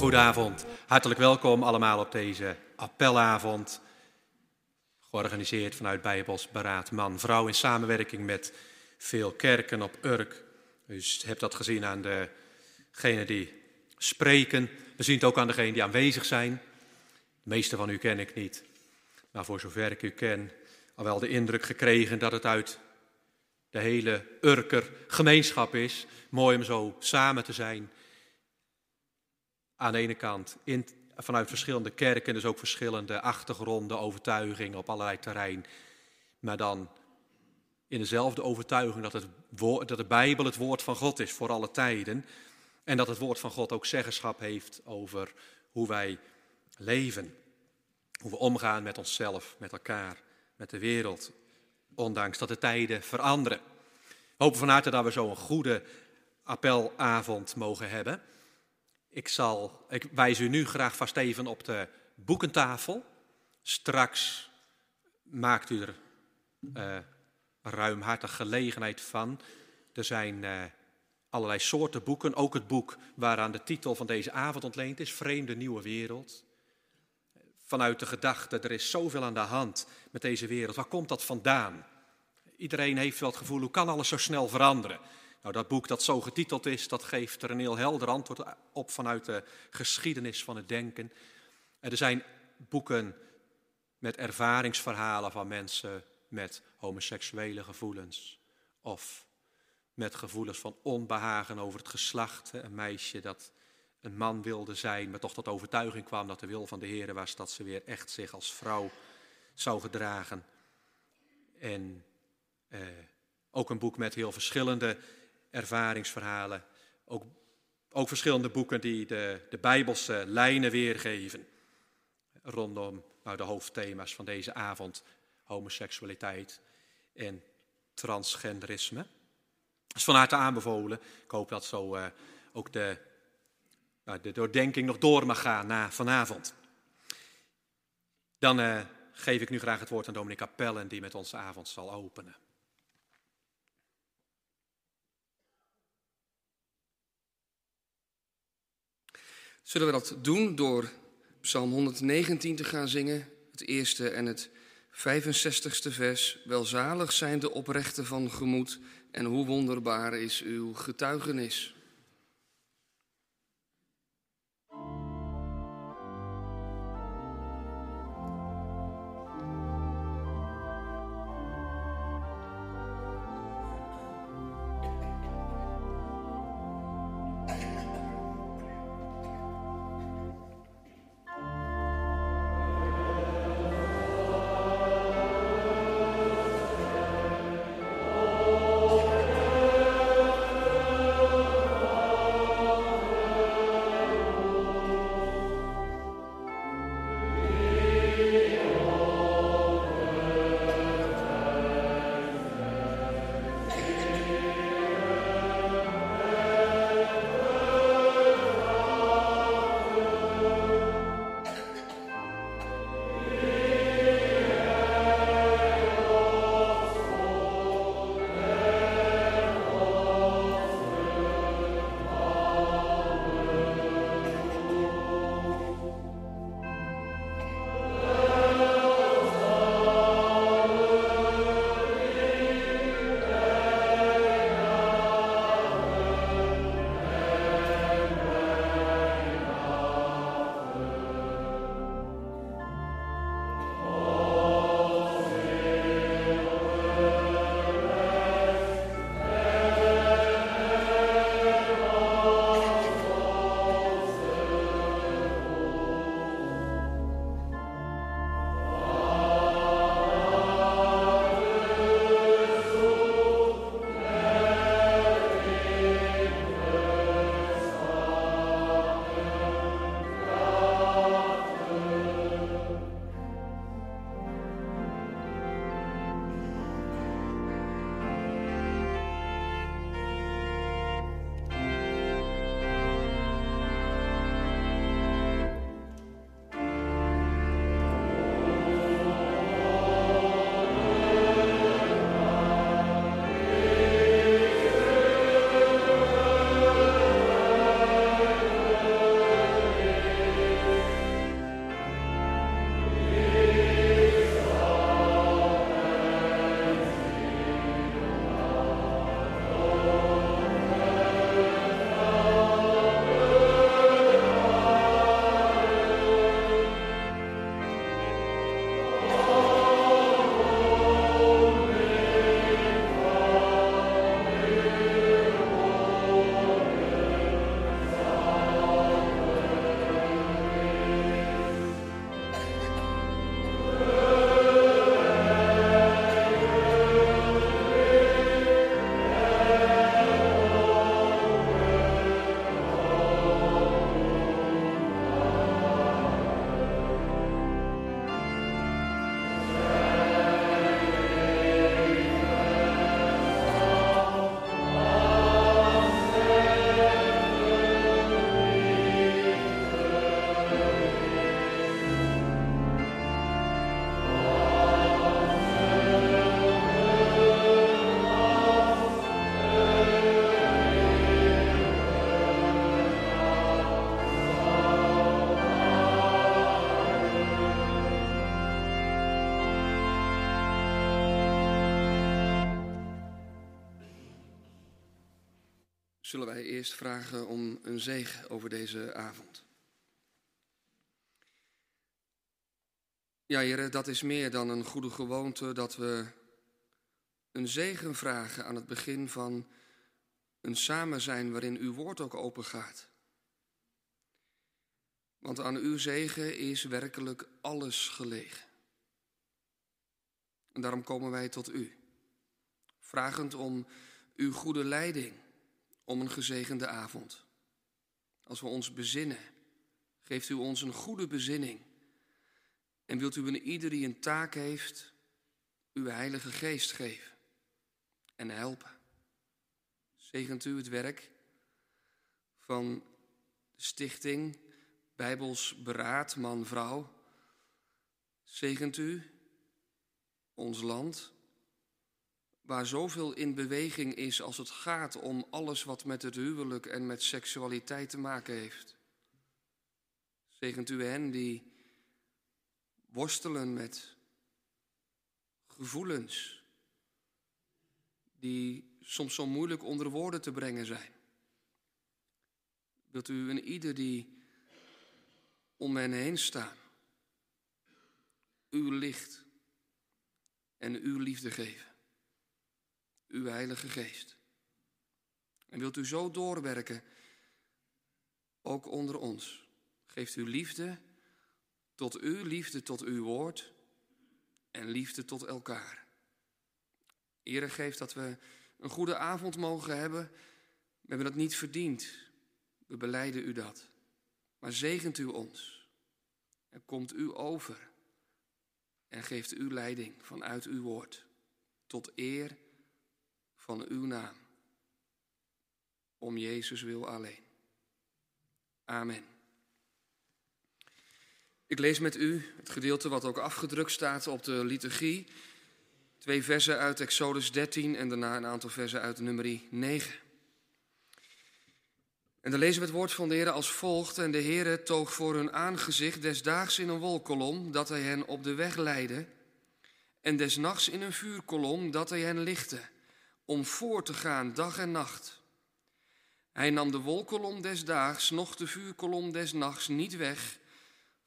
Goedenavond. Hartelijk welkom allemaal op deze appelavond. Georganiseerd vanuit Bijbels Beraad Man-Vrouw in samenwerking met veel kerken op Urk. U hebt dat gezien aan degenen die spreken. We zien het ook aan degenen die aanwezig zijn. De meeste van u ken ik niet. Maar voor zover ik u ken, al wel de indruk gekregen dat het uit de hele Urker gemeenschap is. Mooi om zo samen te zijn aan de ene kant in, vanuit verschillende kerken, dus ook verschillende achtergronden, overtuigingen op allerlei terrein. Maar dan in dezelfde overtuiging dat, het dat de Bijbel het woord van God is voor alle tijden. En dat het woord van God ook zeggenschap heeft over hoe wij leven. Hoe we omgaan met onszelf, met elkaar, met de wereld. Ondanks dat de tijden veranderen. We hopen van harte dat we zo een goede appelavond mogen hebben. Ik, zal, ik wijs u nu graag vast even op de boekentafel. Straks maakt u er uh, ruimhartig gelegenheid van. Er zijn uh, allerlei soorten boeken, ook het boek waaraan de titel van deze avond ontleend is, Vreemde Nieuwe Wereld. Vanuit de gedachte, er is zoveel aan de hand met deze wereld. Waar komt dat vandaan? Iedereen heeft wel het gevoel, hoe kan alles zo snel veranderen? Nou, dat boek dat zo getiteld is, dat geeft er een heel helder antwoord op vanuit de geschiedenis van het denken. er zijn boeken met ervaringsverhalen van mensen met homoseksuele gevoelens. Of met gevoelens van onbehagen over het geslacht. Een meisje dat een man wilde zijn, maar toch tot overtuiging kwam dat de wil van de Heer was dat ze weer echt zich als vrouw zou gedragen. En eh, ook een boek met heel verschillende ervaringsverhalen. Ook, ook verschillende boeken die de, de Bijbelse lijnen weergeven. Rondom nou, de hoofdthema's van deze avond: homoseksualiteit en transgenderisme. Dat is van harte aanbevolen. Ik hoop dat zo uh, ook de, nou, de doordenking nog door mag gaan na vanavond. Dan uh, geef ik nu graag het woord aan Dominique Appellen, die met ons avond zal openen. Zullen we dat doen door Psalm 119 te gaan zingen, het eerste en het 65ste vers. Welzalig zijn de oprechten van gemoed en hoe wonderbaar is uw getuigenis. Eerst vragen om een zegen over deze avond. Ja, heren, dat is meer dan een goede gewoonte dat we een zegen vragen aan het begin van een samen zijn waarin uw woord ook open gaat. Want aan uw zegen is werkelijk alles gelegen. En daarom komen wij tot u, vragend om uw goede leiding, om een gezegende avond. Als we ons bezinnen, geeft u ons een goede bezinning. En wilt u in ieder die een taak heeft, uw Heilige Geest geven en helpen. Zegent u het werk van de stichting Bijbels Beraad Man-Vrouw. Zegent u ons land, waar zoveel in beweging is als het gaat om alles wat met het huwelijk en met seksualiteit te maken heeft. Zegent u hen die worstelen met gevoelens die soms zo moeilijk onder woorden te brengen zijn. Wilt u een ieder die om hen heen staan, uw licht en uw liefde geven, uw Heilige Geest. En wilt u zo doorwerken, ook onder ons. Geeft u liefde tot u, liefde tot uw woord en liefde tot elkaar. Ere geeft dat we een goede avond mogen hebben. We hebben dat niet verdiend. We beleiden u dat. Maar zegent u ons. En komt u over. En geeft u leiding vanuit uw woord. Tot eer van uw naam. Om Jezus wil alleen. Amen. Ik lees met u het gedeelte wat ook afgedrukt staat op de liturgie. Twee versen uit Exodus 13 en daarna een aantal versen uit nummer 9. En dan lezen we het woord van de Heer als volgt. En de Heer toog voor hun aangezicht desdaags in een wolkolom, dat hij hen op de weg leidde. En desnachts in een vuurkolom, dat hij hen lichtte, om voor te gaan dag en nacht. Hij nam de wolkolom des daags, noch de vuurkolom des nachts niet weg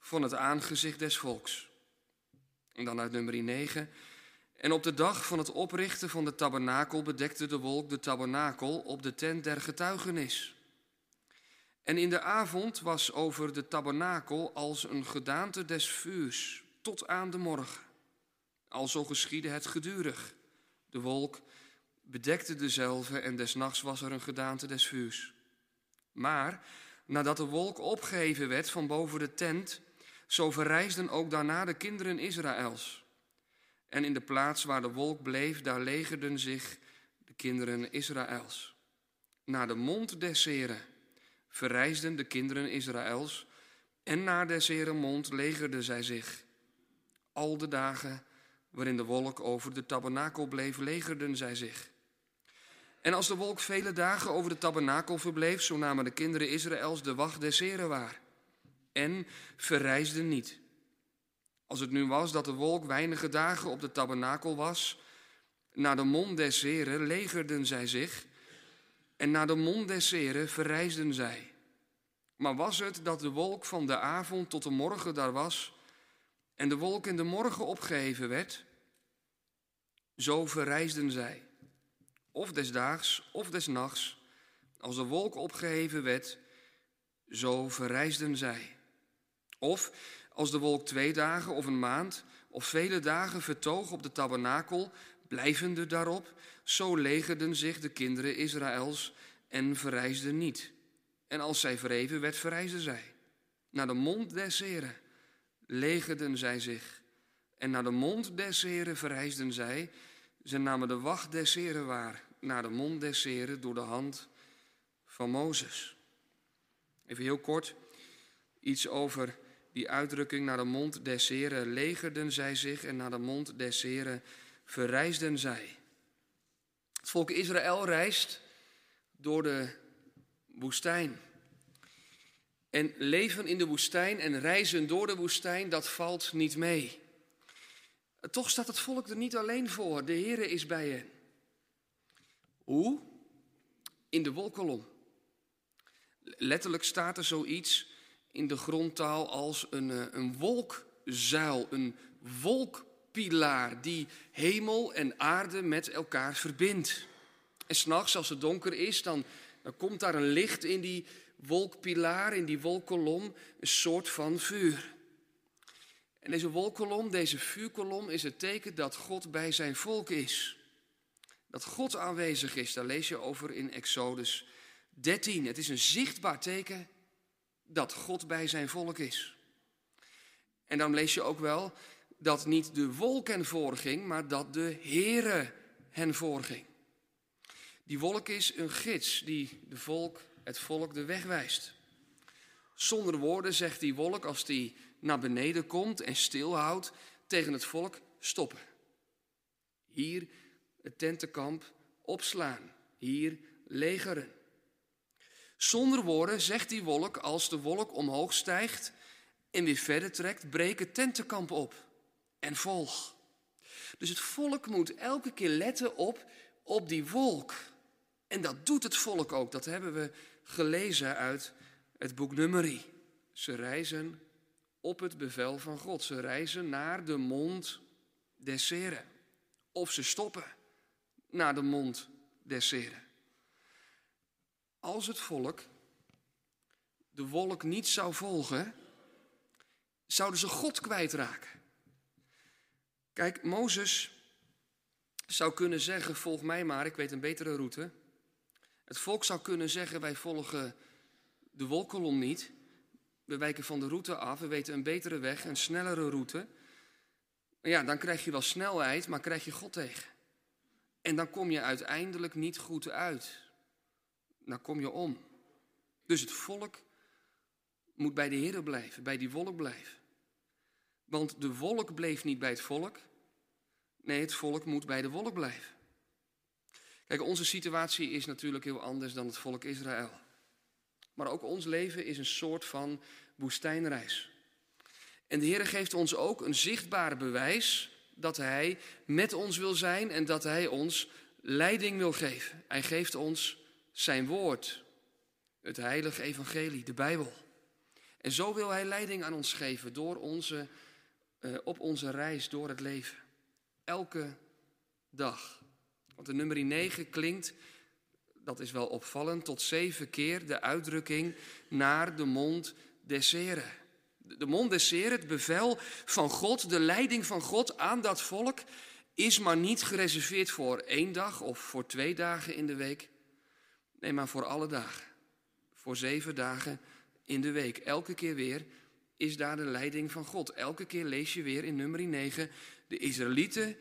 van het aangezicht des volks. En dan uit nummer 9. En op de dag van het oprichten van de tabernakel bedekte de wolk de tabernakel op de tent der getuigenis. En in de avond was over de tabernakel als een gedaante des vuurs tot aan de morgen. Alzo geschiedde het gedurig. De wolk bedekte dezelfde en des nachts was er een gedaante des vuurs. Maar nadat de wolk opgeheven werd van boven de tent, zo verrijsden ook daarna de kinderen Israëls. En in de plaats waar de wolk bleef, daar legerden zich de kinderen Israëls. Naar de mond des Heren verrijsden de kinderen Israëls en naar des Heren mond legerden zij zich. Al de dagen waarin de wolk over de tabernakel bleef, legerden zij zich. En als de wolk vele dagen over de tabernakel verbleef, zo namen de kinderen Israëls de wacht des Heren waar en verrijsden niet. Als het nu was dat de wolk weinige dagen op de tabernakel was, naar de mond des Heren legerden zij zich en naar de mond des Heren verrijsden zij. Maar was het dat de wolk van de avond tot de morgen daar was en de wolk in de morgen opgeheven werd, zo verrijsden zij. Of des daags of des nachts, als de wolk opgeheven werd, zo verrijsden zij. Of als de wolk twee dagen of een maand of vele dagen vertoog op de tabernakel, blijvende daarop, zo legerden zich de kinderen Israëls en verrijsden niet. En als zij verheven werd, verrijzen zij. Naar de mond des Heren legerden zij zich. En naar de mond des Heren verrijsden zij. Ze namen de wacht des waar. Naar de mond des door de hand van Mozes. Even heel kort iets over die uitdrukking naar de mond des Heren legerden zij zich en naar de mond des Heren verrijsden zij. Het volk Israël reist door de woestijn. En leven in de woestijn en reizen door de woestijn, dat valt niet mee. Toch staat het volk er niet alleen voor. De Heere is bij hen. Hoe? In de wolkolom. Letterlijk staat er zoiets in de grondtaal als een, eh, een wolkzuil, een wolkpilaar die hemel en aarde met elkaar verbindt. En s'nachts, als het donker is, dan, dan komt daar een licht in die wolkpilaar, in die wolkkolom, een soort van vuur. En deze wolkkolom, deze vuurkolom, is het teken dat God bij zijn volk is. Dat God aanwezig is, daar lees je over in Exodus 13. Het is een zichtbaar teken dat God bij zijn volk is. En dan lees je ook wel dat niet de wolk hen voorging, maar dat de Heere hen voorging. Die wolk is een gids die de volk, het volk de weg wijst. Zonder woorden zegt die wolk als die naar beneden komt en stilhoudt tegen het volk stoppen. Hier het tentenkamp opslaan. Hier legeren. Zonder woorden zegt die wolk als de wolk omhoog stijgt en weer verder trekt, breek het tentenkamp op en volg. Dus het volk moet elke keer letten op, op die wolk. En dat doet het volk ook. Dat hebben we gelezen uit het boek Numeri. Ze reizen op het bevel van God. Ze reizen naar de mond des Heren. Of ze stoppen naar de mond des Heren. Als het volk de wolk niet zou volgen, zouden ze God kwijtraken. Kijk, Mozes zou kunnen zeggen: Volg mij maar, ik weet een betere route. Het volk zou kunnen zeggen: Wij volgen de wolkolom niet. We wijken van de route af, we weten een betere weg, een snellere route. Ja, dan krijg je wel snelheid, maar krijg je God tegen. En dan kom je uiteindelijk niet goed uit. Dan kom je om. Dus het volk moet bij de Heer blijven, bij die wolk blijven. Want de wolk bleef niet bij het volk. Nee, het volk moet bij de wolk blijven. Kijk, onze situatie is natuurlijk heel anders dan het volk Israël. Maar ook ons leven is een soort van woestijnreis. En de Heer geeft ons ook een zichtbaar bewijs dat Hij met ons wil zijn en dat Hij ons leiding wil geven. Hij geeft ons zijn woord, het heilige evangelie, de Bijbel. En zo wil Hij leiding aan ons geven door onze, uh, op onze reis door het leven. Elke dag. Want de nummer 9 klinkt, dat is wel opvallend, tot zeven keer de uitdrukking naar de mond des. De mond des Heren, het bevel van God, de leiding van God aan dat volk, is maar niet gereserveerd voor één dag of voor twee dagen in de week. Nee, maar voor alle dagen. Voor zeven dagen in de week. Elke keer weer is daar de leiding van God. Elke keer lees je weer in nummer 9. De Israëlieten,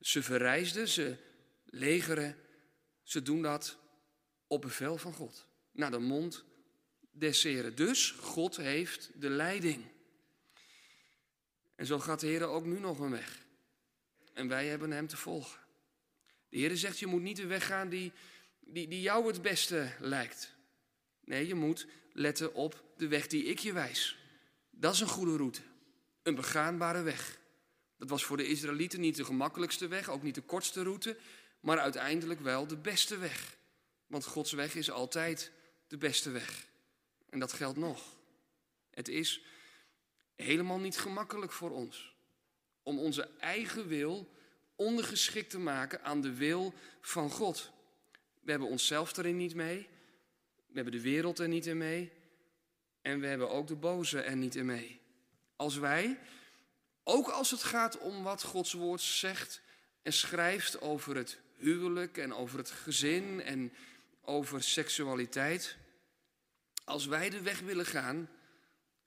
ze verrijsden, ze legeren. Ze doen dat op bevel van God. Naar de mond des Heren. Dus God heeft de leiding. En zo gaat de Heer ook nu nog een weg. En wij hebben hem te volgen. De Heer zegt, je moet niet de weg gaan die, die, die jou het beste lijkt. Nee, je moet letten op de weg die ik je wijs. Dat is een goede route. Een begaanbare weg. Dat was voor de Israëlieten niet de gemakkelijkste weg, ook niet de kortste route, maar uiteindelijk wel de beste weg. Want Gods weg is altijd de beste weg. En dat geldt nog. Het is helemaal niet gemakkelijk voor ons om onze eigen wil ondergeschikt te maken aan de wil van God. We hebben onszelf erin niet mee. We hebben de wereld er niet in mee. En we hebben ook de boze er niet in mee. Als wij, ook als het gaat om wat Gods woord zegt en schrijft over het huwelijk en over het gezin en over seksualiteit. Als wij de weg willen gaan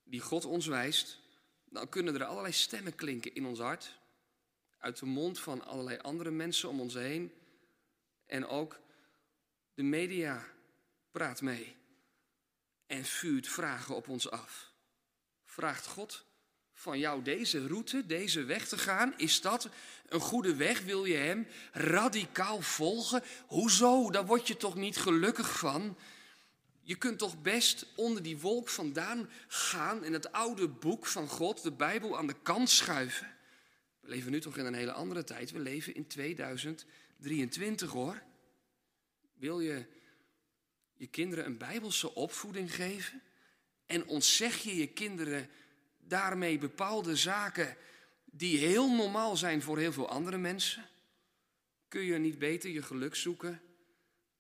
die God ons wijst, dan kunnen er allerlei stemmen klinken in ons hart. Uit de mond van allerlei andere mensen om ons heen. En ook de media praat mee en vuurt vragen op ons af. Vraagt God van jou deze route, deze weg te gaan? Is dat een goede weg? Wil je Hem radicaal volgen? Hoezo? Daar word je toch niet gelukkig van? Je kunt toch best onder die wolk vandaan gaan en het oude boek van God, de Bijbel, aan de kant schuiven. We leven nu toch in een hele andere tijd. We leven in 2023 hoor. Wil je je kinderen een bijbelse opvoeding geven? En ontzeg je je kinderen daarmee bepaalde zaken die heel normaal zijn voor heel veel andere mensen? Kun je niet beter je geluk zoeken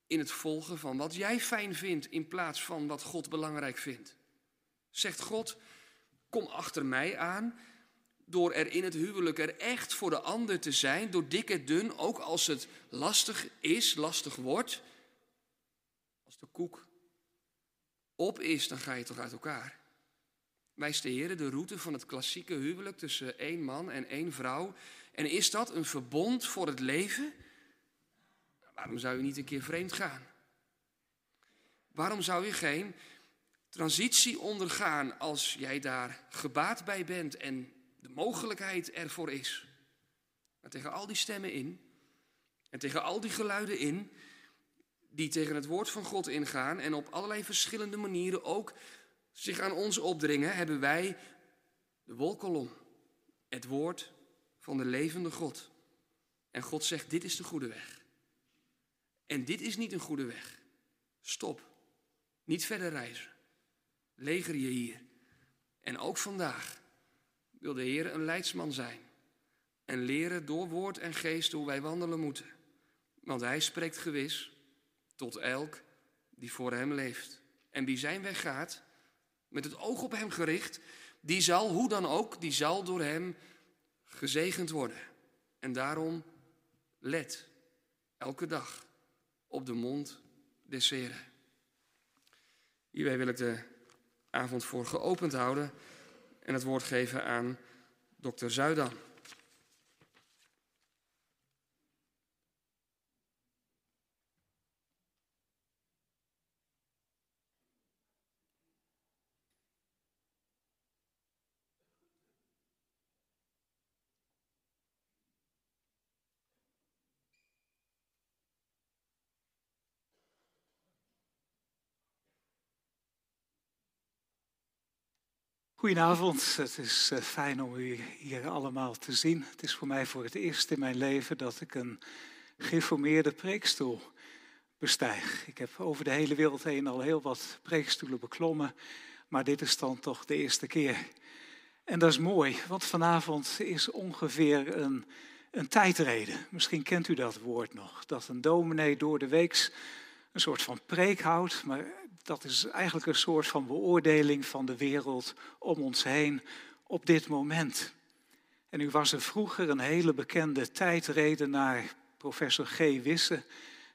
in het volgen van wat jij fijn vindt in plaats van wat God belangrijk vindt? Zegt God, kom achter mij aan door er in het huwelijk er echt voor de ander te zijn, door dik en dun, ook als het lastig is, lastig wordt. Als de koek op is, dan ga je toch uit elkaar. Wijst Heer de route van het klassieke huwelijk tussen één man en één vrouw. En is dat een verbond voor het leven? Waarom zou je niet een keer vreemd gaan? Waarom zou je geen transitie ondergaan als jij daar gebaat bij bent en de mogelijkheid ervoor is? Maar tegen al die stemmen in en tegen al die geluiden in, die tegen het woord van God ingaan en op allerlei verschillende manieren ook zich aan ons opdringen, hebben wij de wolkolom, het woord van de levende God. En God zegt, dit is de goede weg. En dit is niet een goede weg. Stop. Niet verder reizen. Leger je hier. En ook vandaag wil de Heer een leidsman zijn. En leren door woord en geest hoe wij wandelen moeten. Want Hij spreekt gewis tot elk die voor Hem leeft. En wie zijn weg gaat, met het oog op Hem gericht, die zal, hoe dan ook, die zal door Hem gezegend worden. En daarom let elke dag op de mond des Heren. Hierbij wil ik de avond voor geopend houden en het woord geven aan dokter Zuidan. Goedenavond, het is eh, fijn om u hier allemaal te zien. Het is voor mij voor het eerst in mijn leven dat ik een geformeerde preekstoel bestijg. Ik heb over de hele wereld heen al heel wat preekstoelen beklommen, maar dit is dan toch de eerste keer. En dat is mooi, want vanavond is ongeveer een, een tijdreden. Misschien kent u dat woord nog, dat een dominee door de weeks een soort van preek houdt, maar dat is eigenlijk een soort van beoordeling van de wereld om ons heen op dit moment. En nu was er vroeger een hele bekende tijdredenaar, professor G. Wisse,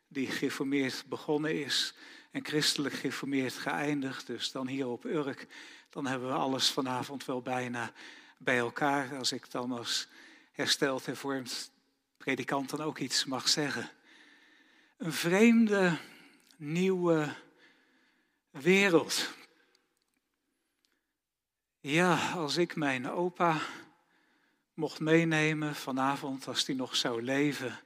die geformeerd begonnen is en christelijk geformeerd geëindigd. Dus dan hier op Urk, dan hebben we alles vanavond wel bijna bij elkaar. Als ik dan als hersteld hervormd predikant dan ook iets mag zeggen. Een vreemde, nieuwe wereld. Ja, als ik mijn opa mocht meenemen vanavond, als hij nog zou leven.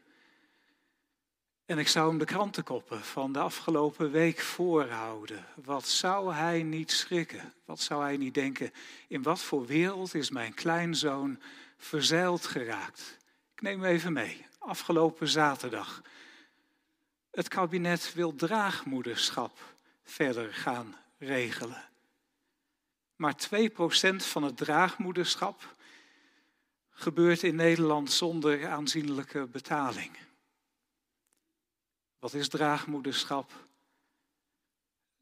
En ik zou hem de krantenkoppen van de afgelopen week voorhouden. Wat zou hij niet schrikken? Wat zou hij niet denken? In wat voor wereld is mijn kleinzoon verzeild geraakt? Ik neem even mee. Afgelopen zaterdag. Het kabinet wil draagmoederschap verder gaan regelen. Maar 2% van het draagmoederschap gebeurt in Nederland zonder aanzienlijke betaling. Wat is draagmoederschap?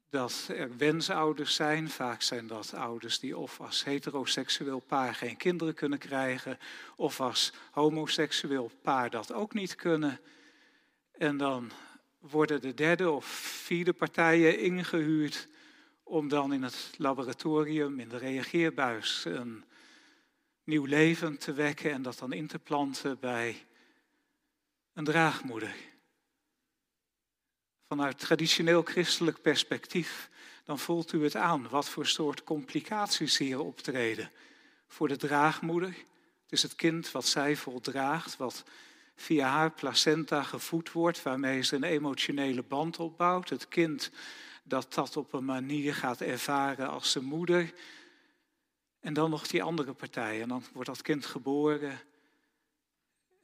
Dat er wensouders zijn, vaak zijn dat ouders die of als heteroseksueel paar geen kinderen kunnen krijgen, of als homoseksueel paar dat ook niet kunnen. En dan worden de derde of vierde partijen ingehuurd om dan in het laboratorium, in de reageerbuis, een nieuw leven te wekken en dat dan in te planten bij een draagmoeder. Vanuit traditioneel christelijk perspectief, dan voelt u het aan wat voor soort complicaties hier optreden. Voor de draagmoeder, het is het kind wat zij voldraagt, wat via haar placenta gevoed wordt, waarmee ze een emotionele band opbouwt. Het kind dat dat op een manier gaat ervaren als zijn moeder. En dan nog die andere partij. En dan wordt dat kind geboren.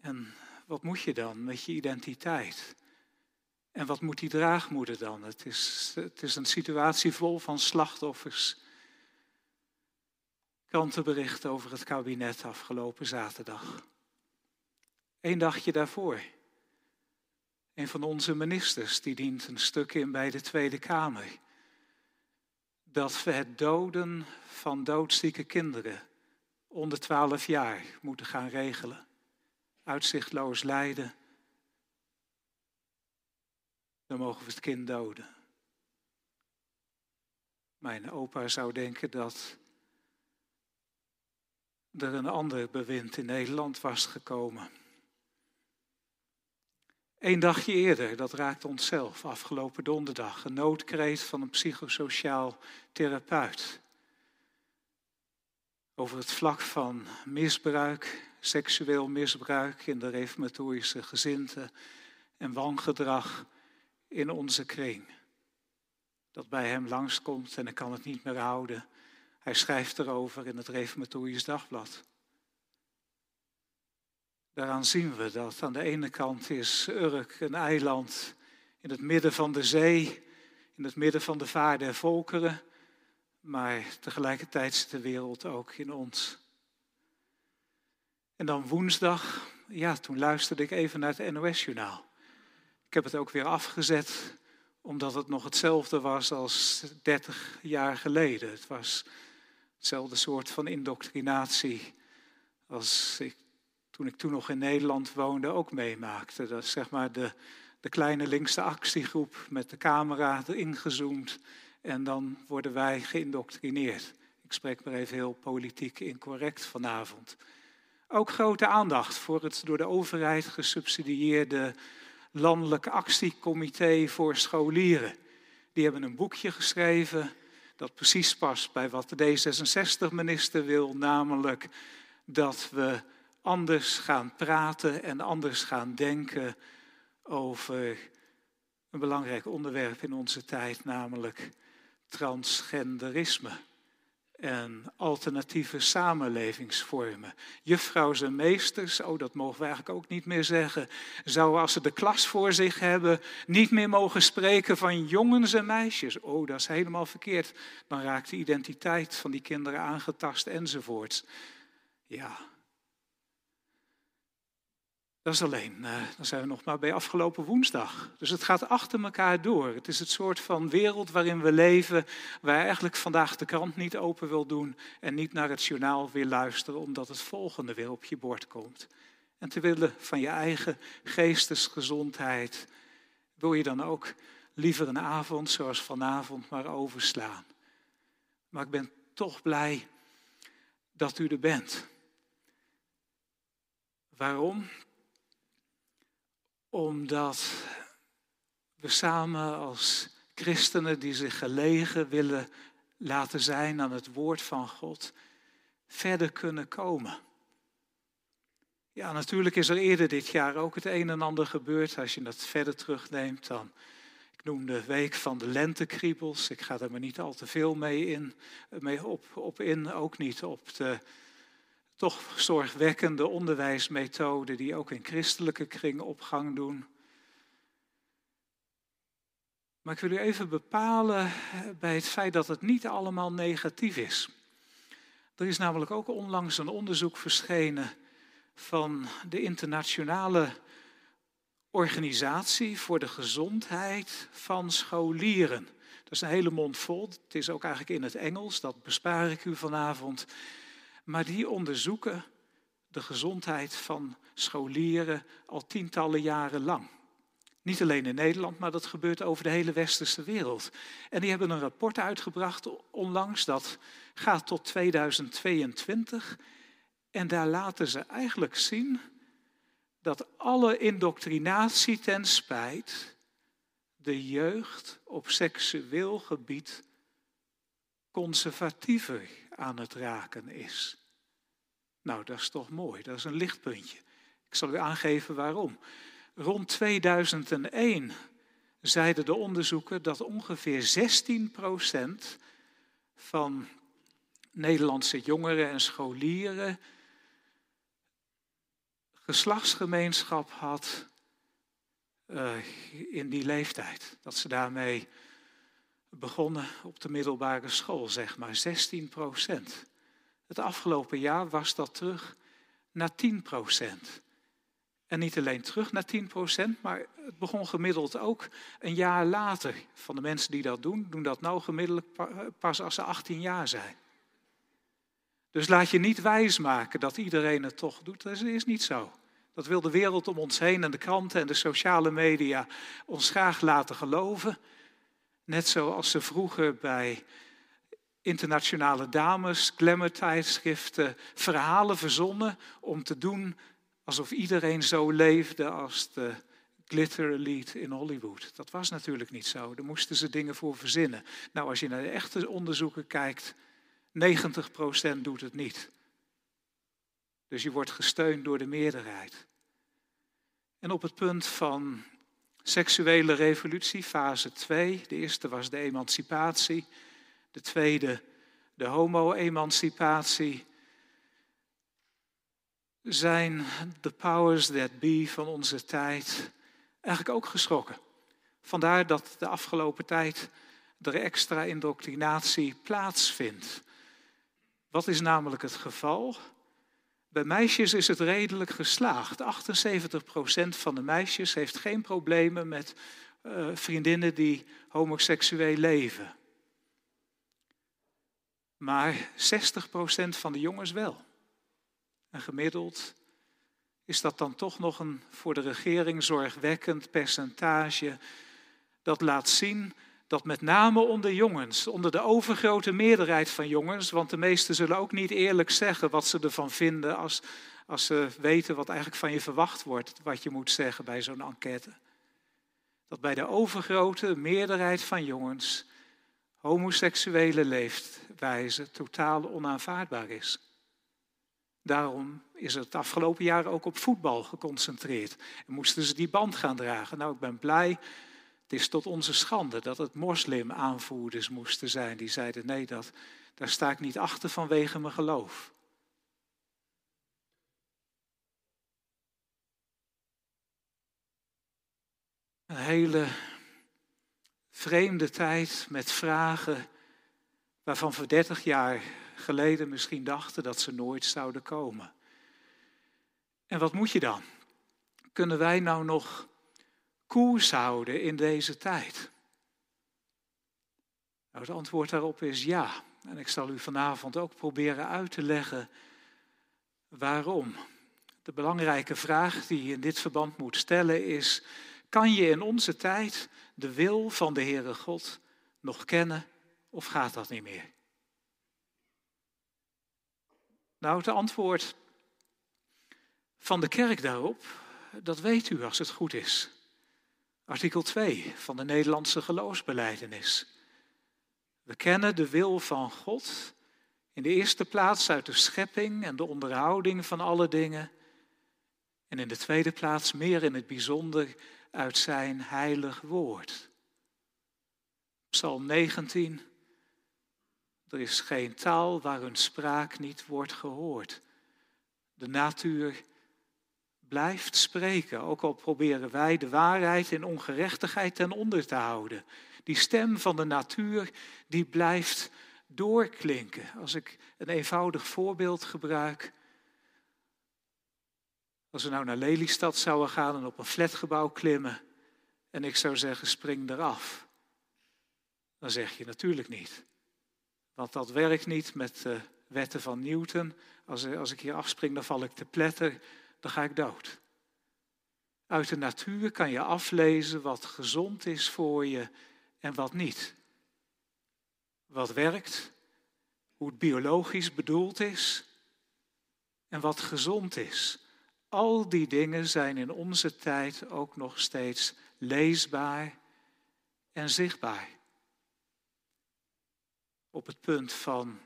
En wat moet je dan met je identiteit? En wat moet die draagmoeder dan? Het is, het is een situatie vol van slachtoffers. Krantenbericht over het kabinet afgelopen zaterdag. Eén dagje daarvoor. Een van onze ministers die dient een stuk in bij de Tweede Kamer. Dat we het doden van doodzieke kinderen onder 12 jaar moeten gaan regelen. Uitzichtloos lijden. Dan mogen we het kind doden. Mijn opa zou denken dat er een ander bewind in Nederland was gekomen. Eén dagje eerder, dat raakt onszelf, afgelopen donderdag, een noodkreet van een psychosociaal therapeut. Over het vlak van misbruik, seksueel misbruik in de reformatorische gezinten en wangedrag in onze kring. Dat bij hem langskomt en ik kan het niet meer houden. Hij schrijft erover in het Reformatorisch Dagblad. Daaraan zien we dat aan de ene kant is Urk een eiland in het midden van de zee, in het midden van de vaart der volkeren, maar tegelijkertijd zit de wereld ook in ons. En dan woensdag, ja, toen luisterde ik even naar het NOS-journaal. Ik heb het ook weer afgezet, omdat het nog hetzelfde was als 30 jaar geleden. Het was hetzelfde soort van indoctrinatie als ik toen ik toen nog in Nederland woonde, ook meemaakte. Dat is zeg maar de, de kleine linkse actiegroep met de camera erin gezoomd en dan worden wij geïndoctrineerd. Ik spreek maar even heel politiek incorrect vanavond. Ook grote aandacht voor het door de overheid gesubsidieerde Landelijk Actiecomité voor Scholieren. Die hebben een boekje geschreven dat precies past bij wat de D66-minister wil, namelijk dat we anders gaan praten en anders gaan denken over een belangrijk onderwerp in onze tijd, namelijk transgenderisme en alternatieve samenlevingsvormen. Juffrouws en meesters, oh dat mogen we eigenlijk ook niet meer zeggen, zouden als ze de klas voor zich hebben niet meer mogen spreken van jongens en meisjes. Oh, dat is helemaal verkeerd. Dan raakt de identiteit van die kinderen aangetast enzovoorts. Ja, dat is alleen, uh, dan zijn we nog maar bij afgelopen woensdag. Dus het gaat achter elkaar door. Het is het soort van wereld waarin we leven, waar eigenlijk vandaag de krant niet open wil doen en niet naar het journaal weer luisteren, omdat het volgende weer op je bord komt. En te willen van je eigen geestesgezondheid, wil je dan ook liever een avond zoals vanavond maar overslaan. Maar ik ben toch blij dat u er bent. Waarom? Omdat we samen als christenen die zich gelegen willen laten zijn aan het woord van God, verder kunnen komen. Ja, natuurlijk is er eerder dit jaar ook het een en ander gebeurd. Als je dat verder terugneemt, dan. Ik noem de week van de lentekriebels. Ik ga er maar niet al te veel mee, in, mee op, op in. Ook niet op de toch zorgwekkende onderwijsmethoden die ook in christelijke kringen opgang doen. Maar ik wil u even bepalen eh, bij het feit dat het niet allemaal negatief is. Er is namelijk ook onlangs een onderzoek verschenen van de internationale organisatie voor de gezondheid van scholieren. Dat is een hele mond vol. Het is ook eigenlijk in het Engels, dat bespaar ik u vanavond. Maar die onderzoeken de gezondheid van scholieren al tientallen jaren lang. Niet alleen in Nederland, maar dat gebeurt over de hele westerse wereld. En die hebben een rapport uitgebracht onlangs, dat gaat tot 2022. En daar laten ze eigenlijk zien dat alle indoctrinatie ten spijt de jeugd op seksueel gebied conservatiever aan het raken is. Nou, dat is toch mooi, dat is een lichtpuntje. Ik zal u aangeven waarom. Rond 2001 zeiden de onderzoeken dat ongeveer 16% van Nederlandse jongeren en scholieren geslachtsgemeenschap had uh, in die leeftijd. Dat ze daarmee begonnen op de middelbare school, zeg maar, 16 procent. Het afgelopen jaar was dat terug naar 10 procent. En niet alleen terug naar 10 procent, maar het begon gemiddeld ook een jaar later. Van de mensen die dat doen, doen dat nou gemiddeld pas als ze 18 jaar zijn. Dus laat je niet wijsmaken dat iedereen het toch doet. Dat is niet zo. Dat wil de wereld om ons heen en de kranten en de sociale media ons graag laten geloven. Net zoals ze vroeger bij internationale dames, glamour-tijdschriften, verhalen verzonnen om te doen alsof iedereen zo leefde als de glitter elite in Hollywood. Dat was natuurlijk niet zo. Daar moesten ze dingen voor verzinnen. Nou, als je naar de echte onderzoeken kijkt, 90% doet het niet. Dus je wordt gesteund door de meerderheid. En op het punt van seksuele revolutie, fase 2, de eerste was de emancipatie, de tweede de homo-emancipatie, zijn de powers that be van onze tijd eigenlijk ook geschrokken. Vandaar dat de afgelopen tijd er extra indoctrinatie plaatsvindt. Wat is namelijk het geval? Bij meisjes is het redelijk geslaagd. 78% van de meisjes heeft geen problemen met uh, vriendinnen die homoseksueel leven. Maar 60% van de jongens wel. En gemiddeld is dat dan toch nog een voor de regering zorgwekkend percentage dat laat zien dat met name onder jongens, onder de overgrote meerderheid van jongens, want de meesten zullen ook niet eerlijk zeggen wat ze ervan vinden als, als ze weten wat eigenlijk van je verwacht wordt, wat je moet zeggen bij zo'n enquête. Dat bij de overgrote meerderheid van jongens homoseksuele leefwijze totaal onaanvaardbaar is. Daarom is het afgelopen jaar ook op voetbal geconcentreerd. En moesten ze die band gaan dragen. Nou, ik ben blij het is tot onze schande dat het moslim-aanvoerders moesten zijn die zeiden: nee, dat, daar sta ik niet achter vanwege mijn geloof. Een hele vreemde tijd met vragen waarvan we 30 jaar geleden misschien dachten dat ze nooit zouden komen. En wat moet je dan? Kunnen wij nou nog koers houden in deze tijd? Nou, het antwoord daarop is ja. En ik zal u vanavond ook proberen uit te leggen waarom. De belangrijke vraag die je in dit verband moet stellen is: kan je in onze tijd de wil van de Heere God nog kennen of gaat dat niet meer? Nou, het antwoord van de kerk daarop, dat weet u als het goed is. Artikel 2 van de Nederlandse geloofsbeleidenis. We kennen de wil van God in de eerste plaats uit de schepping en de onderhouding van alle dingen. En in de tweede plaats meer in het bijzonder uit zijn heilig woord. Psalm 19. Er is geen taal waar hun spraak niet wordt gehoord. De natuur blijft spreken, ook al proberen wij de waarheid in ongerechtigheid ten onder te houden. Die stem van de natuur, die blijft doorklinken. Als ik een eenvoudig voorbeeld gebruik. Als we nou naar Lelystad zouden gaan en op een flatgebouw klimmen en ik zou zeggen spring eraf. Dan zeg je natuurlijk niet. Want dat werkt niet met de wetten van Newton. Als, als ik hier afspring, dan val ik te pletter dan ga ik dood. Uit de natuur kan je aflezen wat gezond is voor je en wat niet. Wat werkt, hoe het biologisch bedoeld is en wat gezond is. Al die dingen zijn in onze tijd ook nog steeds leesbaar en zichtbaar. Op het punt van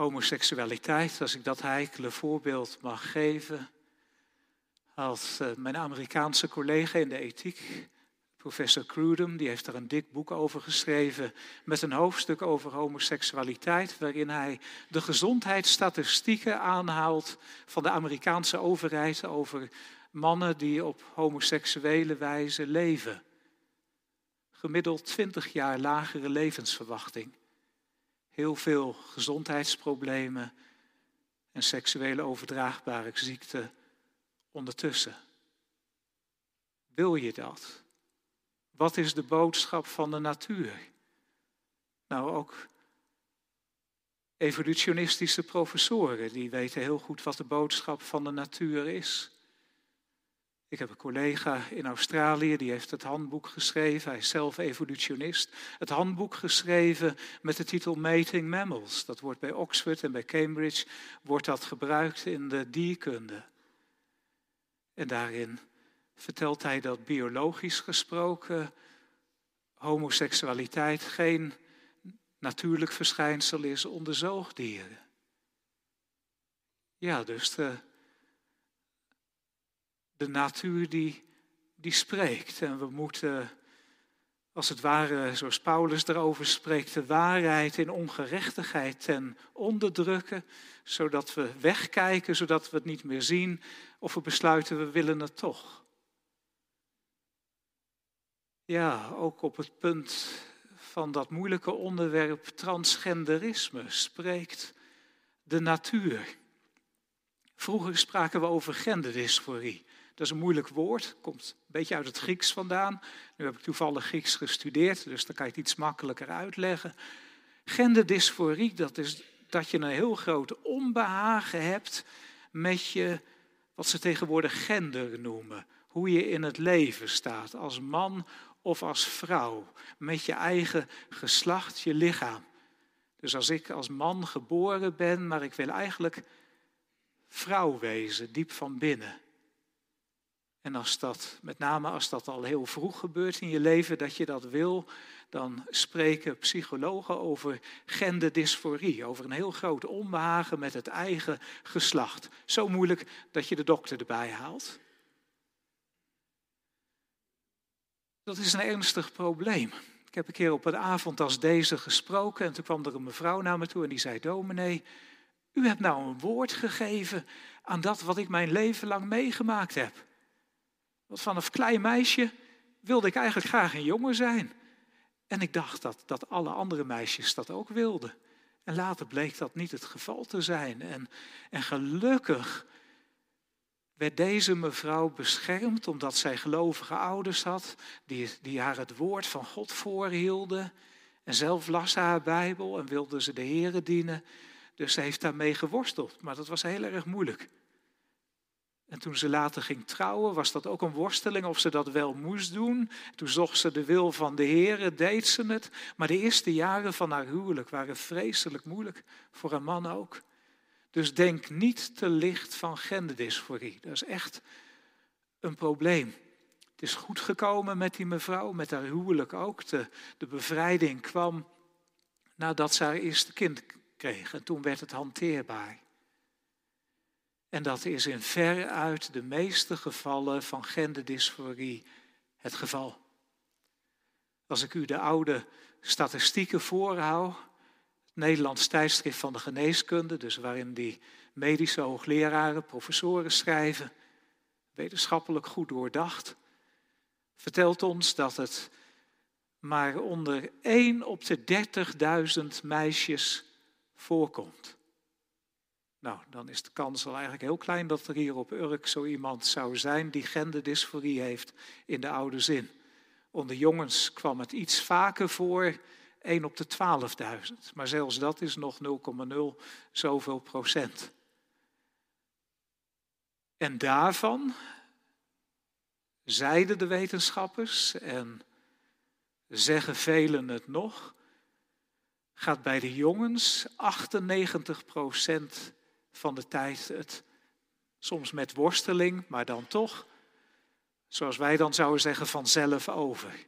homoseksualiteit, als ik dat heikele voorbeeld mag geven, had uh, mijn Amerikaanse collega in de ethiek, professor Crudum, die heeft er een dik boek over geschreven met een hoofdstuk over homoseksualiteit, waarin hij de gezondheidsstatistieken aanhaalt van de Amerikaanse overheid over Mannen die op homoseksuele wijze leven. Gemiddeld 20 jaar lagere levensverwachting. Heel veel gezondheidsproblemen en seksuele overdraagbare ziekten ondertussen. Wil je dat? Wat is de boodschap van de natuur? Nou, ook evolutionistische professoren, die weten heel goed wat de boodschap van de natuur is. Ik heb een collega in Australië, die heeft het handboek geschreven. Hij is zelf evolutionist. Het handboek geschreven met de titel Mating Mammals. Dat wordt bij Oxford en bij Cambridge wordt dat gebruikt in de dierkunde. En daarin vertelt hij dat biologisch gesproken homoseksualiteit geen natuurlijk verschijnsel is onder zoogdieren. Ja, dus de, de natuur die, die spreekt. En we moeten, als het ware, zoals Paulus erover spreekt, de waarheid in ongerechtigheid ten onderdrukken, zodat we wegkijken, zodat we het niet meer zien, of we besluiten we willen het toch. Ja, ook op het punt van dat moeilijke onderwerp transgenderisme spreekt de natuur. Vroeger spraken we over genderdysforie. Dat is een moeilijk woord, komt een beetje uit het Grieks vandaan. Nu heb ik toevallig Grieks gestudeerd, dus dan kan je het iets makkelijker uitleggen. Genderdysforie, dat is dat je een heel groot onbehagen hebt met je, wat ze tegenwoordig gender noemen. Hoe je in het leven staat, als man of als vrouw, met je eigen geslacht, je lichaam. Dus als ik als man geboren ben, maar ik wil eigenlijk vrouw wezen, diep van binnen. En als dat, met name als dat al heel vroeg gebeurt in je leven, dat je dat wil, dan spreken psychologen over genderdysforie, over een heel groot onbehagen met het eigen geslacht. Zo moeilijk dat je de dokter erbij haalt. Dat is een ernstig probleem. Ik heb een keer op een avond als deze gesproken en toen kwam er een mevrouw naar me toe en die zei, dominee, u hebt nou een woord gegeven aan dat wat ik mijn leven lang meegemaakt heb. Want vanaf klein meisje wilde ik eigenlijk graag een jongen zijn. En ik dacht dat, dat alle andere meisjes dat ook wilden. En later bleek dat niet het geval te zijn. En, en gelukkig werd deze mevrouw beschermd omdat zij gelovige ouders had, die, die haar het woord van God voorhielden. En zelf las ze haar Bijbel en wilde ze de Here dienen. Dus ze heeft daarmee geworsteld, maar dat was heel erg moeilijk. En toen ze later ging trouwen, was dat ook een worsteling of ze dat wel moest doen. Toen zocht ze de wil van de Heer, deed ze het. Maar de eerste jaren van haar huwelijk waren vreselijk moeilijk, voor een man ook. Dus denk niet te licht van genderdysforie. Dat is echt een probleem. Het is goed gekomen met die mevrouw, met haar huwelijk ook. De, de bevrijding kwam nadat ze haar eerste kind kreeg. En toen werd het hanteerbaar. En dat is in veruit de meeste gevallen van genderdysforie het geval. Als ik u de oude statistieken voorhoud, het Nederlands tijdschrift van de geneeskunde, dus waarin die medische hoogleraren, professoren schrijven, wetenschappelijk goed doordacht, vertelt ons dat het maar onder 1 op de 30.000 meisjes voorkomt. Nou, dan is de kans al eigenlijk heel klein dat er hier op Urk zo iemand zou zijn die genderdysforie heeft in de oude zin. Onder jongens kwam het iets vaker voor, 1 op de 12.000. Maar zelfs dat is nog 0,0 zoveel procent. En daarvan zeiden de wetenschappers, en zeggen velen het nog, gaat bij de jongens 98 procent van de tijd het soms met worsteling, maar dan toch, zoals wij dan zouden zeggen, vanzelf over.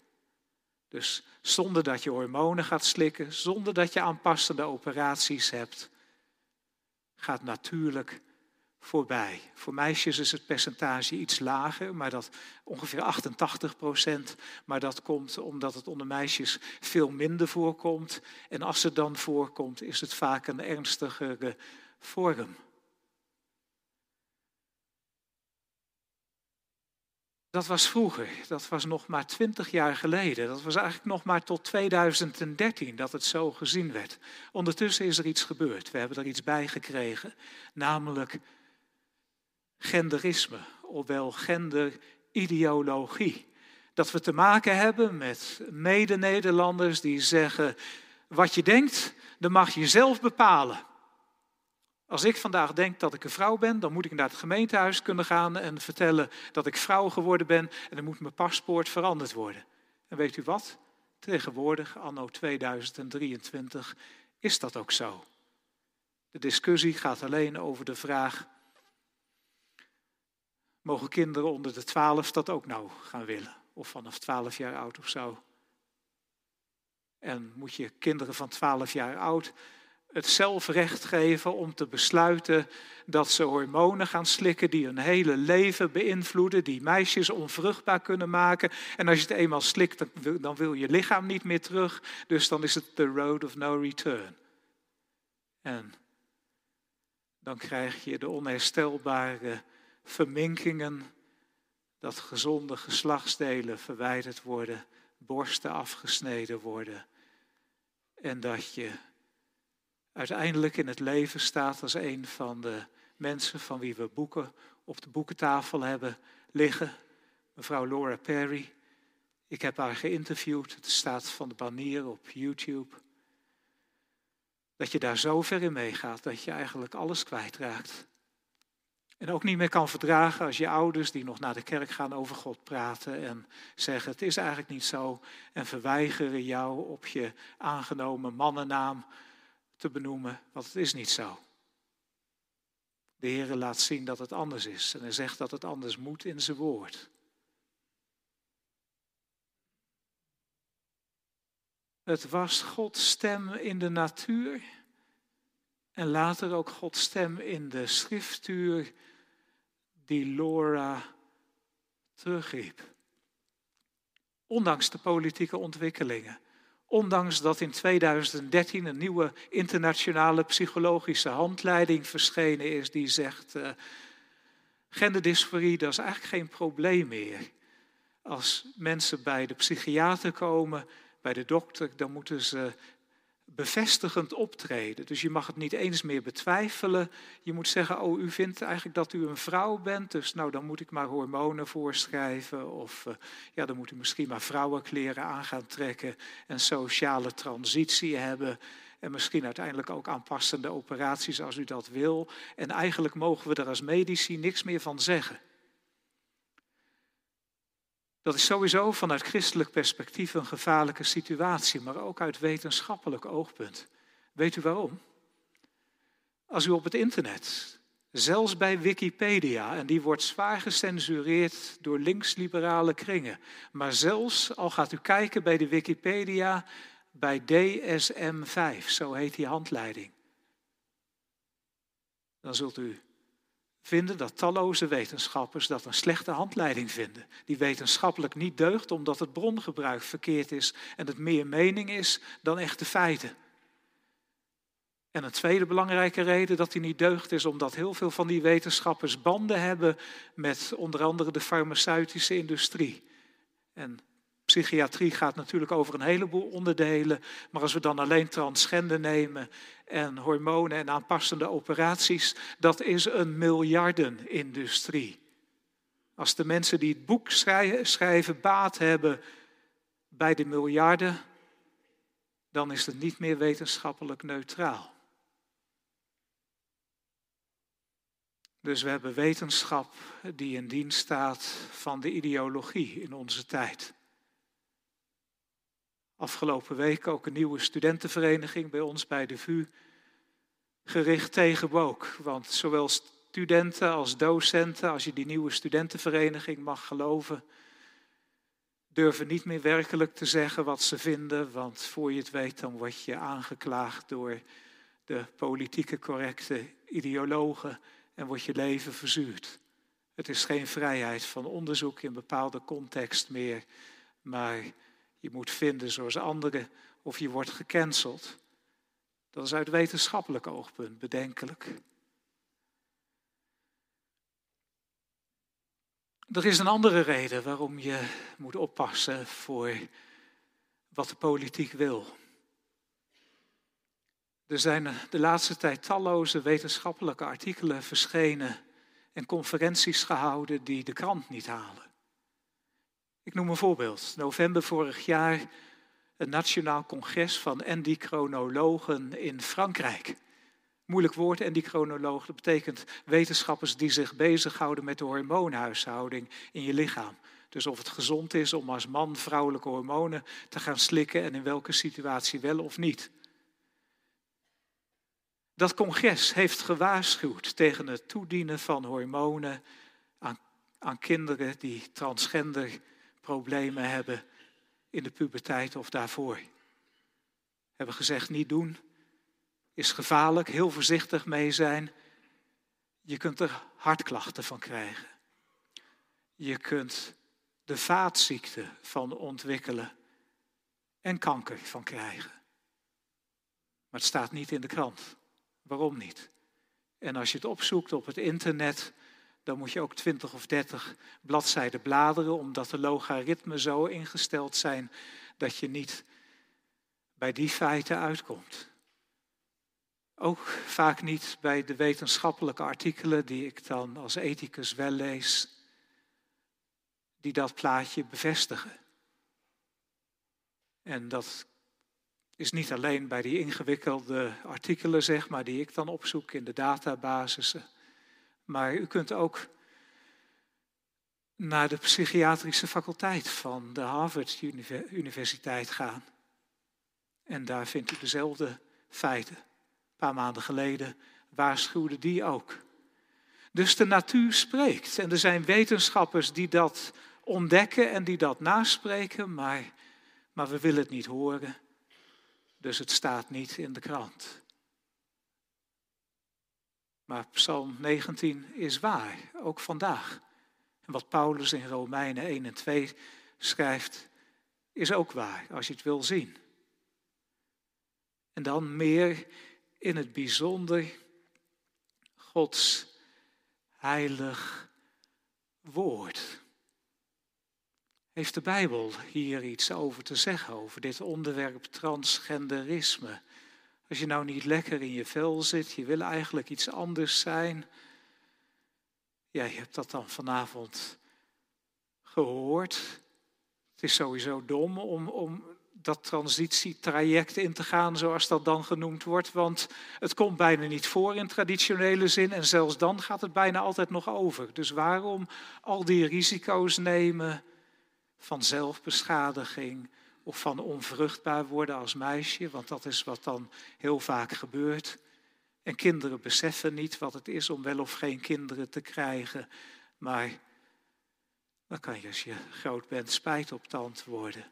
Dus zonder dat je hormonen gaat slikken, zonder dat je aanpassende operaties hebt, gaat natuurlijk voorbij. Voor meisjes is het percentage iets lager, maar dat ongeveer 88 procent. Maar dat komt omdat het onder meisjes veel minder voorkomt. En als het dan voorkomt, is het vaak een ernstigere vorm. Dat was vroeger, dat was nog maar twintig jaar geleden. Dat was eigenlijk nog maar tot 2013 dat het zo gezien werd. Ondertussen is er iets gebeurd. We hebben er iets bij gekregen, namelijk genderisme, ofwel genderideologie. Dat we te maken hebben met mede-Nederlanders die zeggen: wat je denkt, dat mag je zelf bepalen. Als ik vandaag denk dat ik een vrouw ben, dan moet ik naar het gemeentehuis kunnen gaan en vertellen dat ik vrouw geworden ben en dan moet mijn paspoort veranderd worden. En weet u wat? Tegenwoordig, anno 2023, is dat ook zo. De discussie gaat alleen over de vraag: mogen kinderen onder de 12 dat ook nou gaan willen? Of vanaf 12 jaar oud of zo? En moet je kinderen van 12 jaar oud het zelfrecht geven om te besluiten dat ze hormonen gaan slikken die hun hele leven beïnvloeden, die meisjes onvruchtbaar kunnen maken. En als je het eenmaal slikt, dan wil je lichaam niet meer terug. Dus dan is het the road of no return. En dan krijg je de onherstelbare verminkingen dat gezonde geslachtsdelen verwijderd worden, borsten afgesneden worden en dat je uiteindelijk in het leven staat als een van de mensen van wie we boeken op de boekentafel hebben liggen. Mevrouw Laura Perry. Ik heb haar geïnterviewd. Het staat van de banier op YouTube. Dat je daar zo ver in meegaat dat je eigenlijk alles kwijtraakt. En ook niet meer kan verdragen als je ouders die nog naar de kerk gaan over God praten en zeggen het is eigenlijk niet zo en verweigeren jou op je aangenomen mannennaam te benoemen, want het is niet zo. De Heer laat zien dat het anders is en hij zegt dat het anders moet in zijn woord. Het was Gods stem in de natuur en later ook Gods stem in de schriftuur die Laura terugriep. Ondanks de politieke ontwikkelingen. Ondanks dat in 2013 een nieuwe internationale psychologische handleiding verschenen is die zegt, uh, genderdysforie dat is eigenlijk geen probleem meer. Als mensen bij de psychiater komen, bij de dokter, dan moeten ze bevestigend optreden. Dus je mag het niet eens meer betwijfelen. Je moet zeggen, oh, u vindt eigenlijk dat u een vrouw bent, dus nou, dan moet ik maar hormonen voorschrijven. Of uh, ja, dan moet u misschien maar vrouwenkleren aan gaan trekken en sociale transitie hebben. En misschien uiteindelijk ook aanpassende operaties als u dat wil. En eigenlijk mogen we er als medici niks meer van zeggen. Dat is sowieso vanuit christelijk perspectief een gevaarlijke situatie, maar ook uit wetenschappelijk oogpunt. Weet u waarom? Als u op het internet, zelfs bij Wikipedia, en die wordt zwaar gecensureerd door linksliberale kringen, maar zelfs al gaat u kijken bij de Wikipedia bij DSM-5, zo heet die handleiding, dan zult u vinden dat talloze wetenschappers dat een slechte handleiding vinden. Die wetenschappelijk niet deugt omdat het brongebruik verkeerd is en het meer mening is dan echte feiten. En een tweede belangrijke reden dat die niet deugt is omdat heel veel van die wetenschappers banden hebben met onder andere de farmaceutische industrie. En Psychiatrie gaat natuurlijk over een heleboel onderdelen, maar als we dan alleen transgender nemen en hormonen en aanpassende operaties, dat is een miljardenindustrie. Als de mensen die het boek schrijven baat hebben bij de miljarden, dan is het niet meer wetenschappelijk neutraal. Dus we hebben wetenschap die in dienst staat van de ideologie in onze tijd. Afgelopen week ook een nieuwe studentenvereniging bij ons bij de VU gericht tegen woke. Want zowel studenten als docenten, als je die nieuwe studentenvereniging mag geloven, durven niet meer werkelijk te zeggen wat ze vinden, want voor je het weet dan word je aangeklaagd door de politieke correcte ideologen en wordt je leven verzuurd. Het is geen vrijheid van onderzoek in bepaalde context meer, maar je moet vinden zoals anderen of je wordt gecanceld. Dat is uit wetenschappelijk oogpunt bedenkelijk. Er is een andere reden waarom je moet oppassen voor wat de politiek wil. Er zijn de laatste tijd talloze wetenschappelijke artikelen verschenen en conferenties gehouden die de krant niet halen. Ik noem een voorbeeld. November vorig jaar een nationaal congres van endocrinologen in Frankrijk. Moeilijk woord, endocrinoloog, dat betekent wetenschappers die zich bezighouden met de hormoonhuishouding in je lichaam. Dus of het gezond is om als man vrouwelijke hormonen te gaan slikken en in welke situatie wel of niet. Dat congres heeft gewaarschuwd tegen het toedienen van hormonen aan, aan kinderen die transgender problemen hebben in de puberteit of daarvoor. Hebben gezegd niet doen, is gevaarlijk, heel voorzichtig mee zijn. Je kunt er hartklachten van krijgen. Je kunt de vaatziekte van ontwikkelen en kanker van krijgen. Maar het staat niet in de krant. Waarom niet? En als je het opzoekt op het internet, dan moet je ook 20 of 30 bladzijden bladeren, omdat de logaritmen zo ingesteld zijn dat je niet bij die feiten uitkomt. Ook vaak niet bij de wetenschappelijke artikelen die ik dan als ethicus wel lees, die dat plaatje bevestigen. En dat is niet alleen bij die ingewikkelde artikelen, zeg maar, die ik dan opzoek in de databasissen. Maar u kunt ook naar de psychiatrische faculteit van de Harvard Universiteit gaan. En daar vindt u dezelfde feiten. Een paar maanden geleden waarschuwde die ook. Dus de natuur spreekt. En er zijn wetenschappers die dat ontdekken en die dat naspreken, maar, maar we willen het niet horen. Dus het staat niet in de krant. Maar Psalm 19 is waar, ook vandaag. En wat Paulus in Romeinen 1 en 2 schrijft, is ook waar, als je het wil zien. En dan meer in het bijzonder Gods heilig woord. Heeft de Bijbel hier iets over te zeggen, over dit onderwerp transgenderisme? Als je nou niet lekker in je vel zit, je wil eigenlijk iets anders zijn. Ja, je hebt dat dan vanavond gehoord. Het is sowieso dom om, om dat transitietraject in te gaan, zoals dat dan genoemd wordt. Want het komt bijna niet voor in traditionele zin en zelfs dan gaat het bijna altijd nog over. Dus waarom al die risico's nemen van zelfbeschadiging of van onvruchtbaar worden als meisje, want dat is wat dan heel vaak gebeurt. En kinderen beseffen niet wat het is om wel of geen kinderen te krijgen, maar dan kan je als je groot bent spijt op tand worden.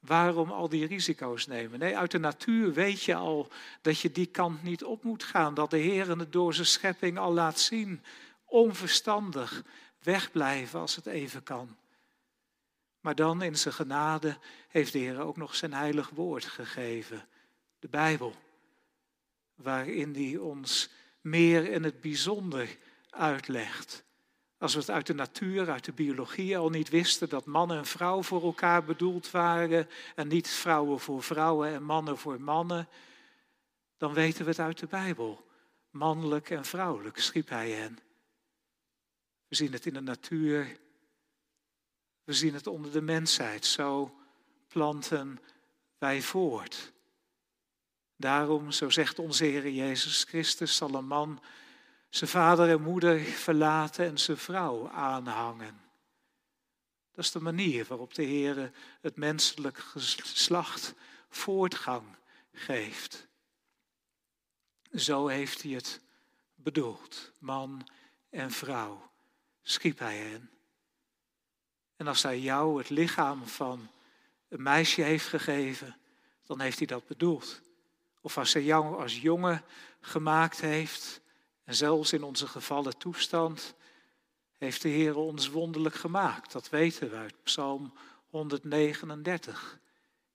Waarom al die risico's nemen? Nee, uit de natuur weet je al dat je die kant niet op moet gaan. Dat de Heer het door zijn schepping al laat zien. Onverstandig wegblijven als het even kan. Maar dan in zijn genade heeft de Heer ook nog zijn heilig woord gegeven, de Bijbel, waarin hij ons meer in het bijzonder uitlegt. Als we het uit de natuur, uit de biologie al niet wisten dat man en vrouw voor elkaar bedoeld waren en niet vrouwen voor vrouwen en mannen voor mannen, dan weten we het uit de Bijbel. Mannelijk en vrouwelijk schiep hij hen. We zien het in de natuur, we zien het onder de mensheid. Zo planten wij voort. Daarom, zo zegt onze Heer Jezus Christus, zal een man zijn vader en moeder verlaten en zijn vrouw aanhangen. Dat is de manier waarop de Heer het menselijk geslacht voortgang geeft. Zo heeft hij het bedoeld. Man en vrouw schiep hij hen. En als hij jou het lichaam van een meisje heeft gegeven, dan heeft hij dat bedoeld. Of als hij jou als jongen gemaakt heeft, en zelfs in onze gevallen toestand, heeft de Heer ons wonderlijk gemaakt. Dat weten we uit Psalm 139.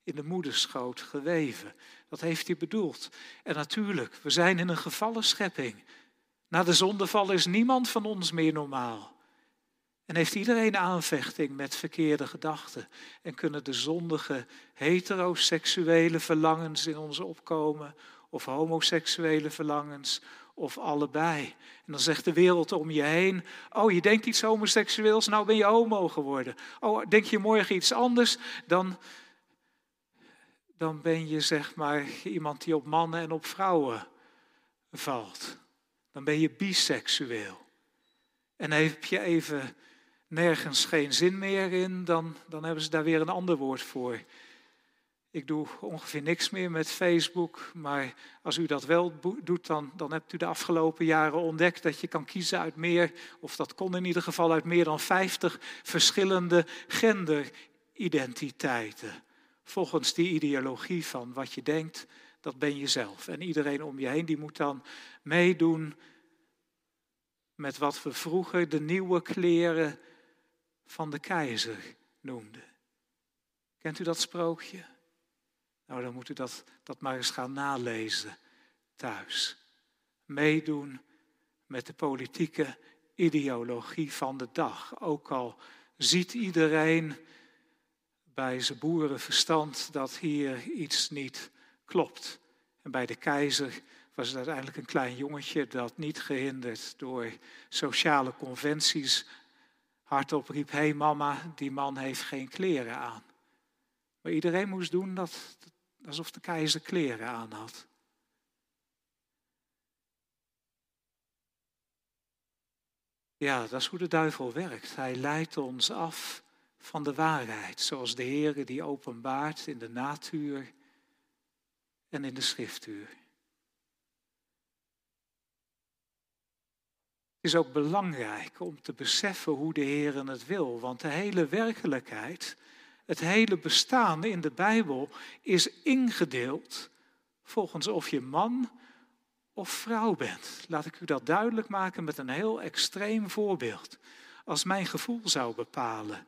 In de moederschoot geweven. Dat heeft hij bedoeld. En natuurlijk, we zijn in een gevallen schepping. Na de zondeval is niemand van ons meer normaal. En heeft iedereen aanvechting met verkeerde gedachten? En kunnen de zondige heteroseksuele verlangens in ons opkomen? Of homoseksuele verlangens? Of allebei? En dan zegt de wereld om je heen: Oh, je denkt iets homoseksueels, nou ben je homo geworden. Oh, denk je morgen iets anders, dan, dan ben je zeg maar iemand die op mannen en op vrouwen valt. Dan ben je biseksueel. En heb je even nergens geen zin meer in, dan, dan hebben ze daar weer een ander woord voor. Ik doe ongeveer niks meer met Facebook, maar als u dat wel doet, dan, dan hebt u de afgelopen jaren ontdekt dat je kan kiezen uit meer, of dat kon in ieder geval uit meer dan 50 verschillende genderidentiteiten. Volgens die ideologie van wat je denkt, dat ben je zelf. En iedereen om je heen die moet dan meedoen met wat we vroeger de nieuwe kleren van de keizer noemden. Kent u dat sprookje? Nou, dan moet u dat, dat maar eens gaan nalezen thuis. Meedoen met de politieke ideologie van de dag. Ook al ziet iedereen bij zijn boerenverstand dat hier iets niet klopt. En bij de keizer was het uiteindelijk een klein jongetje dat niet gehinderd door sociale conventies hardop riep: Hé hey mama, die man heeft geen kleren aan. Maar iedereen moest doen dat, alsof de keizer kleren aan had. Ja, dat is hoe de duivel werkt. Hij leidt ons af van de waarheid, zoals de Heer die openbaart in de natuur en in de schriftuur. Is ook belangrijk om te beseffen hoe de Heer het wil, want de hele werkelijkheid, het hele bestaan in de Bijbel is ingedeeld volgens of je man of vrouw bent. Laat ik u dat duidelijk maken met een heel extreem voorbeeld. Als mijn gevoel zou bepalen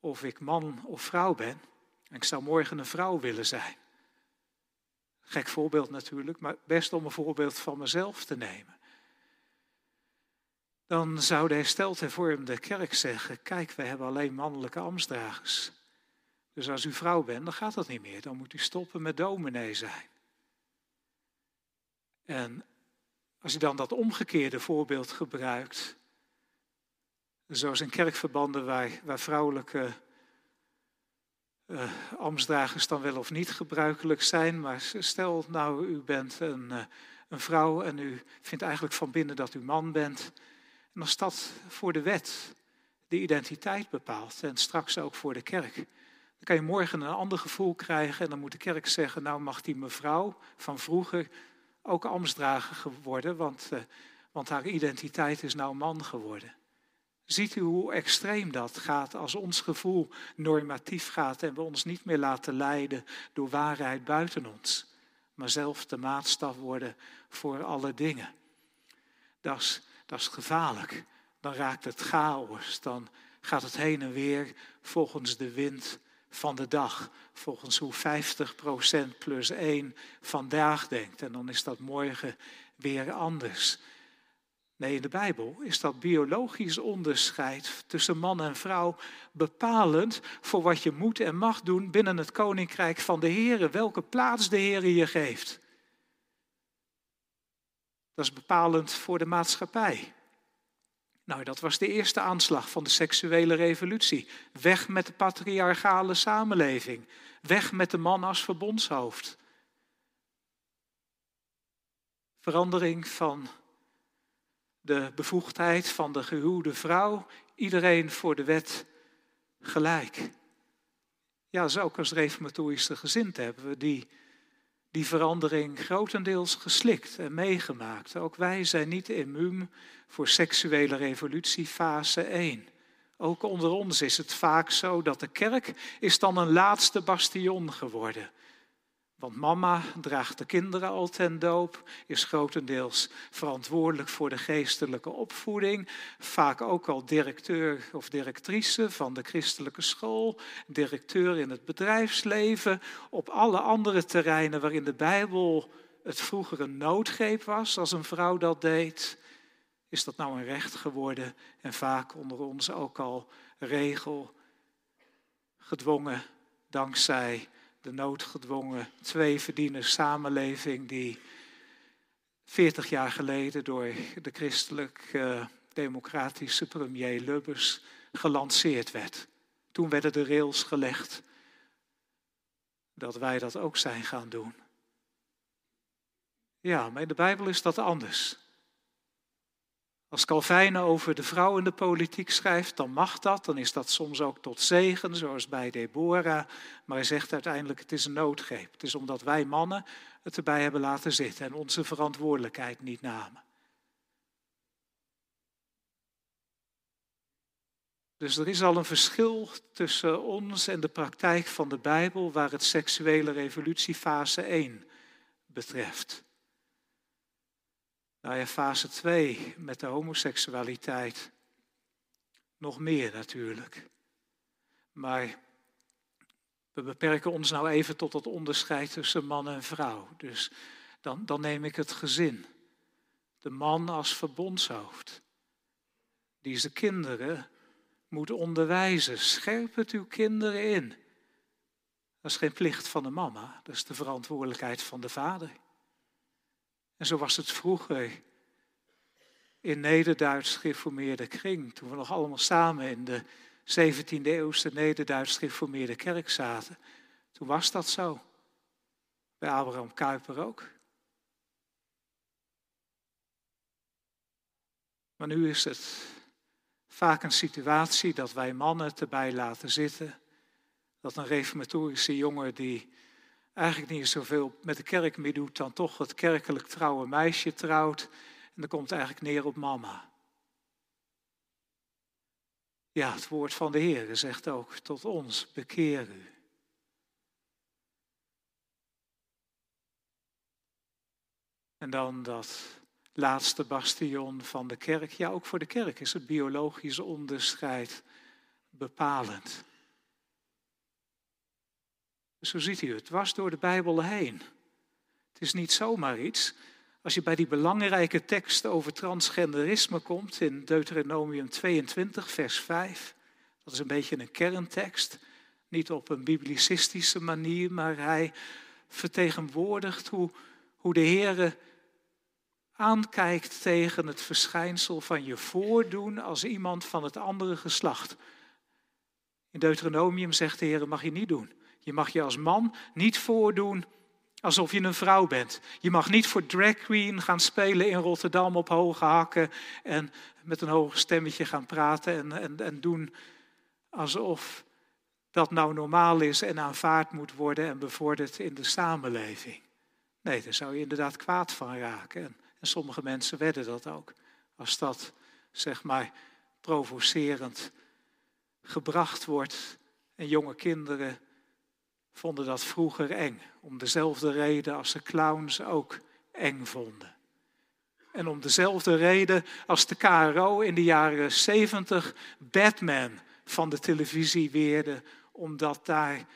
of ik man of vrouw ben, en ik zou morgen een vrouw willen zijn. Gek voorbeeld natuurlijk, maar best om een voorbeeld van mezelf te nemen dan zou de hersteld hervormde kerk zeggen, kijk, wij hebben alleen mannelijke ambtsdragers. Dus als u vrouw bent, dan gaat dat niet meer. Dan moet u stoppen met dominee zijn. En als u dan dat omgekeerde voorbeeld gebruikt, zoals in kerkverbanden waar, waar vrouwelijke uh, ambtsdragers dan wel of niet gebruikelijk zijn, maar stel nou u bent een, uh, een vrouw en u vindt eigenlijk van binnen dat u man bent, en als dat voor de wet de identiteit bepaalt en straks ook voor de kerk, dan kan je morgen een ander gevoel krijgen en dan moet de kerk zeggen, nou mag die mevrouw van vroeger ook ambtsdrager worden, want, uh, want haar identiteit is nou man geworden. Ziet u hoe extreem dat gaat als ons gevoel normatief gaat en we ons niet meer laten leiden door waarheid buiten ons, maar zelf de maatstaf worden voor alle dingen. Dat is dat is gevaarlijk. Dan raakt het chaos, dan gaat het heen en weer volgens de wind van de dag. Volgens hoe 50% plus 1 vandaag denkt. En dan is dat morgen weer anders. Nee, in de Bijbel is dat biologisch onderscheid tussen man en vrouw bepalend voor wat je moet en mag doen binnen het koninkrijk van de Heer. Welke plaats de Heer je geeft. Dat is bepalend voor de maatschappij. Nou, dat was de eerste aanslag van de seksuele revolutie. Weg met de patriarchale samenleving. Weg met de man als verbondshoofd. Verandering van de bevoegdheid van de gehuwde vrouw. Iedereen voor de wet gelijk. Ja, zo ook als reformatorische gezind hebben we die die verandering grotendeels geslikt en meegemaakt. Ook wij zijn niet immuun voor seksuele revolutie fase 1. Ook onder ons is het vaak zo dat de kerk is dan een laatste bastion geworden. Want mama draagt de kinderen al ten doop, is grotendeels verantwoordelijk voor de geestelijke opvoeding, vaak ook al directeur of directrice van de christelijke school, directeur in het bedrijfsleven, op alle andere terreinen waarin de Bijbel het vroeger een noodgreep was als een vrouw dat deed, is dat nou een recht geworden en vaak onder ons ook al regel, gedwongen dankzij de noodgedwongen twee verdieners samenleving die 40 jaar geleden door de christelijk-democratische premier Lubbers gelanceerd werd. Toen werden de rails gelegd dat wij dat ook zijn gaan doen. Ja, maar in de Bijbel is dat anders. Als Calvijn over de vrouw in de politiek schrijft, dan mag dat. Dan is dat soms ook tot zegen, zoals bij Deborah. Maar hij zegt uiteindelijk, het is een noodgreep. Het is omdat wij mannen het erbij hebben laten zitten en onze verantwoordelijkheid niet namen. Dus er is al een verschil tussen ons en de praktijk van de Bijbel waar het seksuele revolutie fase 1 betreft. Nou ja, fase 2 met de homoseksualiteit. Nog meer natuurlijk. Maar we beperken ons nou even tot het onderscheid tussen man en vrouw. Dus dan, dan neem ik het gezin. De man als verbondshoofd. Die zijn kinderen moet onderwijzen. Scherp het uw kinderen in. Dat is geen plicht van de mama, dat is de verantwoordelijkheid van de vader. En zo was het vroeger in Nederduits gereformeerde kring, toen we nog allemaal samen in de 17e eeuwse Nederduits gereformeerde kerk zaten. Toen was dat zo. Bij Abraham Kuyper ook. Maar nu is het vaak een situatie dat wij mannen erbij laten zitten. Dat een reformatorische jongen die eigenlijk niet zoveel met de kerk meer doet, dan toch het kerkelijk trouwe meisje trouwt. En dan komt eigenlijk neer op mama. Ja, het woord van de Heer zegt ook tot ons, bekeer u. En dan dat laatste bastion van de kerk. Ja, ook voor de kerk is het biologische onderscheid bepalend. Zo ziet u het, was door de Bijbel heen. Het is niet zomaar iets. Als je bij die belangrijke tekst over transgenderisme komt in Deuteronomium 22, vers 5, dat is een beetje een kerntekst, niet op een biblicistische manier, maar hij vertegenwoordigt hoe, hoe de Heer aankijkt tegen het verschijnsel van je voordoen als iemand van het andere geslacht. In Deuteronomium zegt de Heer, mag je niet doen. Je mag je als man niet voordoen alsof je een vrouw bent. Je mag niet voor drag queen gaan spelen in Rotterdam op hoge hakken en met een hoog stemmetje gaan praten en, en, en doen alsof dat nou normaal is en aanvaard moet worden en bevorderd in de samenleving. Nee, daar zou je inderdaad kwaad van raken. En, en sommige mensen werden dat ook. Als dat, zeg maar, provocerend gebracht wordt en jonge kinderen vonden dat vroeger eng. Om dezelfde reden als de clowns ook eng vonden. En om dezelfde reden als de KRO in de jaren 70 Batman van de televisie weerde, omdat daar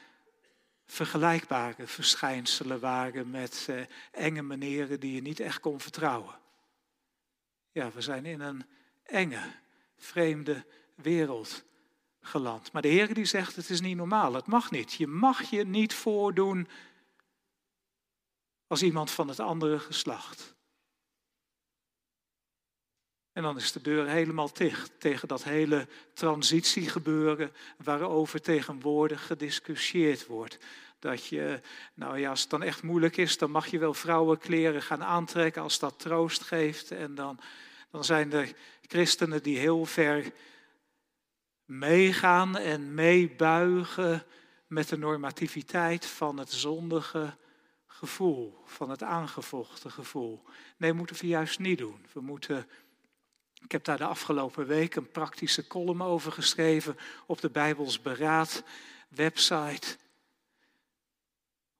vergelijkbare verschijnselen waren met eh, enge meneren die je niet echt kon vertrouwen. Ja, we zijn in een enge, vreemde wereld geland. Maar de Heer die zegt, het is niet normaal, het mag niet. Je mag je niet voordoen als iemand van het andere geslacht. En dan is de deur helemaal dicht tegen dat hele transitiegebeuren waarover tegenwoordig gediscussieerd wordt. Dat je, nou ja, als het dan echt moeilijk is, dan mag je wel vrouwenkleren gaan aantrekken als dat troost geeft. En dan, dan zijn er christenen die heel ver meegaan en meebuigen met de normativiteit van het zondige gevoel, van het aangevochten gevoel. Nee, moeten we juist niet doen. We moeten, ik heb daar de afgelopen week een praktische column over geschreven op de Bijbels Beraad website.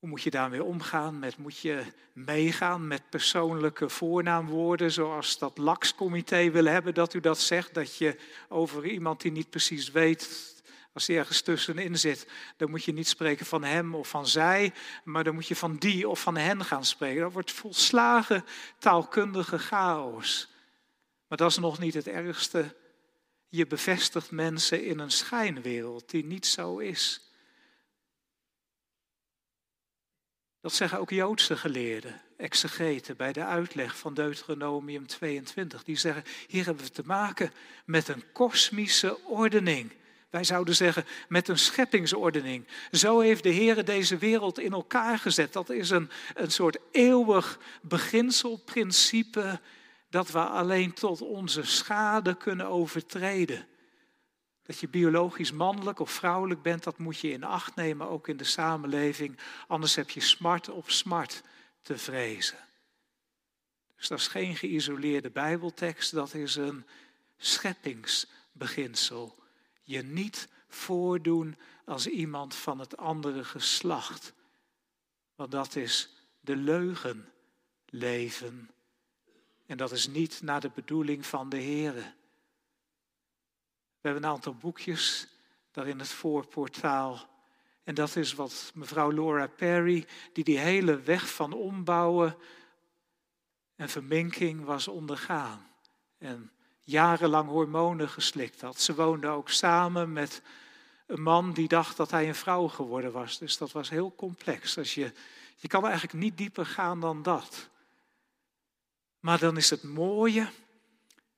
Hoe moet je daarmee omgaan? Met, moet je meegaan met persoonlijke voornaamwoorden, zoals dat LAX-comité wil hebben dat u dat zegt, dat je over iemand die niet precies weet, als hij ergens tussenin zit, dan moet je niet spreken van hem of van zij, maar dan moet je van die of van hen gaan spreken. Dat wordt volslagen taalkundige chaos. Maar dat is nog niet het ergste. Je bevestigt mensen in een schijnwereld die niet zo is. Dat zeggen ook Joodse geleerden, exegeten, bij de uitleg van Deuteronomium 22. Die zeggen, hier hebben we te maken met een kosmische ordening. Wij zouden zeggen met een scheppingsordening. Zo heeft de Heer deze wereld in elkaar gezet. Dat is een, een soort eeuwig beginselprincipe dat we alleen tot onze schade kunnen overtreden. Dat je biologisch mannelijk of vrouwelijk bent, dat moet je in acht nemen, ook in de samenleving. Anders heb je smart op smart te vrezen. Dus dat is geen geïsoleerde Bijbeltekst, dat is een scheppingsbeginsel. Je niet voordoen als iemand van het andere geslacht. Want dat is de leugen leven. En dat is niet naar de bedoeling van de Heer. We hebben een aantal boekjes daar in het voorportaal. En dat is wat mevrouw Laura Perry, die die hele weg van ombouwen en verminking was ondergaan. En jarenlang hormonen geslikt had. Ze woonde ook samen met een man die dacht dat hij een vrouw geworden was. Dus dat was heel complex. Als je, je kan eigenlijk niet dieper gaan dan dat. Maar dan is het mooie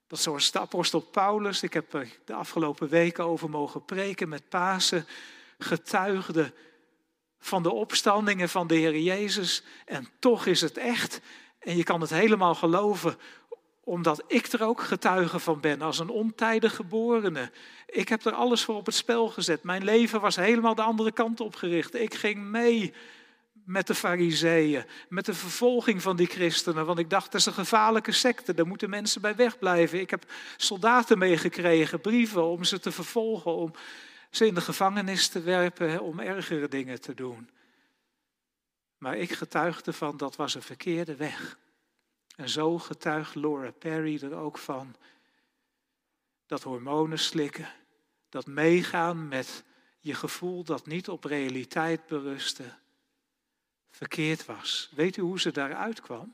dat zoals de apostel Paulus, ik heb er de afgelopen weken over mogen preken met Pasen, getuigde van de opstandingen van de Heer Jezus. En toch is het echt. En je kan het helemaal geloven, omdat ik er ook getuige van ben als een ontijdig geborene. Ik heb er alles voor op het spel gezet. Mijn leven was helemaal de andere kant op gericht. Ik ging mee met de fariseeën, met de vervolging van die christenen. Want ik dacht, dat is een gevaarlijke secte, daar moeten mensen bij wegblijven. Ik heb soldaten meegekregen, brieven om ze te vervolgen, om ze in de gevangenis te werpen, om ergere dingen te doen. Maar ik getuigde van, dat was een verkeerde weg. En zo getuigt Laura Perry er ook van dat hormonen slikken, dat meegaan met je gevoel dat niet op realiteit berustte, verkeerd was. Weet u hoe ze daaruit kwam?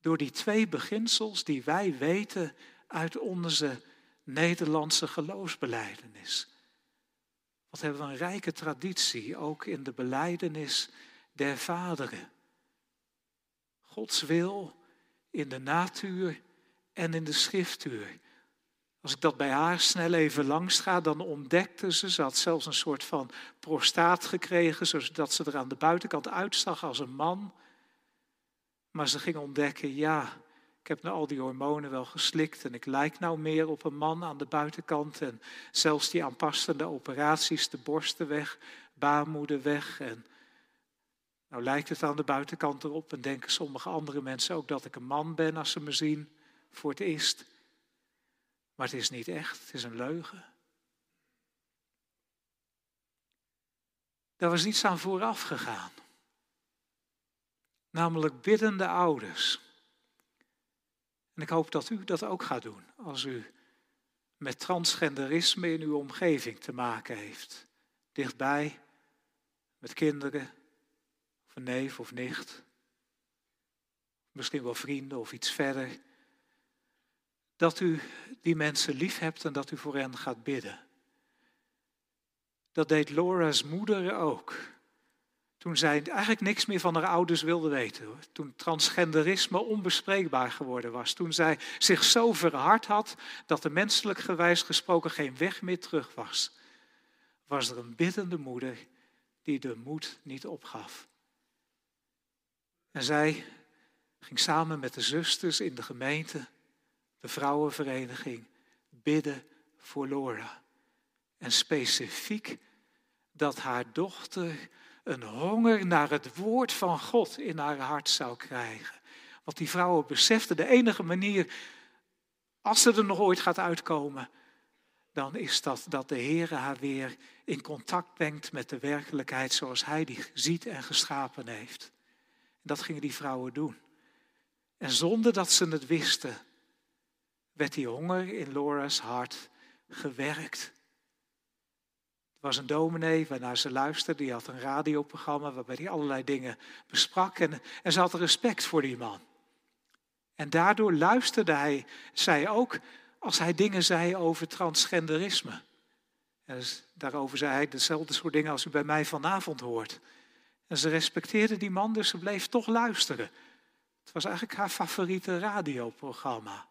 Door die twee beginsels die wij weten uit onze Nederlandse geloofsbeleidenis. Wat hebben we een rijke traditie, ook in de beleidenis der vaderen. Gods wil in de natuur en in de schriftuur. Als ik dat bij haar snel even langs ga, dan ontdekte ze, ze had zelfs een soort van prostaat gekregen, zodat ze er aan de buitenkant uitzag als een man. Maar ze ging ontdekken, ja, ik heb nou al die hormonen wel geslikt en ik lijk nou meer op een man aan de buitenkant. En zelfs die aanpassende operaties, de borsten weg, baarmoeder weg. En nou lijkt het aan de buitenkant erop en denken sommige andere mensen ook dat ik een man ben als ze me zien voor het eerst. Maar het is niet echt, het is een leugen. Daar was iets aan vooraf gegaan. Namelijk biddende ouders. En ik hoop dat u dat ook gaat doen als u met transgenderisme in uw omgeving te maken heeft. Dichtbij, met kinderen, of een neef of nicht. Misschien wel vrienden of iets verder dat u die mensen lief hebt en dat u voor hen gaat bidden. Dat deed Laura's moeder ook. Toen zij eigenlijk niks meer van haar ouders wilde weten. Toen transgenderisme onbespreekbaar geworden was. Toen zij zich zo verhard had dat er menselijk gewijs gesproken geen weg meer terug was. Was er een biddende moeder die de moed niet opgaf. En zij ging samen met de zusters in de gemeente de vrouwenvereniging, bidden voor Laura. En specifiek dat haar dochter een honger naar het woord van God in haar hart zou krijgen. Want die vrouwen beseften de enige manier, als ze er nog ooit gaat uitkomen, dan is dat dat de Heer haar weer in contact brengt met de werkelijkheid zoals Hij die ziet en geschapen heeft. En dat gingen die vrouwen doen. En zonder dat ze het wisten, werd die honger in Laura's hart gewerkt. Er was een dominee waarnaar ze luisterde, die had een radioprogramma waarbij hij allerlei dingen besprak en, en ze had respect voor die man. En daardoor luisterde hij, zij ook als hij dingen zei over transgenderisme. dus daarover zei hij dezelfde soort dingen als u bij mij vanavond hoort. En ze respecteerde die man, dus ze bleef toch luisteren. Het was eigenlijk haar favoriete radioprogramma.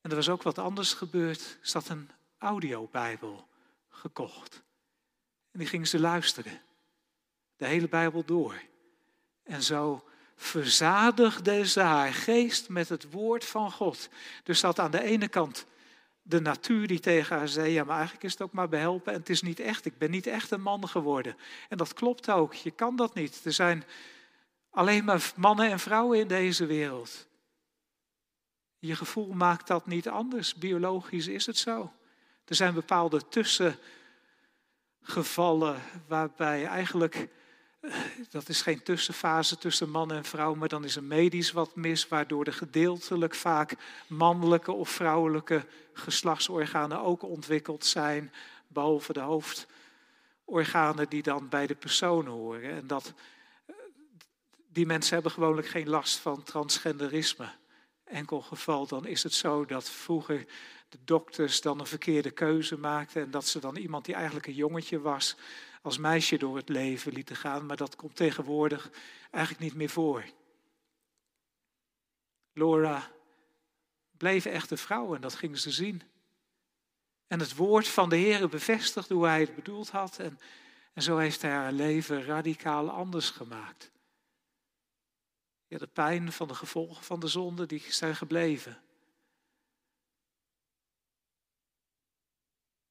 En er was ook wat anders gebeurd. Ze had een audiobijbel gekocht. En die ging ze luisteren. De hele Bijbel door. En zo verzadigde ze haar geest met het woord van God. Dus dat aan de ene kant de natuur die tegen haar zei, ja maar eigenlijk is het ook maar behelpen en het is niet echt, ik ben niet echt een man geworden. En dat klopt ook, je kan dat niet. Er zijn alleen maar mannen en vrouwen in deze wereld. Je gevoel maakt dat niet anders, biologisch is het zo. Er zijn bepaalde tussengevallen waarbij eigenlijk dat is geen tussenfase tussen man en vrouw, maar dan is er medisch wat mis, waardoor de gedeeltelijk vaak mannelijke of vrouwelijke geslachtsorganen ook ontwikkeld zijn, behalve de hoofdorganen die dan bij de persoon horen. En dat, die mensen hebben gewoonlijk geen last van transgenderisme. Enkel geval, dan is het zo dat vroeger de dokters dan een verkeerde keuze maakten en dat ze dan iemand die eigenlijk een jongetje was, als meisje door het leven lieten gaan, maar dat komt tegenwoordig eigenlijk niet meer voor. Laura bleef echt een vrouw en dat ging ze zien. En het woord van de Heer bevestigde hoe hij het bedoeld had en, en zo heeft hij haar leven radicaal anders gemaakt. Ja, de pijn van de gevolgen van de zonde, die zijn gebleven.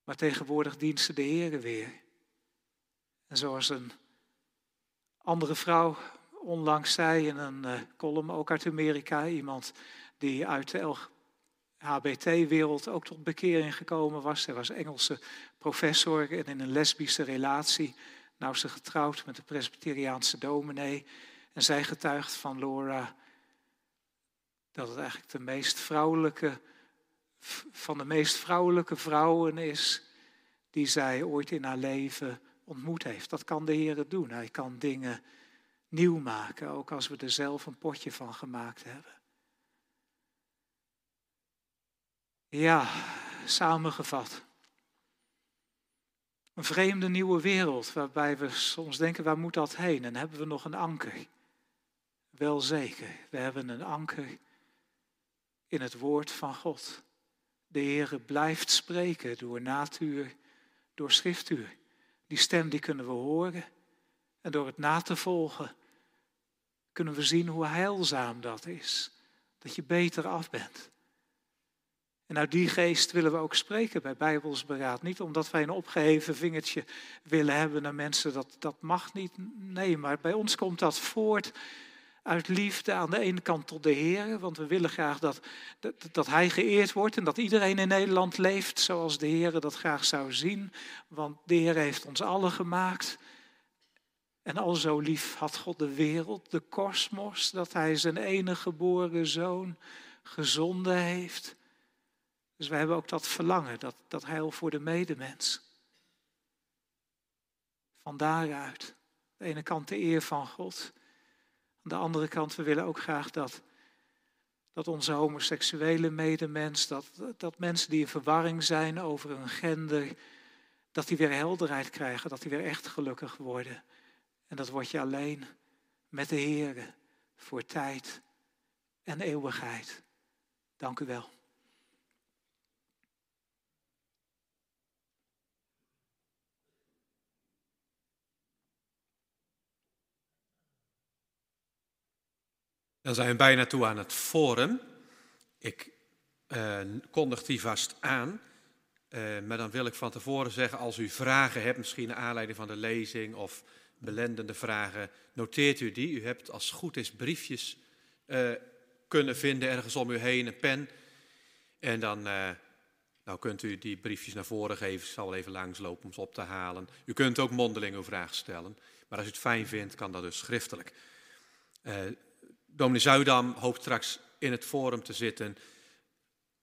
Maar tegenwoordig dient ze de Heer weer. En zoals een andere vrouw onlangs zei in een uh, column, ook uit Amerika, iemand die uit de HBT-wereld ook tot bekering gekomen was. Zij was Engelse professor en in een lesbische relatie. Nou ze getrouwd met een presbyteriaanse dominee. En zij getuigt van Laura dat het eigenlijk de meest vrouwelijke, van de meest vrouwelijke vrouwen is die zij ooit in haar leven ontmoet heeft. Dat kan de Heer doen. Hij kan dingen nieuw maken, ook als we er zelf een potje van gemaakt hebben. Ja, samengevat. Een vreemde nieuwe wereld waarbij we soms denken, waar moet dat heen? En hebben we nog een anker? Wel zeker, we hebben een anker in het woord van God. De Heer blijft spreken door natuur, door schriftuur. Die stem die kunnen we horen. En door het na te volgen kunnen we zien hoe heilzaam dat is. Dat je beter af bent. En uit die geest willen we ook spreken bij Bijbelsberaad. Niet omdat wij een opgeheven vingertje willen hebben naar mensen, dat, dat mag niet. Nee, maar bij ons komt dat voort uit liefde aan de ene kant tot de Heer, want we willen graag dat, dat, dat, Hij geëerd wordt en dat iedereen in Nederland leeft zoals de Heer dat graag zou zien, want de Heer heeft ons allen gemaakt. En al zo lief had God de wereld, de kosmos, dat Hij zijn enige geboren zoon gezonden heeft. Dus wij hebben ook dat verlangen, dat, dat heil voor de medemens. Van daaruit, aan de ene kant de eer van God, aan de andere kant, we willen ook graag dat, dat onze homoseksuele medemens, dat, dat mensen die in verwarring zijn over hun gender, dat die weer helderheid krijgen, dat die weer echt gelukkig worden. En dat word je alleen met de Heer voor tijd en eeuwigheid. Dank u wel. Dan zijn we bijna toe aan het forum. Ik uh, kondig die vast aan. Uh, maar dan wil ik van tevoren zeggen, als u vragen hebt, misschien naar aanleiding van de lezing of belendende vragen, noteert u die. U hebt als goed is briefjes uh, kunnen vinden ergens om u heen, een pen. En dan nou kunt u die briefjes naar voren geven. Ik zal wel even langslopen om ze op te halen. U kunt ook mondeling uw vraag stellen. Maar als u het fijn vindt, kan dat dus schriftelijk. Dominee Zuidam hoopt straks in het forum te zitten.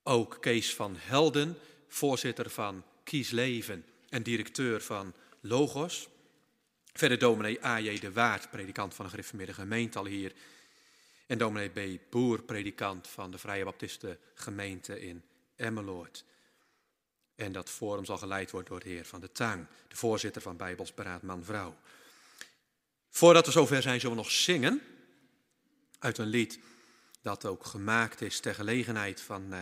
Ook Kees van Helden, voorzitter van Kies Leven en directeur van Logos. Verder dominee A.J. de Waard, predikant van de gereformeerde gemeente al hier. En dominee B. Boer, predikant van de Vrije Baptisten gemeente in Emmeloord. En dat forum zal geleid worden door de heer Van de Tang, de voorzitter van Bijbelsberaad Man-Vrouw. Voordat we zover zijn, zullen we nog zingen uit een lied dat ook gemaakt is ter gelegenheid van eh,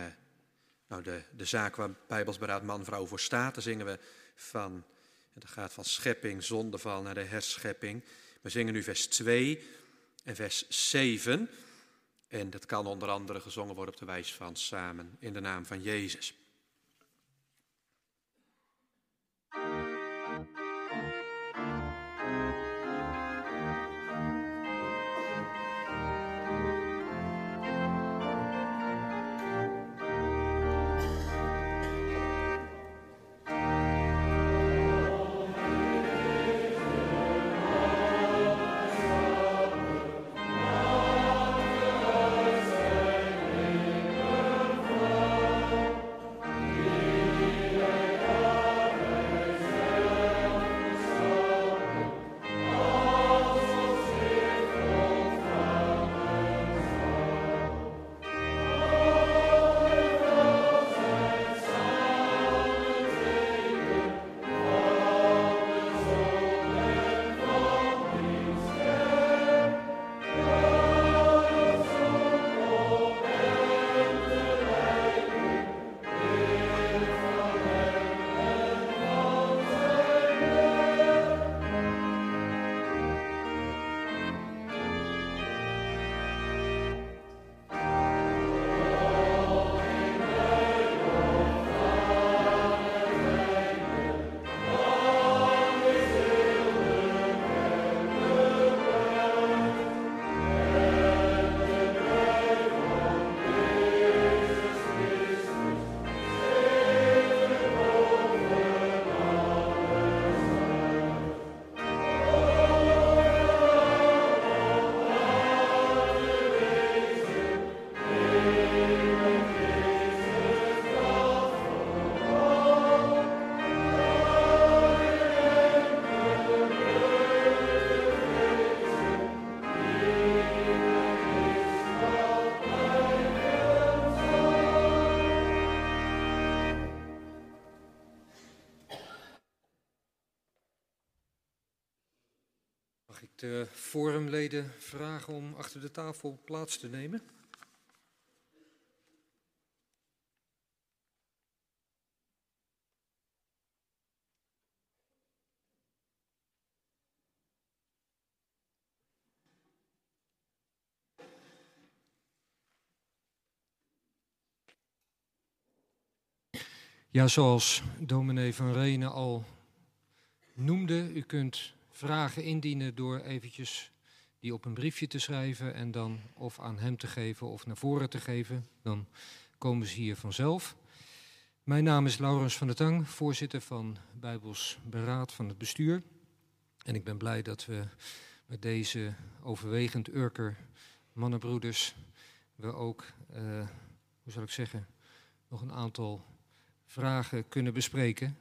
nou de, de zaak waar Bijbelsberaad Man-Vrouw voor staat. Zingen we van, dat gaat van schepping, zondeval naar de herschepping. We zingen nu vers 2 en vers 7. En dat kan onder andere gezongen worden op de wijze van samen in de naam van Jezus. Forumleden vragen om achter de tafel plaats te nemen. Ja, zoals dominee van Renen al noemde, u kunt vragen indienen door eventjes die op een briefje te schrijven en dan of aan hem te geven of naar voren te geven. Dan komen ze hier vanzelf. Mijn naam is Laurens van der Tang, voorzitter van Bijbels Beraad van het bestuur. En ik ben blij dat we met deze overwegend Urker mannenbroeders we ook, uh, hoe zal ik zeggen, nog een aantal vragen kunnen bespreken.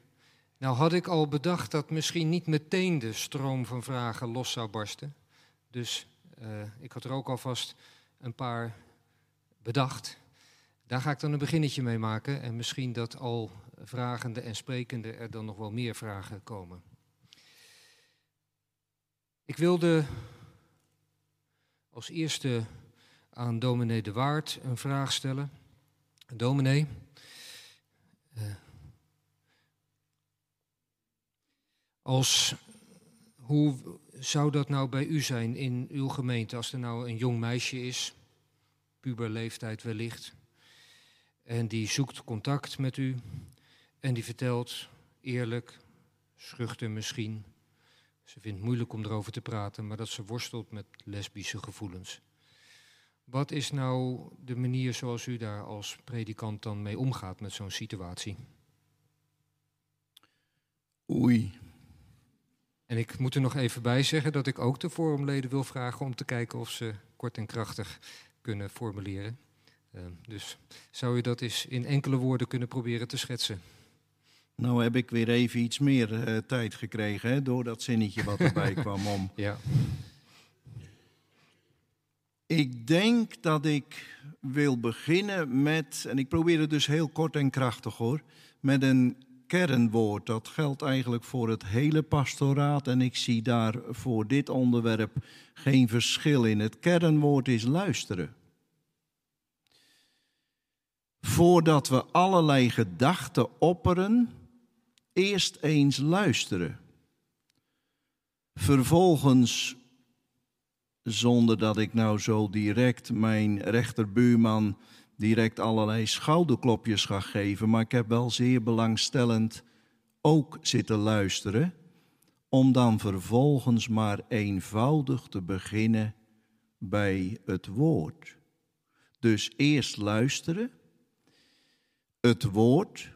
Nou had ik al bedacht dat misschien niet meteen de stroom van vragen los zou barsten. Dus uh, ik had er ook alvast een paar bedacht. Daar ga ik dan een beginnetje mee maken en misschien dat al vragende en sprekende er dan nog wel meer vragen komen. Ik wilde als eerste aan dominee De Waard een vraag stellen. Dominee, uh, Als, hoe zou dat nou bij u zijn in uw gemeente als er nou een jong meisje is, puberleeftijd wellicht, en die zoekt contact met u en die vertelt eerlijk, schuchter misschien, ze vindt het moeilijk om erover te praten, maar dat ze worstelt met lesbische gevoelens. Wat is nou de manier zoals u daar als predikant dan mee omgaat met zo'n situatie? Oei, en ik moet er nog even bij zeggen dat ik ook de forumleden wil vragen om te kijken of ze kort en krachtig kunnen formuleren. Uh, dus zou u dat eens in enkele woorden kunnen proberen te schetsen? Nou heb ik weer even iets meer uh, tijd gekregen hè, door dat zinnetje wat erbij kwam om. Ja. Ik denk dat ik wil beginnen met, en ik probeer het dus heel kort en krachtig hoor, met een kernwoord. Dat geldt eigenlijk voor het hele pastoraat en ik zie daar voor dit onderwerp geen verschil in. Het kernwoord is luisteren. Voordat we allerlei gedachten opperen, eerst eens luisteren. Vervolgens, zonder dat ik nou zo direct mijn rechterbuurman direct allerlei schouderklopjes ga geven, maar ik heb wel zeer belangstellend ook zitten luisteren, om dan vervolgens maar eenvoudig te beginnen bij het woord. Dus eerst luisteren, het woord,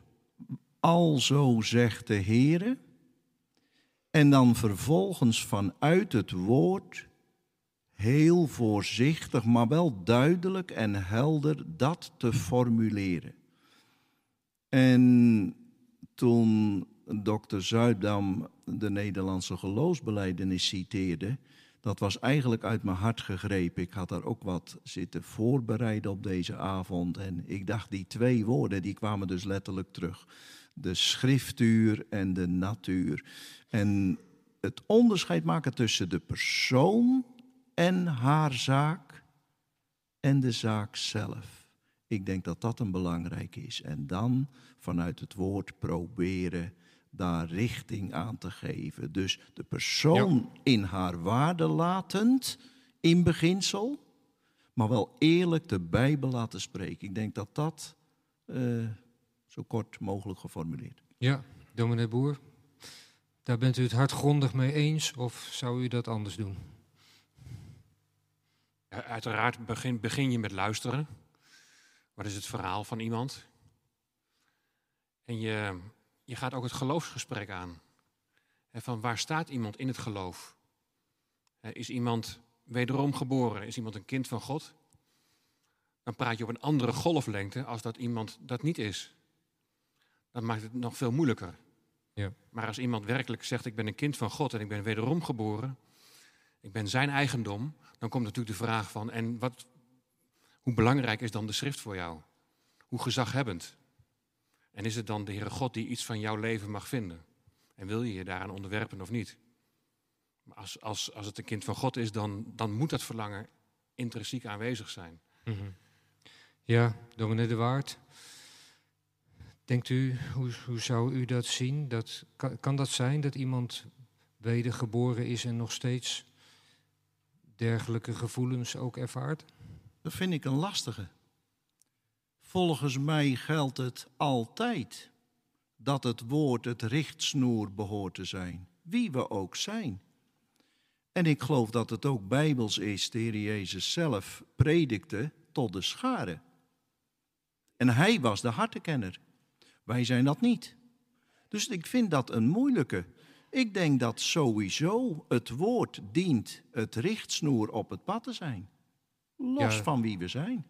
alzo zegt de Heere, en dan vervolgens vanuit het woord heel voorzichtig, maar wel duidelijk en helder dat te formuleren. En toen dokter Zuidam de Nederlandse geloofsbeleidenis citeerde, dat was eigenlijk uit mijn hart gegrepen. Ik had daar ook wat zitten voorbereiden op deze avond. En ik dacht, die twee woorden, die kwamen dus letterlijk terug. De schriftuur en de natuur. En het onderscheid maken tussen de persoon en haar zaak en de zaak zelf. Ik denk dat dat een belangrijk is. En dan vanuit het woord proberen daar richting aan te geven. Dus de persoon in haar waarde latend, in beginsel, maar wel eerlijk de Bijbel laten spreken. Ik denk dat dat uh, zo kort mogelijk geformuleerd. Ja, dominee Boer, daar bent u het hardgrondig mee eens of zou u dat anders doen? Uiteraard begin, begin je met luisteren. Wat is het verhaal van iemand? En je, je gaat ook het geloofsgesprek aan. van waar staat iemand in het geloof? Is iemand wederom geboren? Is iemand een kind van God? Dan praat je op een andere golflengte als dat iemand dat niet is. Dat maakt het nog veel moeilijker. Ja. Maar als iemand werkelijk zegt: Ik ben een kind van God en ik ben wederom geboren, ik ben zijn eigendom, dan komt natuurlijk de vraag van: En wat, hoe belangrijk is dan de schrift voor jou? Hoe gezaghebbend? En is het dan de Heere God die iets van jouw leven mag vinden? En wil je je daaraan onderwerpen of niet? Maar als, als, als het een kind van God is, dan, dan moet dat verlangen intrinsiek aanwezig zijn. Mm Ja, dominee de Waard. Denkt u, hoe, hoe zou u dat zien? Dat, kan, kan dat zijn dat iemand wedergeboren is en nog steeds dergelijke gevoelens ook ervaart? Dat vind ik een lastige. Volgens mij geldt het altijd dat het woord het richtsnoer behoort te zijn, wie we ook zijn. En ik geloof dat het ook bijbels is, de Jezus zelf predikte tot de scharen. En hij was de hartenkenner. Wij zijn dat niet. Dus ik vind dat een moeilijke. Ik denk dat sowieso het woord dient het richtsnoer op het pad te zijn. Los van wie we zijn.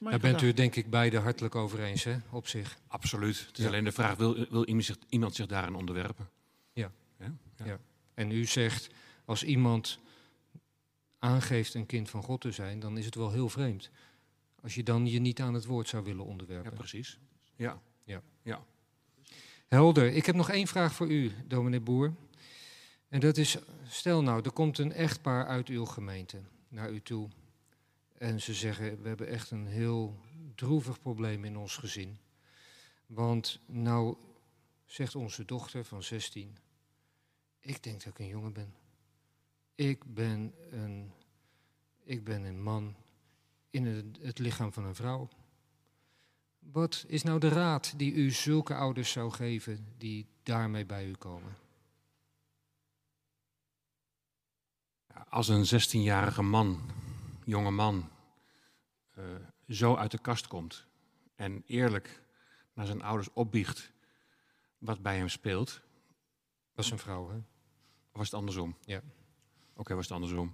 Daar bent u denk ik beide hartelijk over eens, hè, op zich. Absoluut. Het is alleen de vraag, wil, wil iemand, zich, iemand zich daaraan onderwerpen? Ja. Ja? ja. En u zegt, als iemand aangeeft een kind van God te zijn, dan is het wel heel vreemd. Als je dan je niet aan het woord zou willen onderwerpen. Ja, precies. Ja. Ja. ja. Helder. Ik heb nog één vraag voor u, dominee Boer. En dat is, stel nou, er komt een echtpaar uit uw gemeente naar u toe. En ze zeggen, we hebben echt een heel droevig probleem in ons gezin. Want nou zegt onze dochter van 16, ik denk dat ik een jongen ben. Ik ben een, ik ben een man in het, het lichaam van een vrouw. Wat is nou de raad die u zulke ouders zou geven die daarmee bij u komen? Als een 16-jarige man, jonge man, uh, zo uit de kast komt en eerlijk naar zijn ouders opbiecht wat bij hem speelt. Dat is een vrouw, hè? Of was het andersom? Ja. Oké, okay, was het andersom.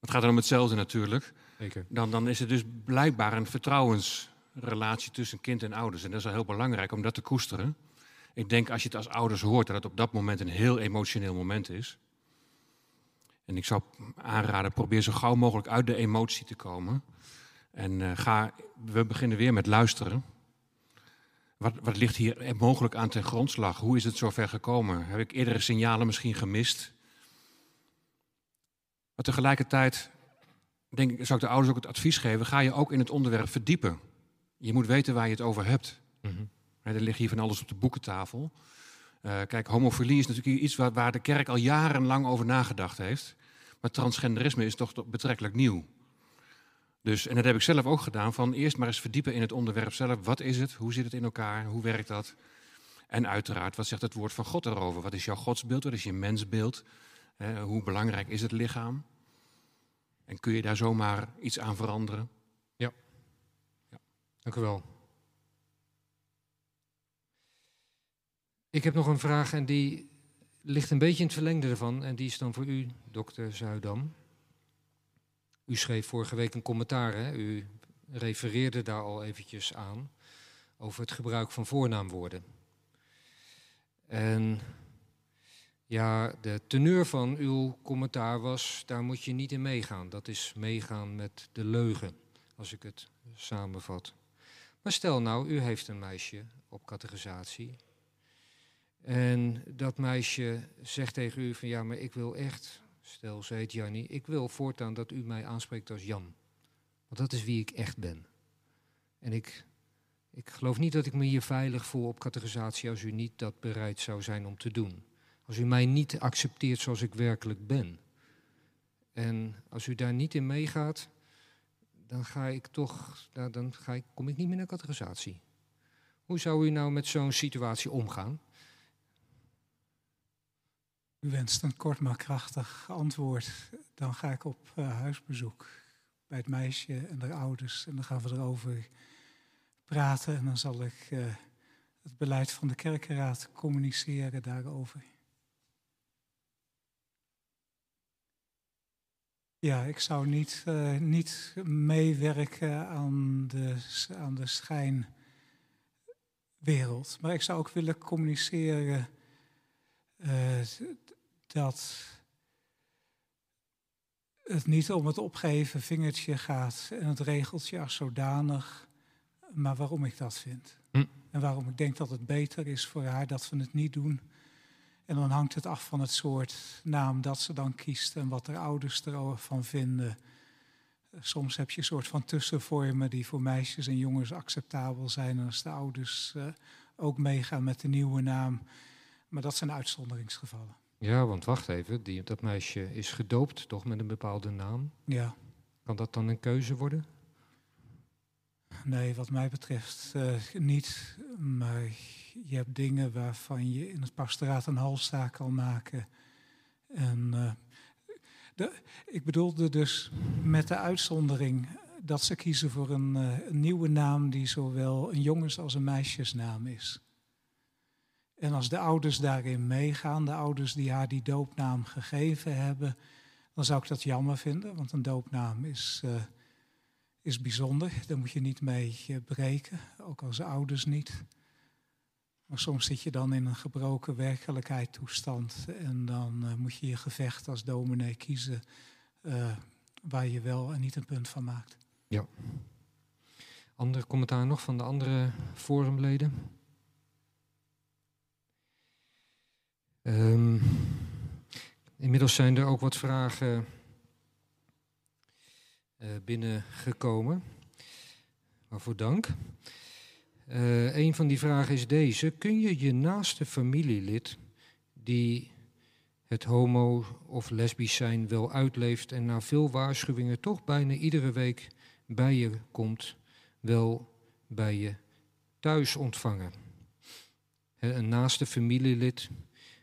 Het gaat dan om hetzelfde natuurlijk. Zeker. Dan, dan is het dus blijkbaar een vertrouwensrelatie tussen kind en ouders. En dat is wel heel belangrijk om dat te koesteren. Ik denk als je het als ouders hoort dat het op dat moment een heel emotioneel moment is. En ik zou aanraden, probeer zo gauw mogelijk uit de emotie te komen. En uh, ga, we beginnen weer met luisteren. Wat, wat ligt hier mogelijk aan ten grondslag? Hoe is het zover gekomen? Heb ik eerdere signalen misschien gemist? Maar tegelijkertijd denk ik, zou ik de ouders ook het advies geven: ga je ook in het onderwerp verdiepen. Je moet weten waar je het over hebt. Mm Er ligt hier van alles op de boekentafel. Uh, kijk, homofilie is natuurlijk iets waar, waar, de kerk al jarenlang over nagedacht heeft. Maar transgenderisme is toch betrekkelijk nieuw. Dus, en dat heb ik zelf ook gedaan, van eerst maar eens verdiepen in het onderwerp zelf. Wat is het? Hoe zit het in elkaar? Hoe werkt dat? En uiteraard, wat zegt het woord van God erover? Wat is jouw godsbeeld? Wat is je mensbeeld? Hoe belangrijk is het lichaam? En kun je daar zomaar iets aan veranderen? Ja. ja. Dank u wel. Ik heb nog een vraag en die ligt een beetje in het verlengde ervan. En die is dan voor u, dokter Zuidam. U schreef vorige week een commentaar. Hè? U refereerde daar al eventjes aan over het gebruik van voornaamwoorden. En ja, de teneur van uw commentaar was, daar moet je niet in meegaan. Dat is meegaan met de leugen, als ik het samenvat. Maar stel nou, u heeft een meisje op categorisatie. En dat meisje zegt tegen u van ja, maar ik wil echt, stel ze heet Jannie, ik wil voortaan dat u mij aanspreekt als Jan. Want dat is wie ik echt ben. En ik, ik geloof niet dat ik me hier veilig voel op categorisatie als u niet dat bereid zou zijn om te doen. Als u mij niet accepteert zoals ik werkelijk ben. En als u daar niet in meegaat, dan ga ik toch, dan ga ik, kom ik niet meer naar categorisatie. Hoe zou u nou met zo'n situatie omgaan? U wenst een kort maar krachtig antwoord. Dan ga ik op uh, huisbezoek bij het meisje en de ouders. En dan gaan we erover praten. En dan zal ik uh, het beleid van de kerkenraad communiceren daarover. Ja, ik zou niet, uh, niet meewerken aan de, aan de schijnwereld. Maar ik zou ook willen communiceren uh, dat het niet om het opgeven vingertje gaat en het regeltje als zodanig, maar waarom ik dat vind. Hm. En waarom ik denk dat het beter is voor haar dat we het niet doen. En dan hangt het af van het soort naam dat ze dan kiest en wat de ouders ervan vinden. Soms heb je een soort van tussenvormen die voor meisjes en jongens acceptabel zijn. En als de ouders uh, ook meegaan met de nieuwe naam. Maar dat zijn uitzonderingsgevallen. Ja, want wacht even, die, dat meisje is gedoopt toch met een bepaalde naam? Ja. Kan dat dan een keuze worden? Nee, wat mij betreft uh, niet. Maar je hebt dingen waarvan je in het pastoraat een halszaak kan maken. En uh, de, ik bedoelde dus met de uitzondering dat ze kiezen voor een, uh, een nieuwe naam die zowel een jongens- als een meisjesnaam is. En als de ouders daarin meegaan, de ouders die haar die doopnaam gegeven hebben, dan zou ik dat jammer vinden, want een doopnaam is, is bijzonder. Daar moet je niet mee breken, ook als ouders niet. Maar soms zit je dan in een gebroken werkelijkheid toestand en dan uh, moet je je gevecht als dominee kiezen uh, waar je wel en niet een punt van maakt. Ja. Andere commentaar nog van de andere forumleden? Um, inmiddels zijn er ook wat vragen binnengekomen. Waarvoor dank. Uh, een van die vragen is deze. Kun je je naaste familielid die het homo of lesbisch zijn wel uitleeft en na veel waarschuwingen toch bijna iedere week bij je komt, wel bij je thuis ontvangen? Een naaste familielid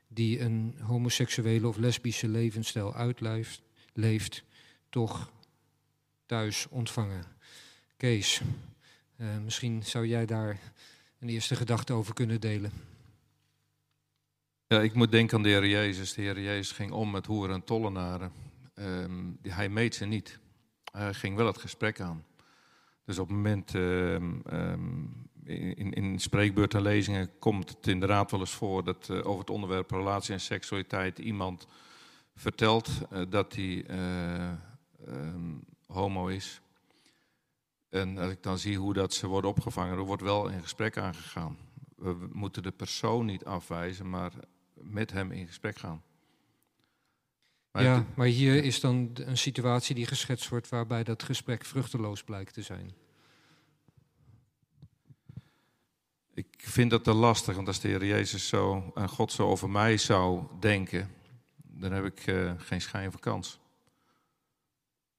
die een homoseksuele of lesbische levensstijl uitleeft, leeft, toch thuis ontvangen. Kees, uh, misschien zou jij daar een eerste gedachte over kunnen delen. Ja, ik moet denken aan de Heer Jezus. De Heer Jezus ging om met hoeren en tollenaren. Um, hij meet ze niet. Hij ging wel het gesprek aan. Dus op het moment um, um, in, in spreekbeurten en lezingen komt het inderdaad wel eens voor dat uh, over het onderwerp relatie en seksualiteit iemand vertelt eh, dat hij eh, ehm, homo is. En als ik dan zie hoe dat ze worden opgevangen, er wordt wel in gesprek aangegaan. We moeten de persoon niet afwijzen, maar met hem in gesprek gaan. Maar ja, het- maar hier is dan een situatie die geschetst wordt waarbij dat gesprek vruchteloos blijkt te zijn. Ik vind dat te lastig, want als de Heer Jezus zo en God zo over mij zou denken, dan heb ik eh, geen schijn van kans.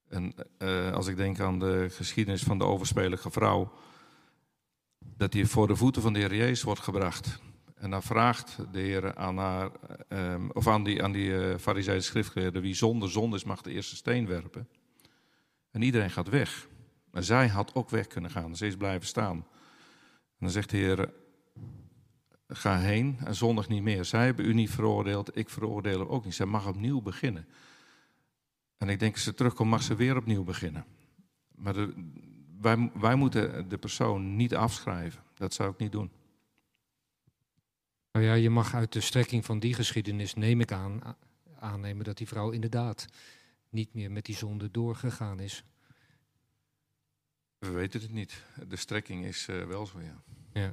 En eh, als ik denk aan de geschiedenis van de overspelige vrouw, dat die voor de voeten van de Heer Jezus wordt gebracht. En dan vraagt de Heer aan haar, eh, ehm, of aan die, aan die Farizeeën schriftgeleerden, wie zonder zonde is, mag de eerste steen werpen. En iedereen gaat weg. Maar zij had ook weg kunnen gaan, ze is blijven staan. En dan zegt de Heer, ga heen en zondig niet meer. Zij hebben u niet veroordeeld, ik veroordeel hem ook niet. Zij mag opnieuw beginnen. En ik denk, als ze terugkomt, mag ze weer opnieuw beginnen. Maar de, wij, wij moeten de persoon niet afschrijven. Dat zou ik niet doen. Nou ja, je mag uit de strekking van die geschiedenis, neem ik aan, aannemen dat die vrouw inderdaad niet meer met die zonde doorgegaan is. We weten het niet. De strekking is eh, wel zo, ja. Ja.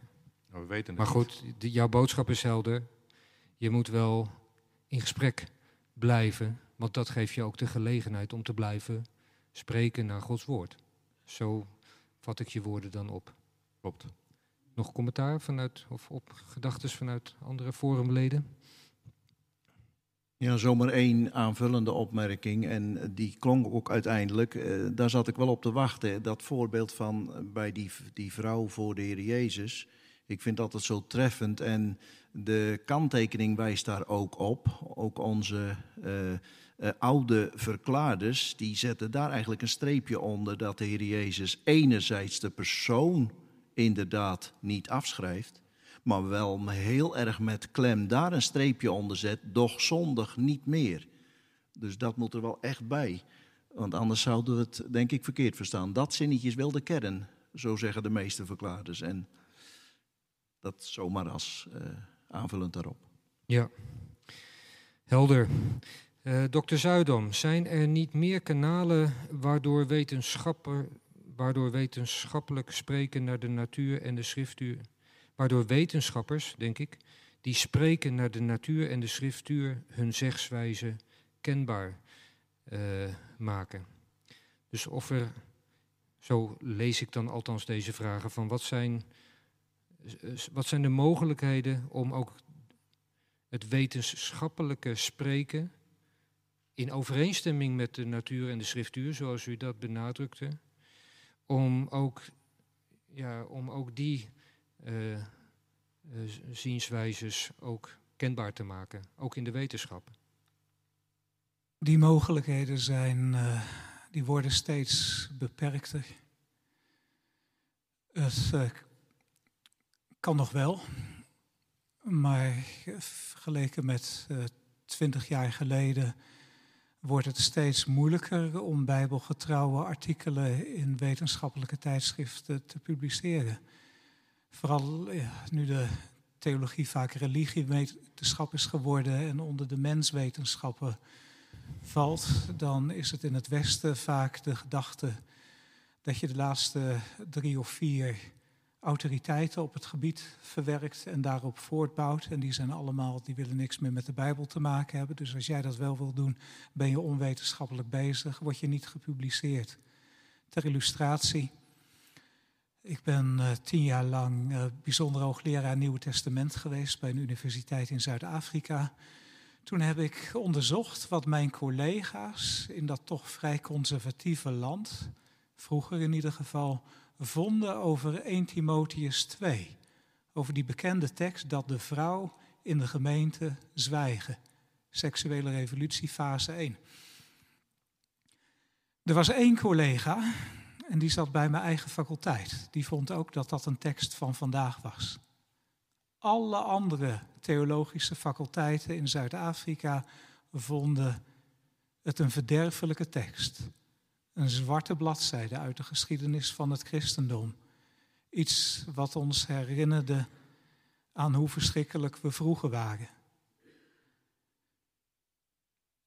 Maar we weten het Maar goed, jouw boodschap is helder. Je moet wel in gesprek blijven, want dat geeft je ook de gelegenheid om te blijven spreken naar Gods woord. Zo vat ik je woorden dan op. Klopt. Nog commentaar vanuit, of op gedachten vanuit andere forumleden? Ja, zomaar één aanvullende opmerking. En die klonk ook uiteindelijk. eh, daar zat ik wel op te wachten. Dat voorbeeld van eh, bij die, die vrouw voor de Heer Jezus. Ik vind dat het zo treffend. En de kanttekening wijst daar ook op. Ook onze eh, eh, oude verklaarders. Die zetten daar eigenlijk een streepje onder. Dat de Heer Jezus enerzijds de persoon inderdaad niet afschrijft maar wel heel erg met klem daar een streepje onder zet, doch zondig niet meer. Dus dat moet er wel echt bij. Want anders zouden we het, denk ik, verkeerd verstaan. Dat zinnetje is wel de kern, zo zeggen de meeste verklaarders. En dat zomaar als eh, aanvullend daarop. Ja, helder. Eh Dr. Zuidam, zijn er niet meer kanalen waardoor, waardoor wetenschappelijk spreken naar de natuur en de schriftuur, waardoor wetenschappers, denk ik, die spreken naar de natuur en de schriftuur hun zegswijze kenbaar eh, maken? Dus of er, zo lees ik dan althans deze vragen, van wat zijn, eh, wat zijn de mogelijkheden om ook het wetenschappelijke spreken in overeenstemming met de natuur en de schriftuur, zoals u dat benadrukte, om ook, ja, om ook die z- zienswijzes ook kenbaar te maken, ook in de wetenschap. Die mogelijkheden zijn, eh, die worden steeds beperkter. Het kan nog wel, maar vergeleken met twintig jaar geleden wordt het steeds moeilijker om bijbelgetrouwe artikelen in wetenschappelijke tijdschriften te publiceren. Vooral nu de theologie vaak religiewetenschap is geworden en onder de menswetenschappen valt, dan is het in het Westen vaak de gedachte dat je de laatste drie of vier autoriteiten op het gebied verwerkt en daarop voortbouwt. En die zijn allemaal, die willen niks meer met de Bijbel te maken hebben. Dus als jij dat wel wil doen, ben je onwetenschappelijk bezig, word je niet gepubliceerd. Ter illustratie. Ik ben eh, tien jaar lang eh, bijzonder hoogleraar Nieuwe Testament geweest bij een universiteit in Zuid-Afrika. Toen heb ik onderzocht wat mijn collega's in dat toch vrij conservatieve land, vroeger in ieder geval, vonden over 1 Timotheus 2. Over die bekende tekst dat de vrouw in de gemeente zwijgen. Seksuele revolutie fase 1. Er was één collega en die zat bij mijn eigen faculteit. Die vond ook dat dat een tekst van vandaag was. Alle andere theologische faculteiten in Zuid-Afrika vonden het een verderfelijke tekst. Een zwarte bladzijde uit de geschiedenis van het christendom. Iets wat ons herinnerde aan hoe verschrikkelijk we vroeger waren.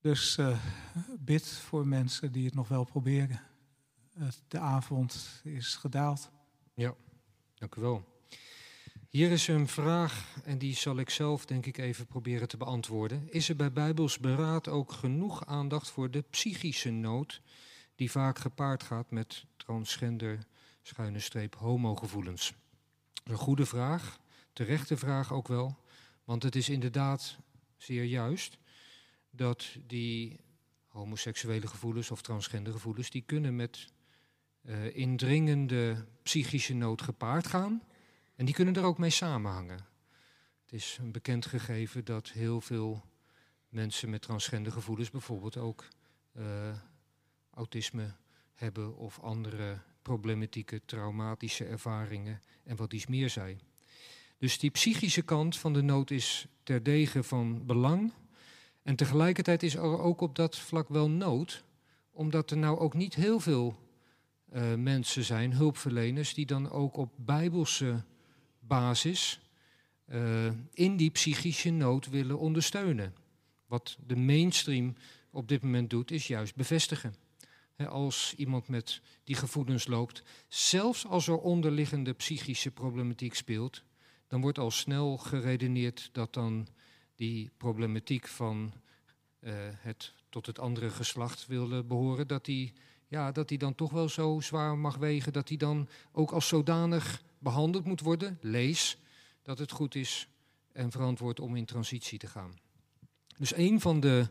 Dus uh, bid voor mensen die het nog wel proberen. de avond is gedaald. Ja, dank u wel. Hier is een vraag en die zal ik zelf denk ik even proberen te beantwoorden. Is er bij Bijbels beraad ook genoeg aandacht voor de psychische nood die vaak gepaard gaat met transgender, schuine streep, homogevoelens? Een goede vraag, terechte vraag ook wel, want het is inderdaad zeer juist dat die homoseksuele gevoelens of transgender gevoelens, die kunnen met uh, indringende psychische nood gepaard gaan. En die kunnen er ook mee samenhangen. Het is een bekend gegeven dat heel veel mensen met transgender gevoelens bijvoorbeeld ook uh, autisme hebben of andere problematieke, traumatische ervaringen en wat iets meer zijn. Dus die psychische kant van de nood is terdege van belang. En tegelijkertijd is er ook op dat vlak wel nood, omdat er nou ook niet heel veel uh, mensen zijn, hulpverleners, die dan ook op bijbelse basis uh, in die psychische nood willen ondersteunen. Wat de mainstream op dit moment doet, is juist bevestigen. Als iemand met die gevoelens loopt, zelfs als er onderliggende psychische problematiek speelt, dan wordt al snel geredeneerd dat dan die problematiek van uh, het tot het andere geslacht willen behoren, dat die, ja, dat die dan toch wel zo zwaar mag wegen, dat die dan ook als zodanig behandeld moet worden. Lees dat het goed is en verantwoord om in transitie te gaan. Dus een van de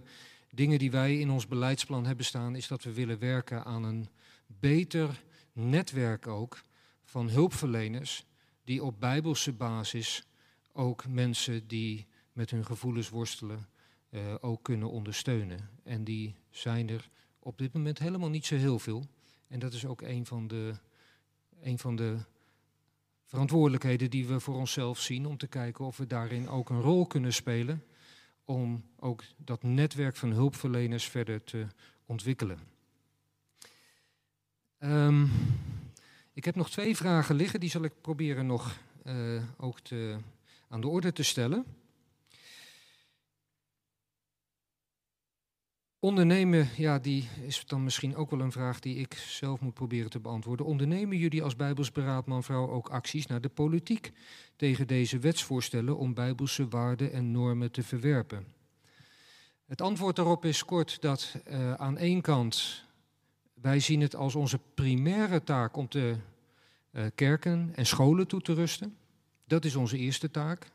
dingen die wij in ons beleidsplan hebben staan, is dat we willen werken aan een beter netwerk ook van hulpverleners die op bijbelse basis ook mensen die met hun gevoelens worstelen uh, ook kunnen ondersteunen. En die zijn er op dit moment helemaal niet zo heel veel. En dat is ook een van de, een van de verantwoordelijkheden die we voor onszelf zien om te kijken of we daarin ook een rol kunnen spelen om ook dat netwerk van hulpverleners verder te ontwikkelen. Um, ik heb nog twee vragen liggen, die zal ik proberen nog uh, ook te, aan de orde te stellen. Ondernemen, ja, die is dan misschien ook wel een vraag die ik zelf moet proberen te beantwoorden. Ondernemen jullie als Bijbelsberaadman vrouw ook acties naar de politiek tegen deze wetsvoorstellen om Bijbelse waarden en normen te verwerpen? Het antwoord daarop is kort dat uh, aan één kant wij zien het als onze primaire taak om de uh, kerken en scholen toe te rusten. Dat is onze eerste taak.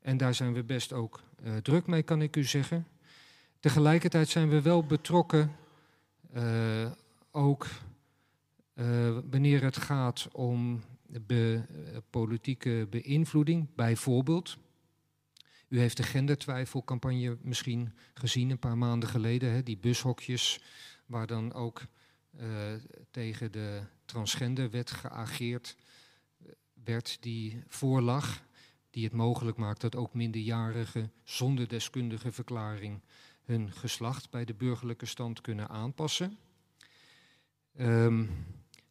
En daar zijn we best ook uh, druk mee, kan ik u zeggen. Tegelijkertijd zijn we wel betrokken, uh, ook wanneer het gaat om be, politieke beïnvloeding, bijvoorbeeld. U heeft de gendertwijfelcampagne misschien gezien een paar maanden geleden, hè, die bushokjes, waar dan ook tegen de transgenderwet geageerd eh, werd die voorlag, die het mogelijk maakt dat ook minderjarigen zonder deskundige verklaring hun geslacht bij de burgerlijke stand kunnen aanpassen. Um,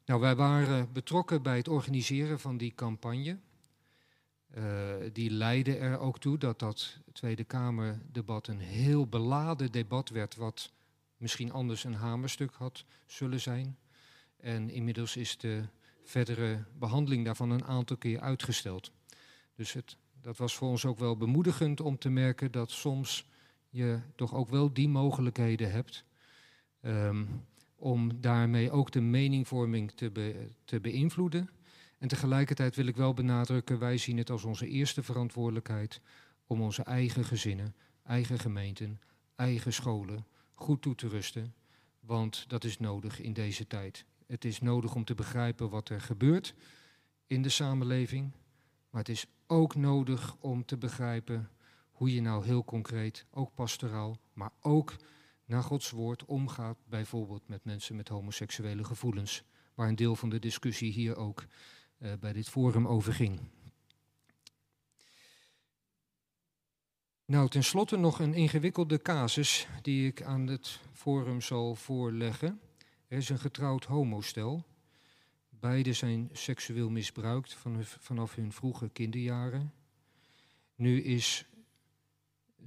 nou, wij waren betrokken bij het organiseren van die campagne. Uh, die leidde er ook toe dat dat Tweede Kamerdebat een heel beladen debat werd, wat misschien anders een hamerstuk had zullen zijn. En inmiddels is de verdere behandeling daarvan een aantal keer uitgesteld. Dus het, dat was voor ons ook wel bemoedigend om te merken dat soms je toch ook wel die mogelijkheden hebt um, om daarmee ook de meningvorming te, be, te beïnvloeden. En tegelijkertijd wil ik wel benadrukken, wij zien het als onze eerste verantwoordelijkheid om onze eigen gezinnen, eigen gemeenten, eigen scholen goed toe te rusten, want dat is nodig in deze tijd. Het is nodig om te begrijpen wat er gebeurt in de samenleving, maar het is ook nodig om te begrijpen hoe je nou heel concreet, ook pastoraal, maar ook naar Gods woord omgaat, bijvoorbeeld met mensen met homoseksuele gevoelens, waar een deel van de discussie hier ook uh, bij dit forum over ging. Nou, tenslotte nog een ingewikkelde casus die ik aan het forum zal voorleggen. Er is een getrouwd homostel. Beiden zijn seksueel misbruikt vanaf hun vroege kinderjaren. Nu is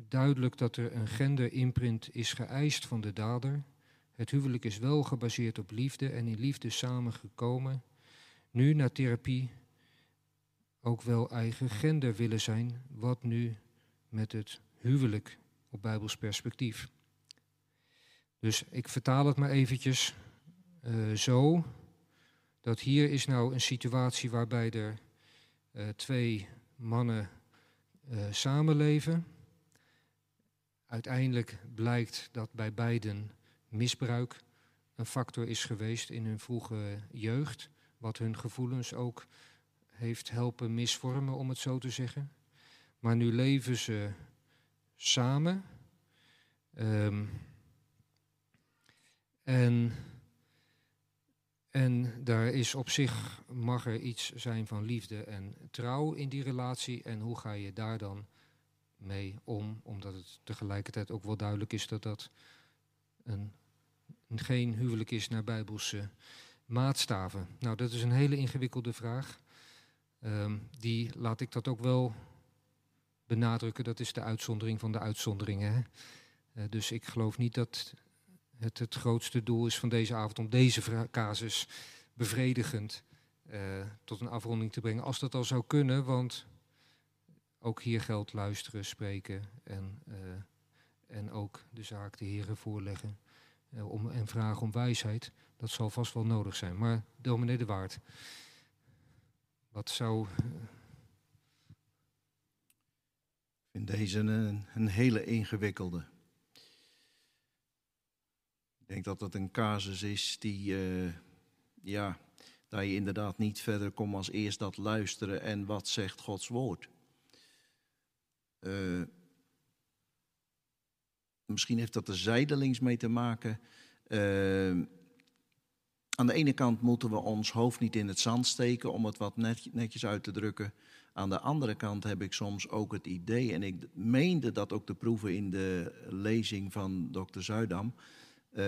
duidelijk dat er een genderimprint is geëist van de dader. Het huwelijk is wel gebaseerd op liefde en in liefde samengekomen. Nu na therapie ook wel eigen gender willen zijn. Wat nu met het huwelijk op Bijbels perspectief? Dus ik vertaal het maar eventjes uh, zo. Dat hier is nou een situatie waarbij er uh, twee mannen uh, samenleven. Uiteindelijk blijkt dat bij beiden misbruik een factor is geweest in hun vroege jeugd, wat hun gevoelens ook heeft helpen misvormen, om het zo te zeggen. Maar nu leven ze samen. Um, en, en daar is op zich, mag er iets zijn van liefde en trouw in die relatie. En hoe ga je daar dan mee om? Omdat het tegelijkertijd ook wel duidelijk is dat dat een, geen huwelijk is naar bijbelse maatstaven. Nou, dat is een hele ingewikkelde vraag. Um, die laat ik dat ook wel benadrukken. Dat is de uitzondering van de uitzonderingen. Uh, dus ik geloof niet dat het het grootste doel is van deze avond om deze casus bevredigend uh, tot een afronding te brengen. Als dat al zou kunnen, want ook hier geldt luisteren, spreken en, uh, en ook de zaak de heren voorleggen uh, om, en vragen om wijsheid. Dat zal vast wel nodig zijn. Maar dominee de Waard, wat zou... Ik vind deze een, een hele ingewikkelde. Ik denk dat dat een casus is die, uh, ja, dat je inderdaad niet verder komt als eerst dat luisteren en wat zegt Gods woord. Uh, misschien heeft dat er zijdelings mee te maken. Uh, aan de ene kant moeten we ons hoofd niet in het zand steken, om het wat net, netjes uit te drukken. Aan de andere kant heb ik soms ook het idee, en ik meende dat ook te proeven in de lezing van dokter Zuidam, uh,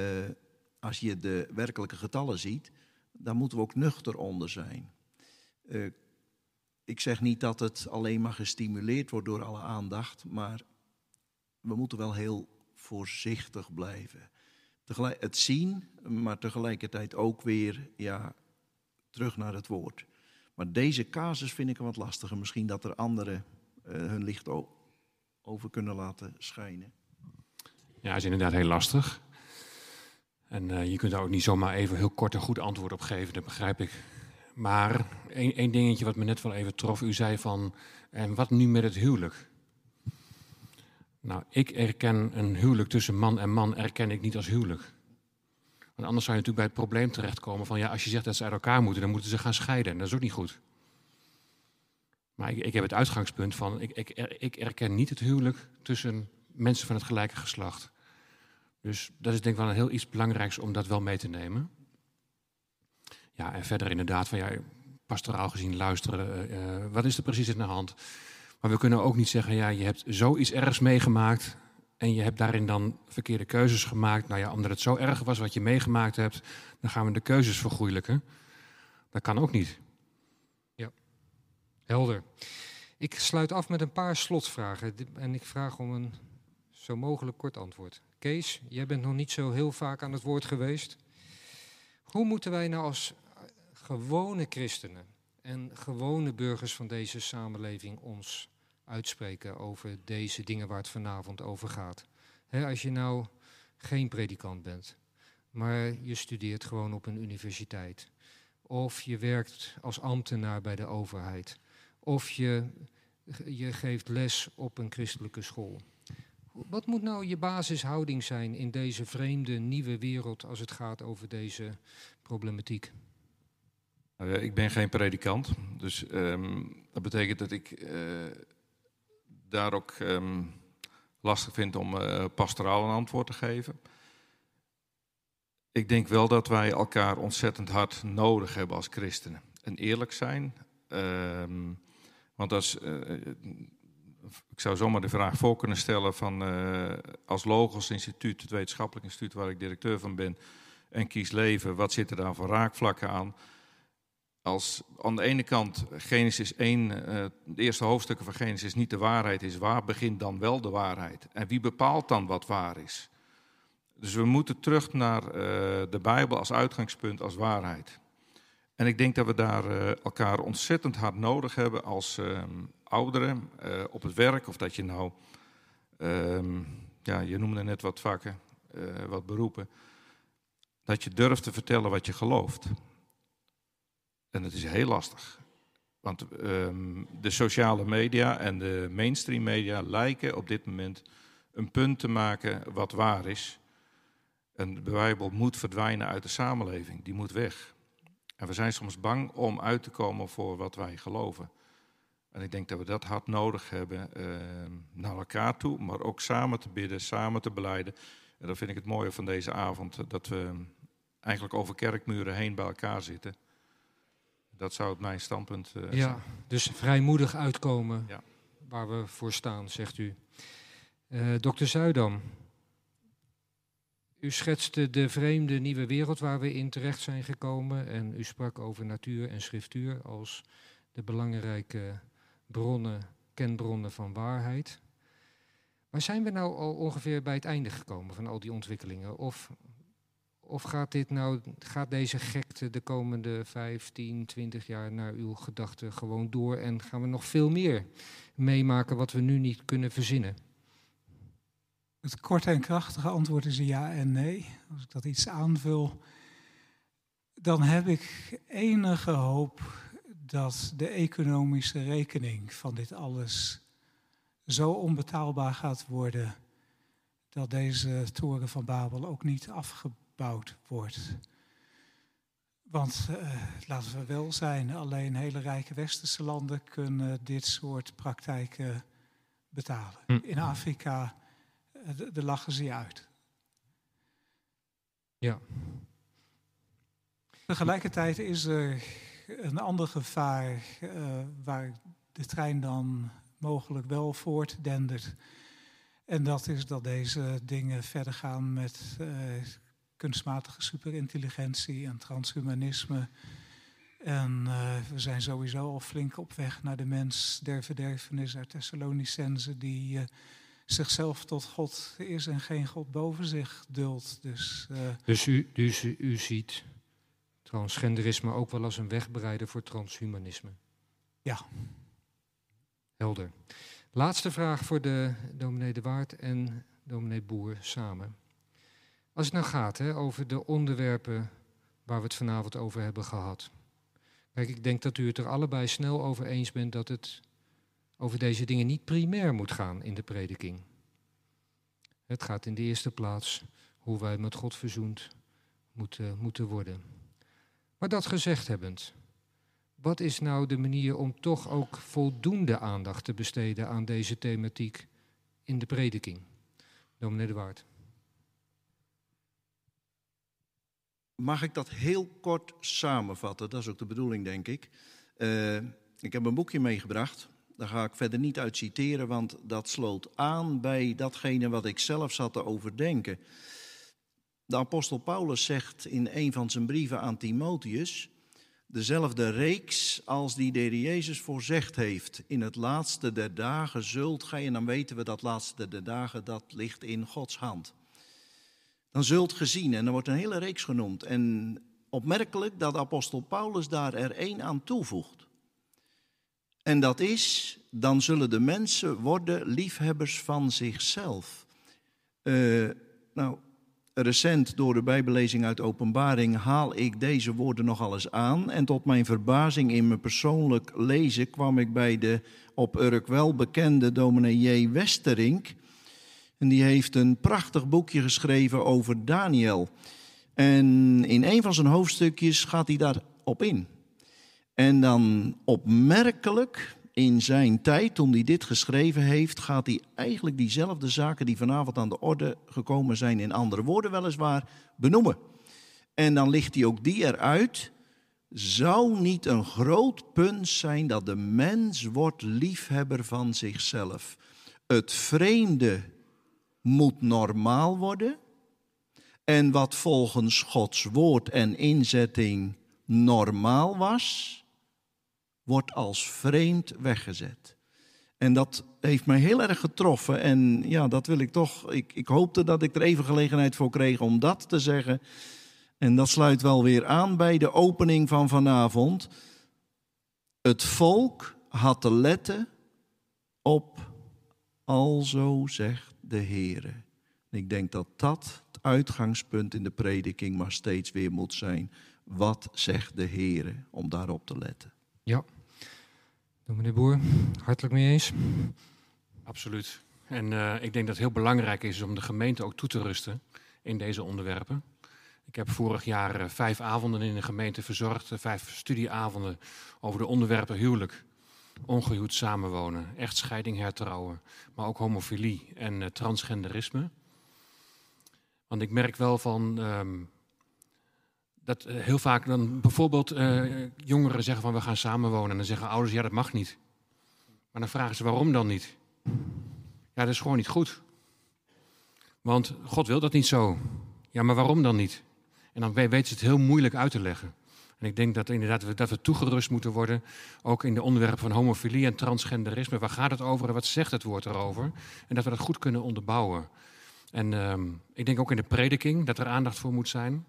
als je de werkelijke getallen ziet, dan moeten we ook nuchter onder zijn. Ik zeg niet dat het alleen maar gestimuleerd wordt door alle aandacht, maar we moeten wel heel voorzichtig blijven. Tegelijk, het zien, maar tegelijkertijd ook weer ja, terug naar het woord. Maar deze casus vind ik wat lastiger. Misschien dat er anderen uh, hun licht over kunnen laten schijnen. Ja, is inderdaad heel lastig. En uh, je kunt daar ook niet zomaar even heel kort en goed antwoord op geven, dat begrijp ik. Maar één, dingetje wat me net wel even trof. U zei van, en wat nu met het huwelijk? Nou, ik erken een huwelijk tussen man en man erken ik niet als huwelijk. Want anders zou je natuurlijk bij het probleem terechtkomen van, ja, als je zegt dat ze uit elkaar moeten, dan moeten ze gaan scheiden. En dat is ook niet goed. Maar ik, ik heb het uitgangspunt van, ik, ik, ik erken niet het huwelijk tussen mensen van het gelijke geslacht. Dus dat is denk ik wel een heel iets belangrijks om dat wel mee te nemen. Ja, en verder inderdaad van ja, pastoraal gezien luisteren, uh, wat is er precies in de hand? Maar we kunnen ook niet zeggen, ja, je hebt zoiets ergs meegemaakt en je hebt daarin dan verkeerde keuzes gemaakt. Nou ja, omdat het zo erg was wat je meegemaakt hebt, dan gaan we de keuzes vergoeilijken. Dat kan ook niet. Ja, helder. Ik sluit af met een paar slotvragen en ik vraag om een zo mogelijk kort antwoord. Kees, jij bent nog niet zo heel vaak aan het woord geweest. Hoe moeten wij nou als gewone christenen en gewone burgers van deze samenleving ons uitspreken over deze dingen waar het vanavond over gaat? als je nou geen predikant bent, maar je studeert gewoon op een universiteit, of je werkt als ambtenaar bij de overheid, of je, je geeft les op een christelijke school. Wat moet nou je basishouding zijn in deze vreemde nieuwe wereld als het gaat over deze problematiek? Nou ik ben geen predikant, dus um, dat betekent dat ik uh, daar ook um, lastig vind om uh, pastoraal een antwoord te geven. Ik denk wel dat wij elkaar ontzettend hard nodig hebben als christenen. En eerlijk zijn. Um, want als, ik zou zomaar de vraag voor kunnen stellen van als Logos Instituut, het wetenschappelijk instituut waar ik directeur van ben, en Kies Leven, wat zit er daar voor raakvlakken aan? Als aan de ene kant Genesis 1, uh, de eerste hoofdstukken van Genesis niet de waarheid is, waar begint dan wel de waarheid? En wie bepaalt dan wat waar is? Dus we moeten terug naar uh, de Bijbel als uitgangspunt, als waarheid. En ik denk dat we daar uh, elkaar ontzettend hard nodig hebben als um, ouderen op het werk, of dat je nou, um, ja, je noemde net wat vakken, wat beroepen, dat je durft te vertellen wat je gelooft. En het is heel lastig. Want um, de sociale media en de mainstream media lijken op dit moment een punt te maken wat waar is. En de Bijbel moet verdwijnen uit de samenleving, die moet weg. En we zijn soms bang om uit te komen voor wat wij geloven. En ik denk dat we dat hard nodig hebben uh, naar elkaar toe, maar ook samen te bidden, samen te beleiden. En dat vind ik het mooie van deze avond, dat we eigenlijk over kerkmuren heen bij elkaar zitten. Dat zou mijn standpunt uh, ja, dus vrijmoedig uitkomen ja. waar we voor staan, zegt u. Uh, Dokter Zuidam, u schetste de vreemde nieuwe wereld waar we in terecht zijn gekomen en u sprak over natuur en schriftuur als de belangrijke bronnen, kenbronnen van waarheid. Maar zijn we nou al ongeveer bij het einde gekomen van al die ontwikkelingen? Of of gaat, dit nou, gaat deze gekte de komende 15, 20 jaar naar uw gedachten gewoon door en gaan we nog veel meer meemaken wat we nu niet kunnen verzinnen? Het korte en krachtige antwoord is ja en nee. Als ik dat iets aanvul, dan heb ik enige hoop dat de economische rekening van dit alles zo onbetaalbaar gaat worden dat deze toren van Babel ook niet wordt. Want uh, laten we wel zijn, alleen hele rijke westerse landen kunnen dit soort praktijken betalen. Hm. In Afrika, uh, de lachen ze je uit. Ja. Tegelijkertijd is er een ander gevaar uh, waar de trein dan mogelijk wel voortdendert. En dat is dat deze dingen verder gaan met kunstmatige superintelligentie en transhumanisme. En uh, we zijn sowieso al flink op weg naar de mens der verderfenis uit Thessalonicense, die uh, zichzelf tot God is en geen God boven zich duldt. Dus, uh, dus, u, dus u ziet transgenderisme ook wel als een wegbereider voor transhumanisme? Ja. Helder. Laatste vraag voor de dominee De Waard en dominee Boer samen. Als het nou gaat hè, over de onderwerpen waar we het vanavond over hebben gehad. Kijk, ik denk dat u het er allebei snel over eens bent dat het over deze dingen niet primair moet gaan in de prediking. Het gaat in de eerste plaats hoe wij met God verzoend moeten, moeten worden. Maar dat gezegd hebbend, wat is nou de manier om toch ook voldoende aandacht te besteden aan deze thematiek in de prediking? Dominee de Waard. Mag ik dat heel kort samenvatten? Dat is ook de bedoeling, denk ik. Uh, ik heb een boekje meegebracht. Daar ga ik verder niet uit citeren, want dat sloot aan bij datgene wat ik zelf zat te overdenken. De apostel Paulus zegt in een van zijn brieven aan Timotheus dezelfde reeks als die de Jezus voorzegd heeft. In het laatste der dagen zult gij, en dan weten we dat laatste der dagen, dat ligt in Gods hand dan zult gezien. En er wordt een hele reeks genoemd. En opmerkelijk dat apostel Paulus daar er één aan toevoegt. En dat is, dan zullen de mensen worden liefhebbers van zichzelf. Uh, nou, recent door de Bijbellezing uit Openbaring haal ik deze woorden nogal eens aan. En tot mijn verbazing in mijn persoonlijk lezen kwam ik bij de op Urk wel bekende dominee J. Westerink en die heeft een prachtig boekje geschreven over Daniel. En in een van zijn hoofdstukjes gaat hij daarop in. En dan opmerkelijk in zijn tijd, toen hij dit geschreven heeft, gaat hij eigenlijk diezelfde zaken die vanavond aan de orde gekomen zijn, in andere woorden weliswaar, benoemen. En dan ligt hij ook die eruit. Zou niet een groot punt zijn dat de mens wordt liefhebber van zichzelf? Het vreemde moet normaal worden. En wat volgens Gods woord en inzetting normaal was, wordt als vreemd weggezet. En dat heeft mij heel erg getroffen. En ja, dat wil ik toch. Ik, ik hoopte dat ik er even gelegenheid voor kreeg om dat te zeggen. En dat sluit wel weer aan bij de opening van vanavond. Het volk had te letten op, alzo zegt de Heere. Ik denk dat dat het uitgangspunt in de prediking maar steeds weer moet zijn. Wat zegt de Heere om daarop te letten? Ja. Meneer Boer, hartelijk mee eens? Absoluut. En uh, ik denk dat het heel belangrijk is om de gemeente ook toe te rusten in deze onderwerpen. Ik heb vorig jaar uh, vijf avonden in de gemeente verzorgd, uh, vijf studieavonden over de onderwerpen huwelijk, ongehuwd samenwonen, echtscheiding hertrouwen, maar ook homofilie en transgenderisme. Want ik merk wel van um, dat uh, heel vaak dan bijvoorbeeld uh, jongeren zeggen van we gaan samenwonen. En dan zeggen ouders ja dat mag niet. Maar dan vragen ze waarom dan niet? Ja dat is gewoon niet goed. Want God wil dat niet zo. Ja maar waarom dan niet? En dan weten ze het heel moeilijk uit te leggen. En ik denk dat inderdaad dat we toegerust moeten worden, ook in de onderwerpen van homofilie en transgenderisme. Waar gaat het over en wat zegt het woord erover? En dat we dat goed kunnen onderbouwen. En um, ik denk ook in de prediking dat er aandacht voor moet zijn.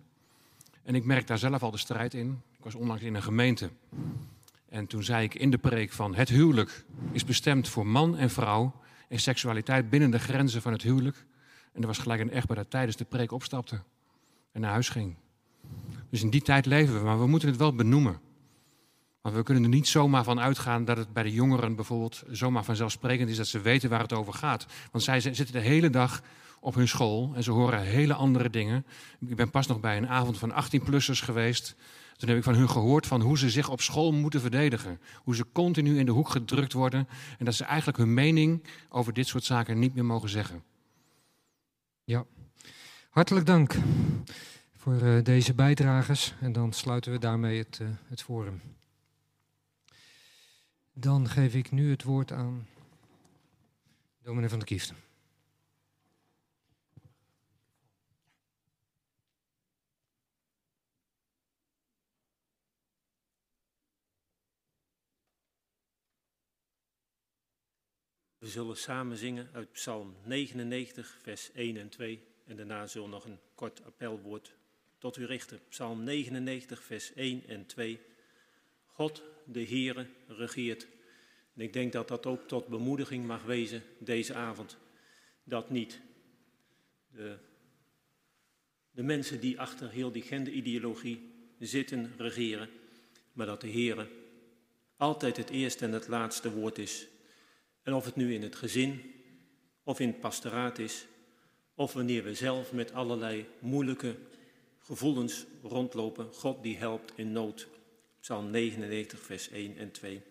En ik merk daar zelf al de strijd in. Ik was onlangs in een gemeente. En toen zei ik in de preek van het huwelijk is bestemd voor man en vrouw. En seksualiteit binnen de grenzen van het huwelijk. En er was gelijk een echtpaar dat tijdens de preek opstapte. En naar huis ging. Dus in die tijd leven we, maar we moeten het wel benoemen. Want we kunnen er niet zomaar van uitgaan dat het bij de jongeren bijvoorbeeld zomaar vanzelfsprekend is dat ze weten waar het over gaat. Want zij zitten de hele dag op hun school en ze horen hele andere dingen. Ik ben pas nog bij een avond van 18-plussers geweest. Toen heb ik van hun gehoord van hoe ze zich op school moeten verdedigen. Hoe ze continu in de hoek gedrukt worden en dat ze eigenlijk hun mening over dit soort zaken niet meer mogen zeggen. Ja, hartelijk dank voor uh, deze bijdrages en dan sluiten we daarmee het, uh, het forum. Dan geef ik nu het woord aan dominee van der Kieften. We zullen samen zingen uit Psalm 99, vers 1 en 2. En daarna zullen nog een kort appelwoord tot u richten. Psalm 99, vers 1 en 2. God, de Heere, regeert. En ik denk dat dat ook tot bemoediging mag wezen deze avond. Dat niet de, de mensen die achter heel die genderideologie zitten regeren, maar dat de Heere altijd het eerste en het laatste woord is en of het nu in het gezin of in het pastoraat is, of wanneer we zelf met allerlei moeilijke gevoelens rondlopen, God die helpt in nood. Psalm 99, vers 1 en 2.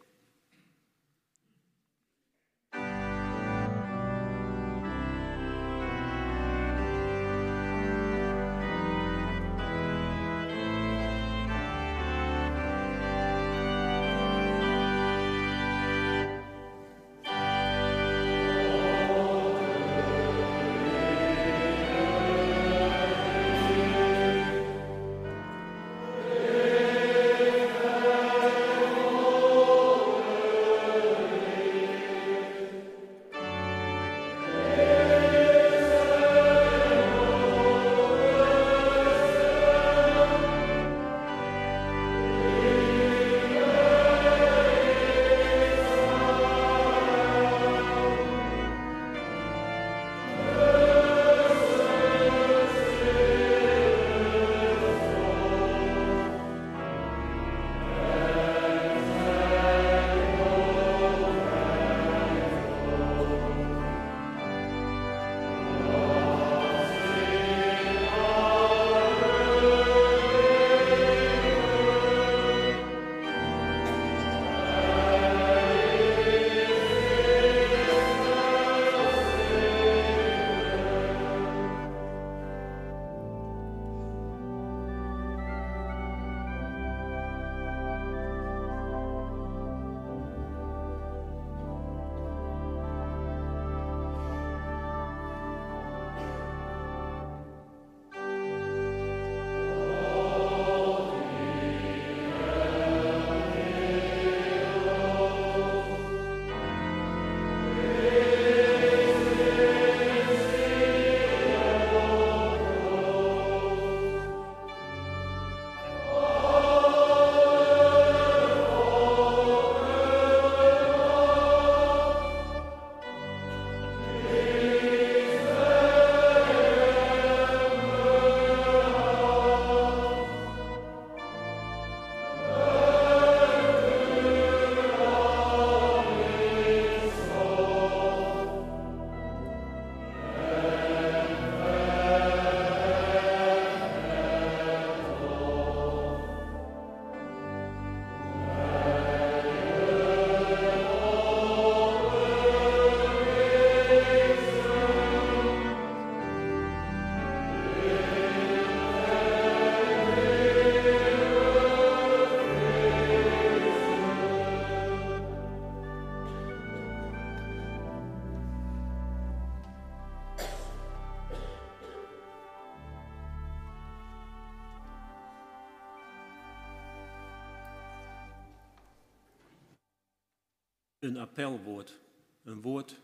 Een appelwoord, een woord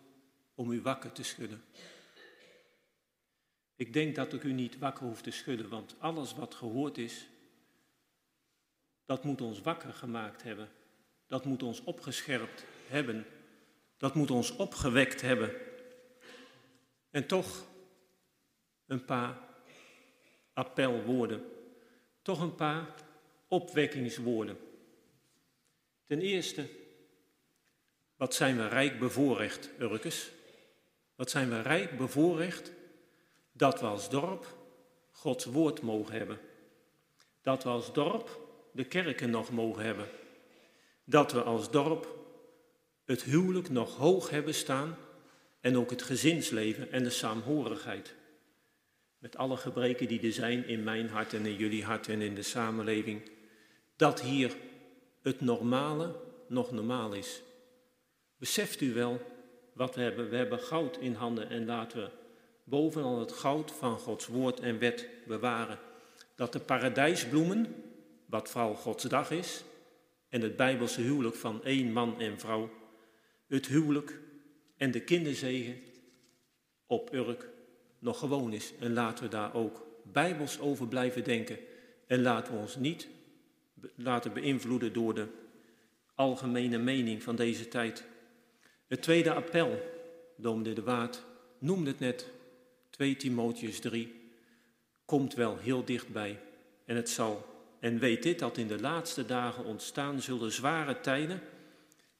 om u wakker te schudden. Ik denk dat ik u niet wakker hoef te schudden, want alles wat gehoord is, dat moet ons wakker gemaakt hebben. Dat moet ons opgescherpt hebben. Dat moet ons opgewekt hebben. En toch een paar appelwoorden. Toch een paar opwekkingswoorden. Ten eerste, wat zijn we rijk bevoorrecht, Urkes? Wat zijn we rijk bevoorrecht dat we als dorp Gods woord mogen hebben. Dat we als dorp de kerken nog mogen hebben. Dat we als dorp het huwelijk nog hoog hebben staan en ook het gezinsleven en de saamhorigheid. Met alle gebreken die er zijn in mijn hart en in jullie hart en in de samenleving. Dat hier het normale nog normaal is. Beseft u wel wat we hebben? We hebben goud in handen en laten we bovenal het goud van Gods woord en wet bewaren. Dat de paradijsbloemen, wat vooral Gods dag is, en het bijbelse huwelijk van één man en vrouw, het huwelijk en de kinderzegen op Urk nog gewoon is. En laten we daar ook bijbels over blijven denken. En laten we ons niet laten beïnvloeden door de algemene mening van deze tijd. Het tweede appel, dominee de Waard noemde het net, 2 Timotheus 3, komt wel heel dichtbij. En het zal, en weet dit, dat in de laatste dagen ontstaan zullen zware tijden.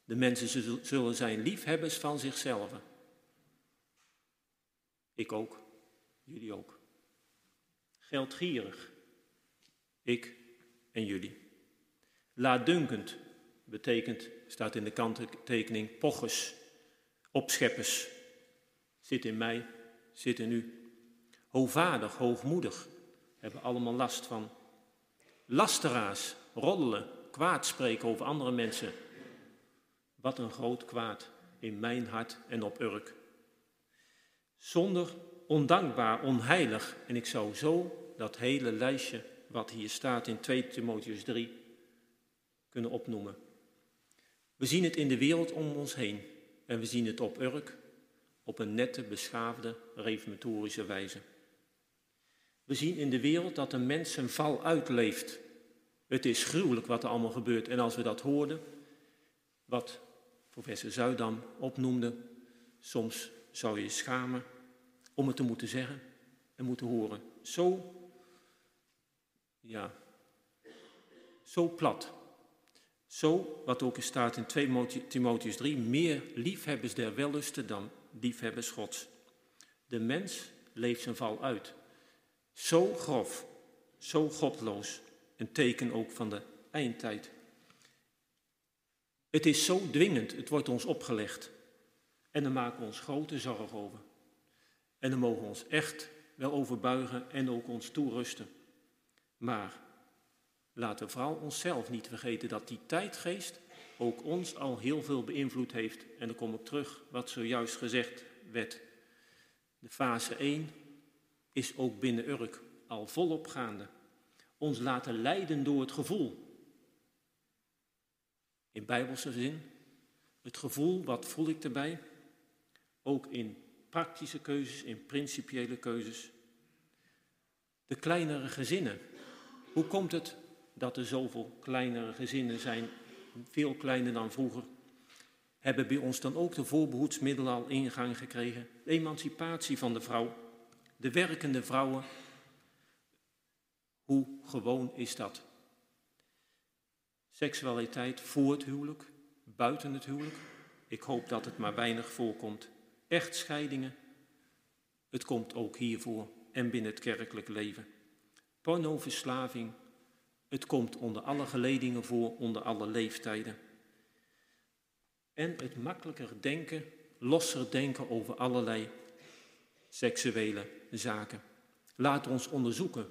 De mensen zullen zijn liefhebbers van zichzelf. Ik ook, jullie ook. Geldgierig, ik en jullie. Laatdunkend betekent, staat in de kanttekening, pochers, opscheppers. Zit in mij, zit in u. Hoogvaardig, hoogmoedig, hebben allemaal last van. Lasteraars, roddelen, kwaad spreken over andere mensen. Wat een groot kwaad in mijn hart en op Urk. Zonder, ondankbaar, onheilig. En ik zou zo dat hele lijstje wat hier staat in 2 Timotheus 3 kunnen opnoemen. We zien het in de wereld om ons heen en we zien het op Urk op een nette, beschaafde, reformatorische wijze. We zien in de wereld dat een mens zijn val uitleeft. Het is gruwelijk wat er allemaal gebeurt. En als we dat hoorden, wat professor Zuidam opnoemde, soms zou je schamen om het te moeten zeggen en moeten horen. Zo, ja, zo plat. Zo, wat ook staat in 2 Timotheus 3, meer liefhebbers der wellusten dan liefhebbers Gods. De mens leeft zijn val uit. Zo grof, zo godloos, een teken ook van de eindtijd. Het is zo dwingend, het wordt ons opgelegd. En daar maken we ons grote zorg over. En daar mogen we ons echt wel over buigen en ook ons toerusten. Maar laten vooral onszelf niet vergeten dat die tijdgeest ook ons al heel veel beïnvloed heeft. En dan kom ik terug wat zojuist gezegd werd. De fase 1 is ook binnen Urk al volop gaande. Ons laten leiden door het gevoel. In bijbelse zin. Het gevoel, wat voel ik erbij? Ook in praktische keuzes, in principiële keuzes. De kleinere gezinnen. Hoe komt het dat er zoveel kleinere gezinnen zijn veel kleiner dan vroeger, hebben bij ons dan ook de voorbehoedsmiddelen al ingang gekregen. Emancipatie van de vrouw, de werkende vrouwen. Hoe gewoon is dat? Seksualiteit voor het huwelijk, buiten het huwelijk. Ik hoop dat het maar weinig voorkomt. Echtscheidingen. Het komt ook hiervoor en binnen het kerkelijk leven. Pornoverslaving, het komt onder alle geledingen voor, onder alle leeftijden. En het makkelijker denken, losser denken over allerlei seksuele zaken. Laat ons onderzoeken.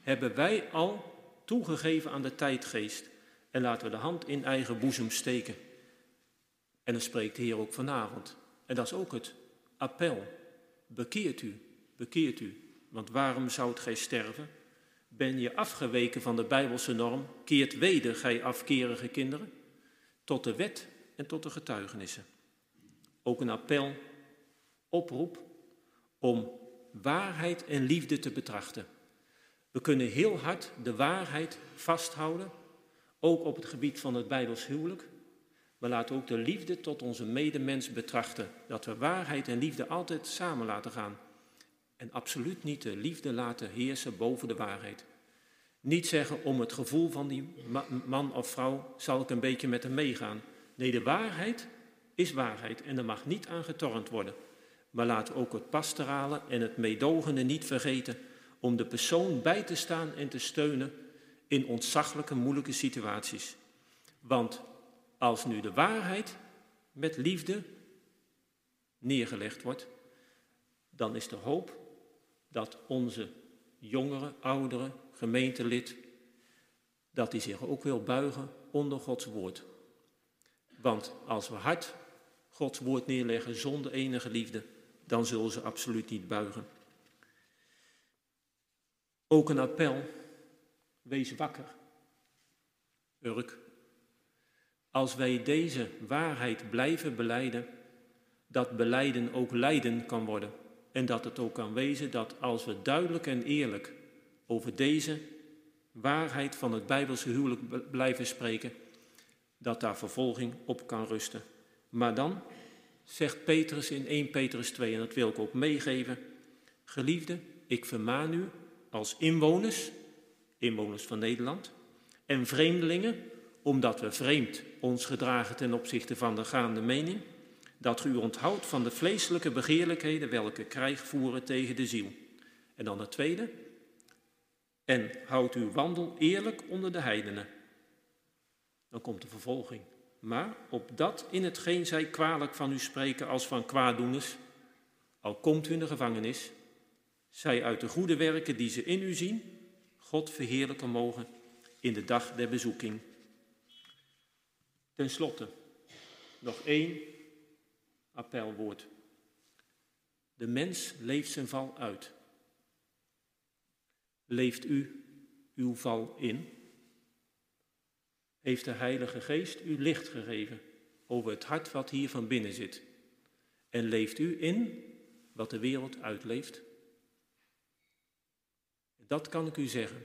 Hebben wij al toegegeven aan de tijdgeest? En laten we de hand in eigen boezem steken. En dan spreekt de Heer ook vanavond. En dat is ook het appel. Bekeert u, bekeert u. Want waarom zoudt gij sterven? Ben je afgeweken van de Bijbelse norm? Keert weder, gij afkerige kinderen? Tot de wet en tot de getuigenissen. Ook een appel, oproep om waarheid en liefde te betrachten. We kunnen heel hard de waarheid vasthouden, ook op het gebied van het Bijbels huwelijk. Maar laten ook de liefde tot onze medemens betrachten. Dat we waarheid en liefde altijd samen laten gaan. En absoluut niet de liefde laten heersen boven de waarheid. Niet zeggen om het gevoel van die man of vrouw zal ik een beetje met hem meegaan. Nee, de waarheid is waarheid en er mag niet aan getornd worden. Maar we ook het pastorale en het meedogende niet vergeten om de persoon bij te staan en te steunen in ontzaglijke, moeilijke situaties. Want als nu de waarheid met liefde neergelegd wordt, dan is de hoop dat onze jongere, oudere gemeentelid, dat die zich ook wil buigen onder Gods woord. Want als we hard Gods woord neerleggen zonder enige liefde, dan zullen ze absoluut niet buigen. Ook een appel, wees wakker. Urk. Als wij deze waarheid blijven beleiden, dat beleiden ook lijden kan worden. En dat het ook kan wezen dat als we duidelijk en eerlijk over deze waarheid van het Bijbelse huwelijk blijven spreken, dat daar vervolging op kan rusten. Maar dan zegt Petrus in 1 Petrus 2, en dat wil ik ook meegeven, geliefde, ik vermaan u als inwoners, inwoners van Nederland, en vreemdelingen, omdat we vreemd ons gedragen ten opzichte van de gaande mening, dat u onthoudt van de vleeselijke begeerlijkheden welke krijg voeren tegen de ziel. En dan het tweede, en houdt uw wandel eerlijk onder de heidenen. Dan komt de vervolging. Maar op dat in hetgeen zij kwalijk van u spreken als van kwaaddoeners, al komt u in de gevangenis, zij uit de goede werken die ze in u zien, God verheerlijken mogen in de dag der bezoeking. Ten slotte, nog één appelwoord. De mens leeft zijn val uit. Leeft u uw val in? Heeft de Heilige Geest u licht gegeven over het hart wat hier van binnen zit? En leeft u in wat de wereld uitleeft? Dat kan ik u zeggen.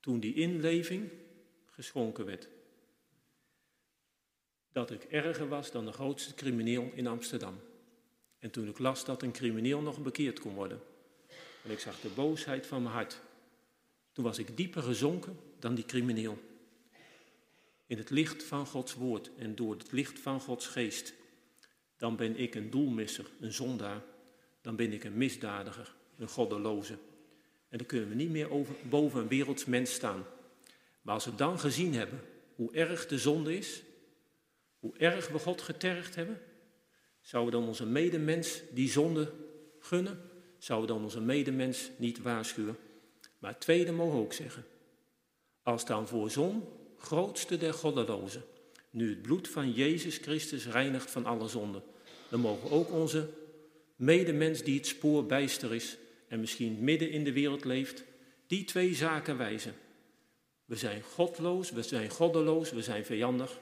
Toen die inleving geschonken werd. Dat ik erger was dan de grootste crimineel in Amsterdam. En toen ik las dat een crimineel nog bekeerd kon worden. En ik zag de boosheid van mijn hart. Toen was ik dieper gezonken dan die crimineel. In het licht van Gods woord en door het licht van Gods geest. Dan ben ik een doelmisser, een zondaar. Dan ben ik een misdadiger, een goddeloze. En dan kunnen we niet meer over, boven een werelds mens staan. Maar als we dan gezien hebben hoe erg de zonde is, hoe erg we God getergd hebben, zouden we dan onze medemens die zonde gunnen? Zouden we dan onze medemens niet waarschuwen? Maar het tweede mogen ook zeggen. Als dan voor zon, grootste der goddelozen, nu het bloed van Jezus Christus reinigt van alle zonde, dan mogen ook onze medemens die het spoor bijster is, en misschien midden in de wereld leeft, die twee zaken wijzen. We zijn godloos, we zijn goddeloos, we zijn vijandig,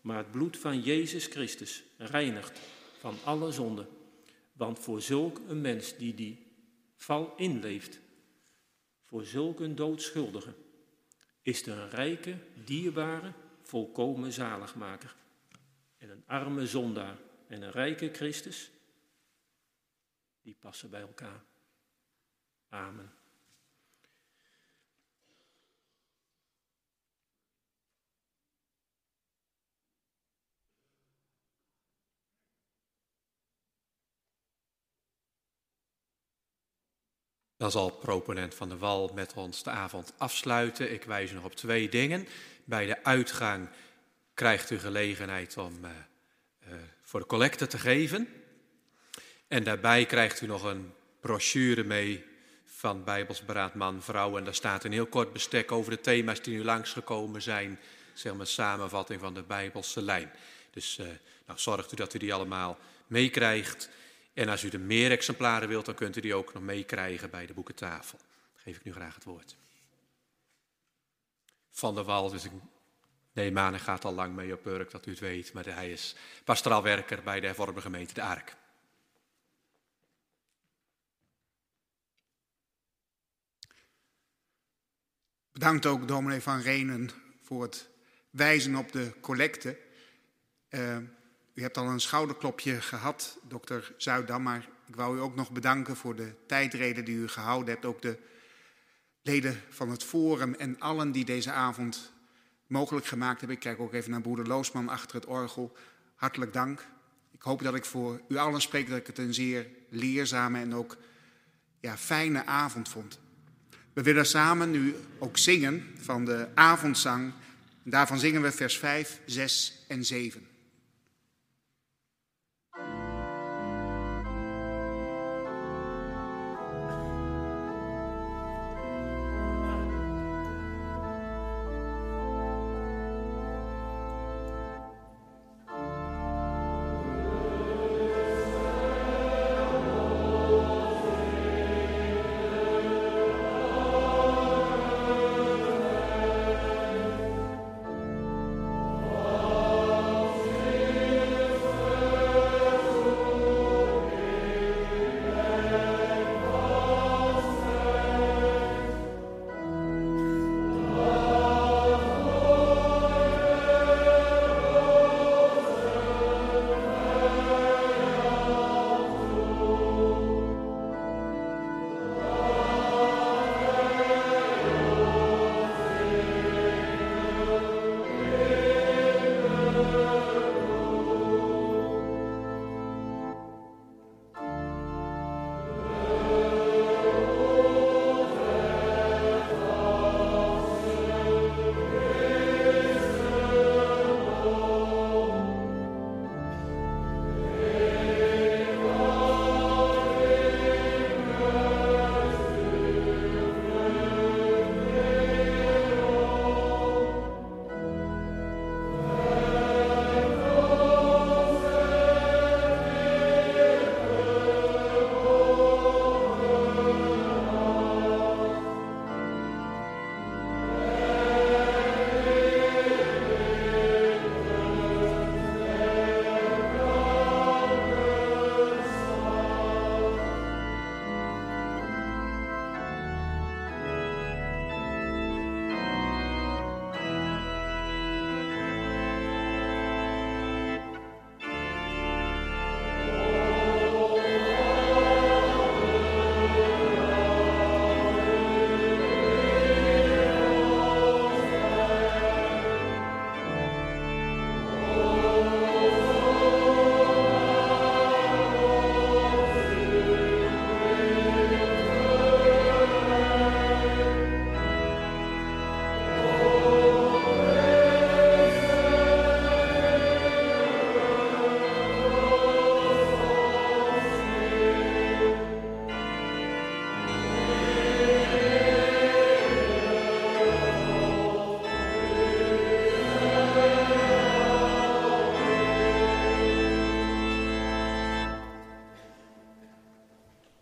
maar het bloed van Jezus Christus reinigt van alle zonde. Want voor zulk een mens die die val inleeft, voor zulk een doodschuldige, is er een rijke, dierbare, volkomen zaligmaker. En een arme zondaar en een rijke Christus, die passen bij elkaar. Amen. Dan zal proponent van de Wal met ons de avond afsluiten. Ik wijs nog op twee dingen. Bij de uitgang krijgt u gelegenheid om uh, uh, voor de collecte te geven. En daarbij krijgt u nog een brochure mee van Bijbelsberaad man-vrouw. En daar staat een heel kort bestek over de thema's die nu langsgekomen zijn. Zeg maar samenvatting van de Bijbelse lijn. Dus uh, nou, zorgt u dat u die allemaal meekrijgt. En als u er meer exemplaren wilt, dan kunt u die ook nog meekrijgen bij de boekentafel. Geef ik nu graag het woord. Van der Wal, dus ik Nee, Mane gaat al lang mee op Urk, dat u het weet. Maar hij is pastoraal werker bij de hervormde gemeente De Ark. Bedankt ook dominee van Renen voor het wijzen op de collecte. Uh, u hebt al een schouderklopje gehad, dokter Zuidam, maar ik wou u ook nog bedanken voor de tijdreden die u gehouden hebt. Ook de leden van het Forum en allen die deze avond mogelijk gemaakt hebben. Ik kijk ook even naar broeder Loosman achter het orgel. Hartelijk dank. Ik hoop dat ik voor u allen spreek dat ik het een zeer leerzame en ook ja, fijne avond vond. We willen samen nu ook zingen van de avondzang. Daarvan zingen we vers 5, 6 en 7.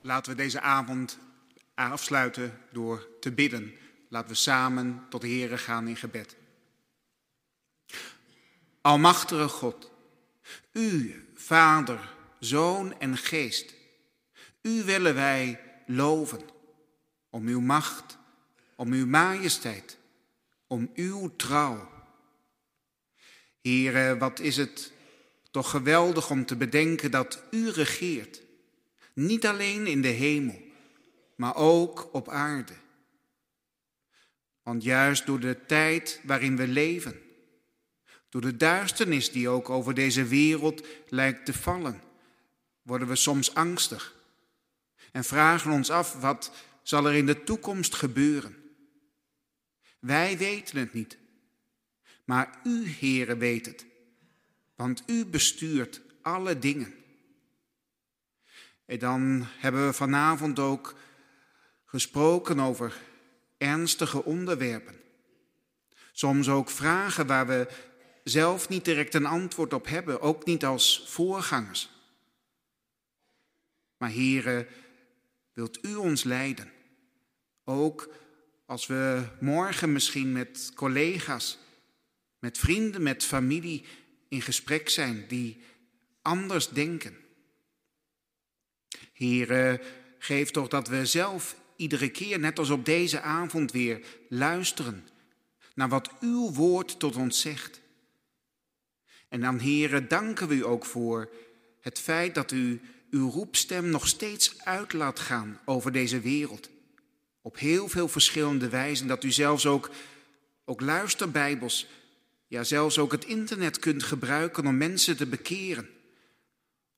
Laten we deze avond afsluiten door te bidden. Laten we samen tot de Heere gaan in gebed. Almachtige God, U, Vader, Zoon en Geest, U willen wij loven om Uw macht, om Uw majesteit, om Uw trouw. Heere, wat is het toch geweldig om te bedenken dat U regeert niet alleen in de hemel, maar ook op aarde. Want juist door de tijd waarin we leven, door de duisternis die ook over deze wereld lijkt te vallen, worden we soms angstig en vragen ons af wat zal er in de toekomst gebeuren. Wij weten het niet, maar u, Heere, weet het, want u bestuurt alle dingen. En dan hebben we vanavond ook gesproken over ernstige onderwerpen. Soms ook vragen waar we zelf niet direct een antwoord op hebben, ook niet als voorgangers. Maar heren, wilt u ons leiden? Ook als we morgen misschien met collega's met vrienden, met familie in gesprek zijn die anders denken. Heer, geef toch dat we zelf iedere keer, net als op deze avond weer, luisteren naar wat uw woord tot ons zegt. En dan, heren, danken we u ook voor het feit dat u uw roepstem nog steeds uit laat gaan over deze wereld. Op heel veel verschillende wijzen. Dat u zelfs ook, ook luisterbijbels, ja zelfs ook het internet kunt gebruiken om mensen te bekeren.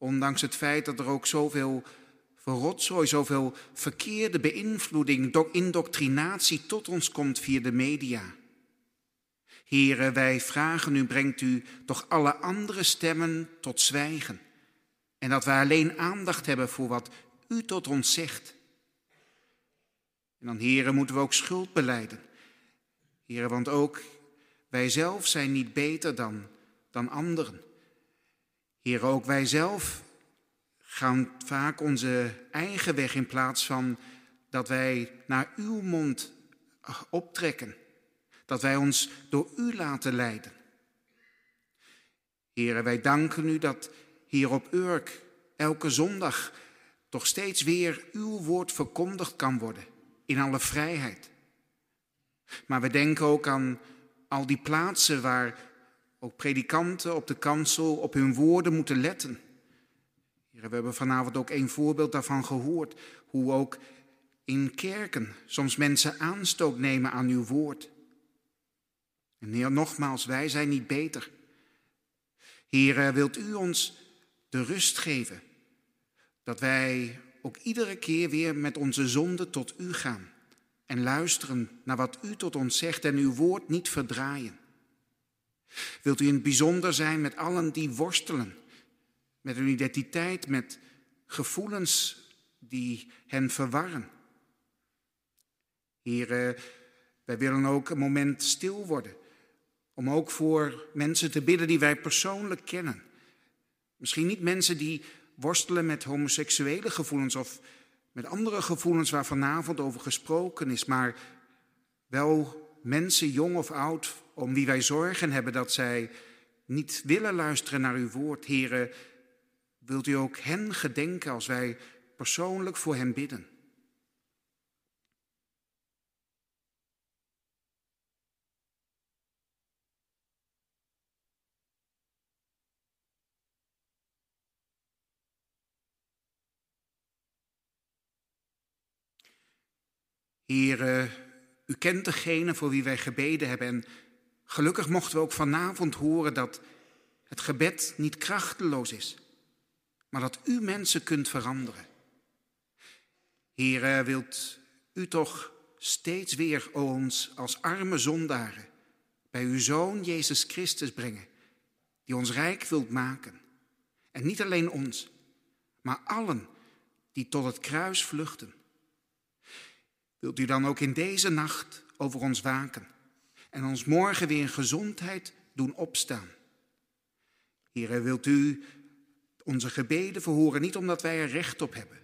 Ondanks het feit dat er ook zoveel verrotzooi, zoveel verkeerde beïnvloeding, indoctrinatie tot ons komt via de media. Heren, wij vragen u, brengt u toch alle andere stemmen tot zwijgen. En dat wij alleen aandacht hebben voor wat u tot ons zegt. En dan, heren, moeten we ook schuld beleiden. Heren, want ook wij zelf zijn niet beter dan, dan anderen. Heren, ook wij zelf gaan vaak onze eigen weg in plaats van dat wij naar uw mond optrekken. Dat wij ons door u laten leiden. Heren, wij danken u dat hier op Urk elke zondag toch steeds weer uw woord verkondigd kan worden in alle vrijheid. Maar we denken ook aan al die plaatsen waar ook predikanten op de kansel op hun woorden moeten letten. We hebben vanavond ook een voorbeeld daarvan gehoord, hoe ook in kerken soms mensen aanstoot nemen aan uw woord. En Heer, nogmaals, wij zijn niet beter. Heer, wilt u ons de rust geven dat wij ook iedere keer weer met onze zonde tot u gaan en luisteren naar wat u tot ons zegt en uw woord niet verdraaien. Wilt u in het bijzonder zijn met allen die worstelen met hun identiteit, met gevoelens die hen verwarren? Heer, wij willen ook een moment stil worden om ook voor mensen te bidden die wij persoonlijk kennen. Misschien niet mensen die worstelen met homoseksuele gevoelens of met andere gevoelens waar vanavond over gesproken is, maar wel mensen, jong of oud, om wie wij zorgen hebben dat zij niet willen luisteren naar uw woord. Heren, wilt u ook hen gedenken als wij persoonlijk voor hen bidden? Heer, u kent degene voor wie wij gebeden hebben. En gelukkig mochten we ook vanavond horen dat het gebed niet krachteloos is, maar dat u mensen kunt veranderen. Heer, wilt u toch steeds weer ons als arme zondaren bij uw Zoon Jezus Christus brengen, die ons rijk wilt maken. En niet alleen ons, maar allen die tot het kruis vluchten. Wilt u dan ook in deze nacht over ons waken en ons morgen weer in gezondheid doen opstaan? Heer, wilt u onze gebeden verhoren, niet omdat wij er recht op hebben,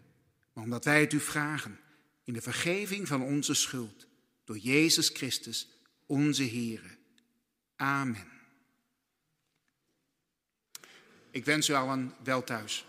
maar omdat wij het u vragen in de vergeving van onze schuld door Jezus Christus, onze Heer. Amen. Ik wens u allen wel thuis.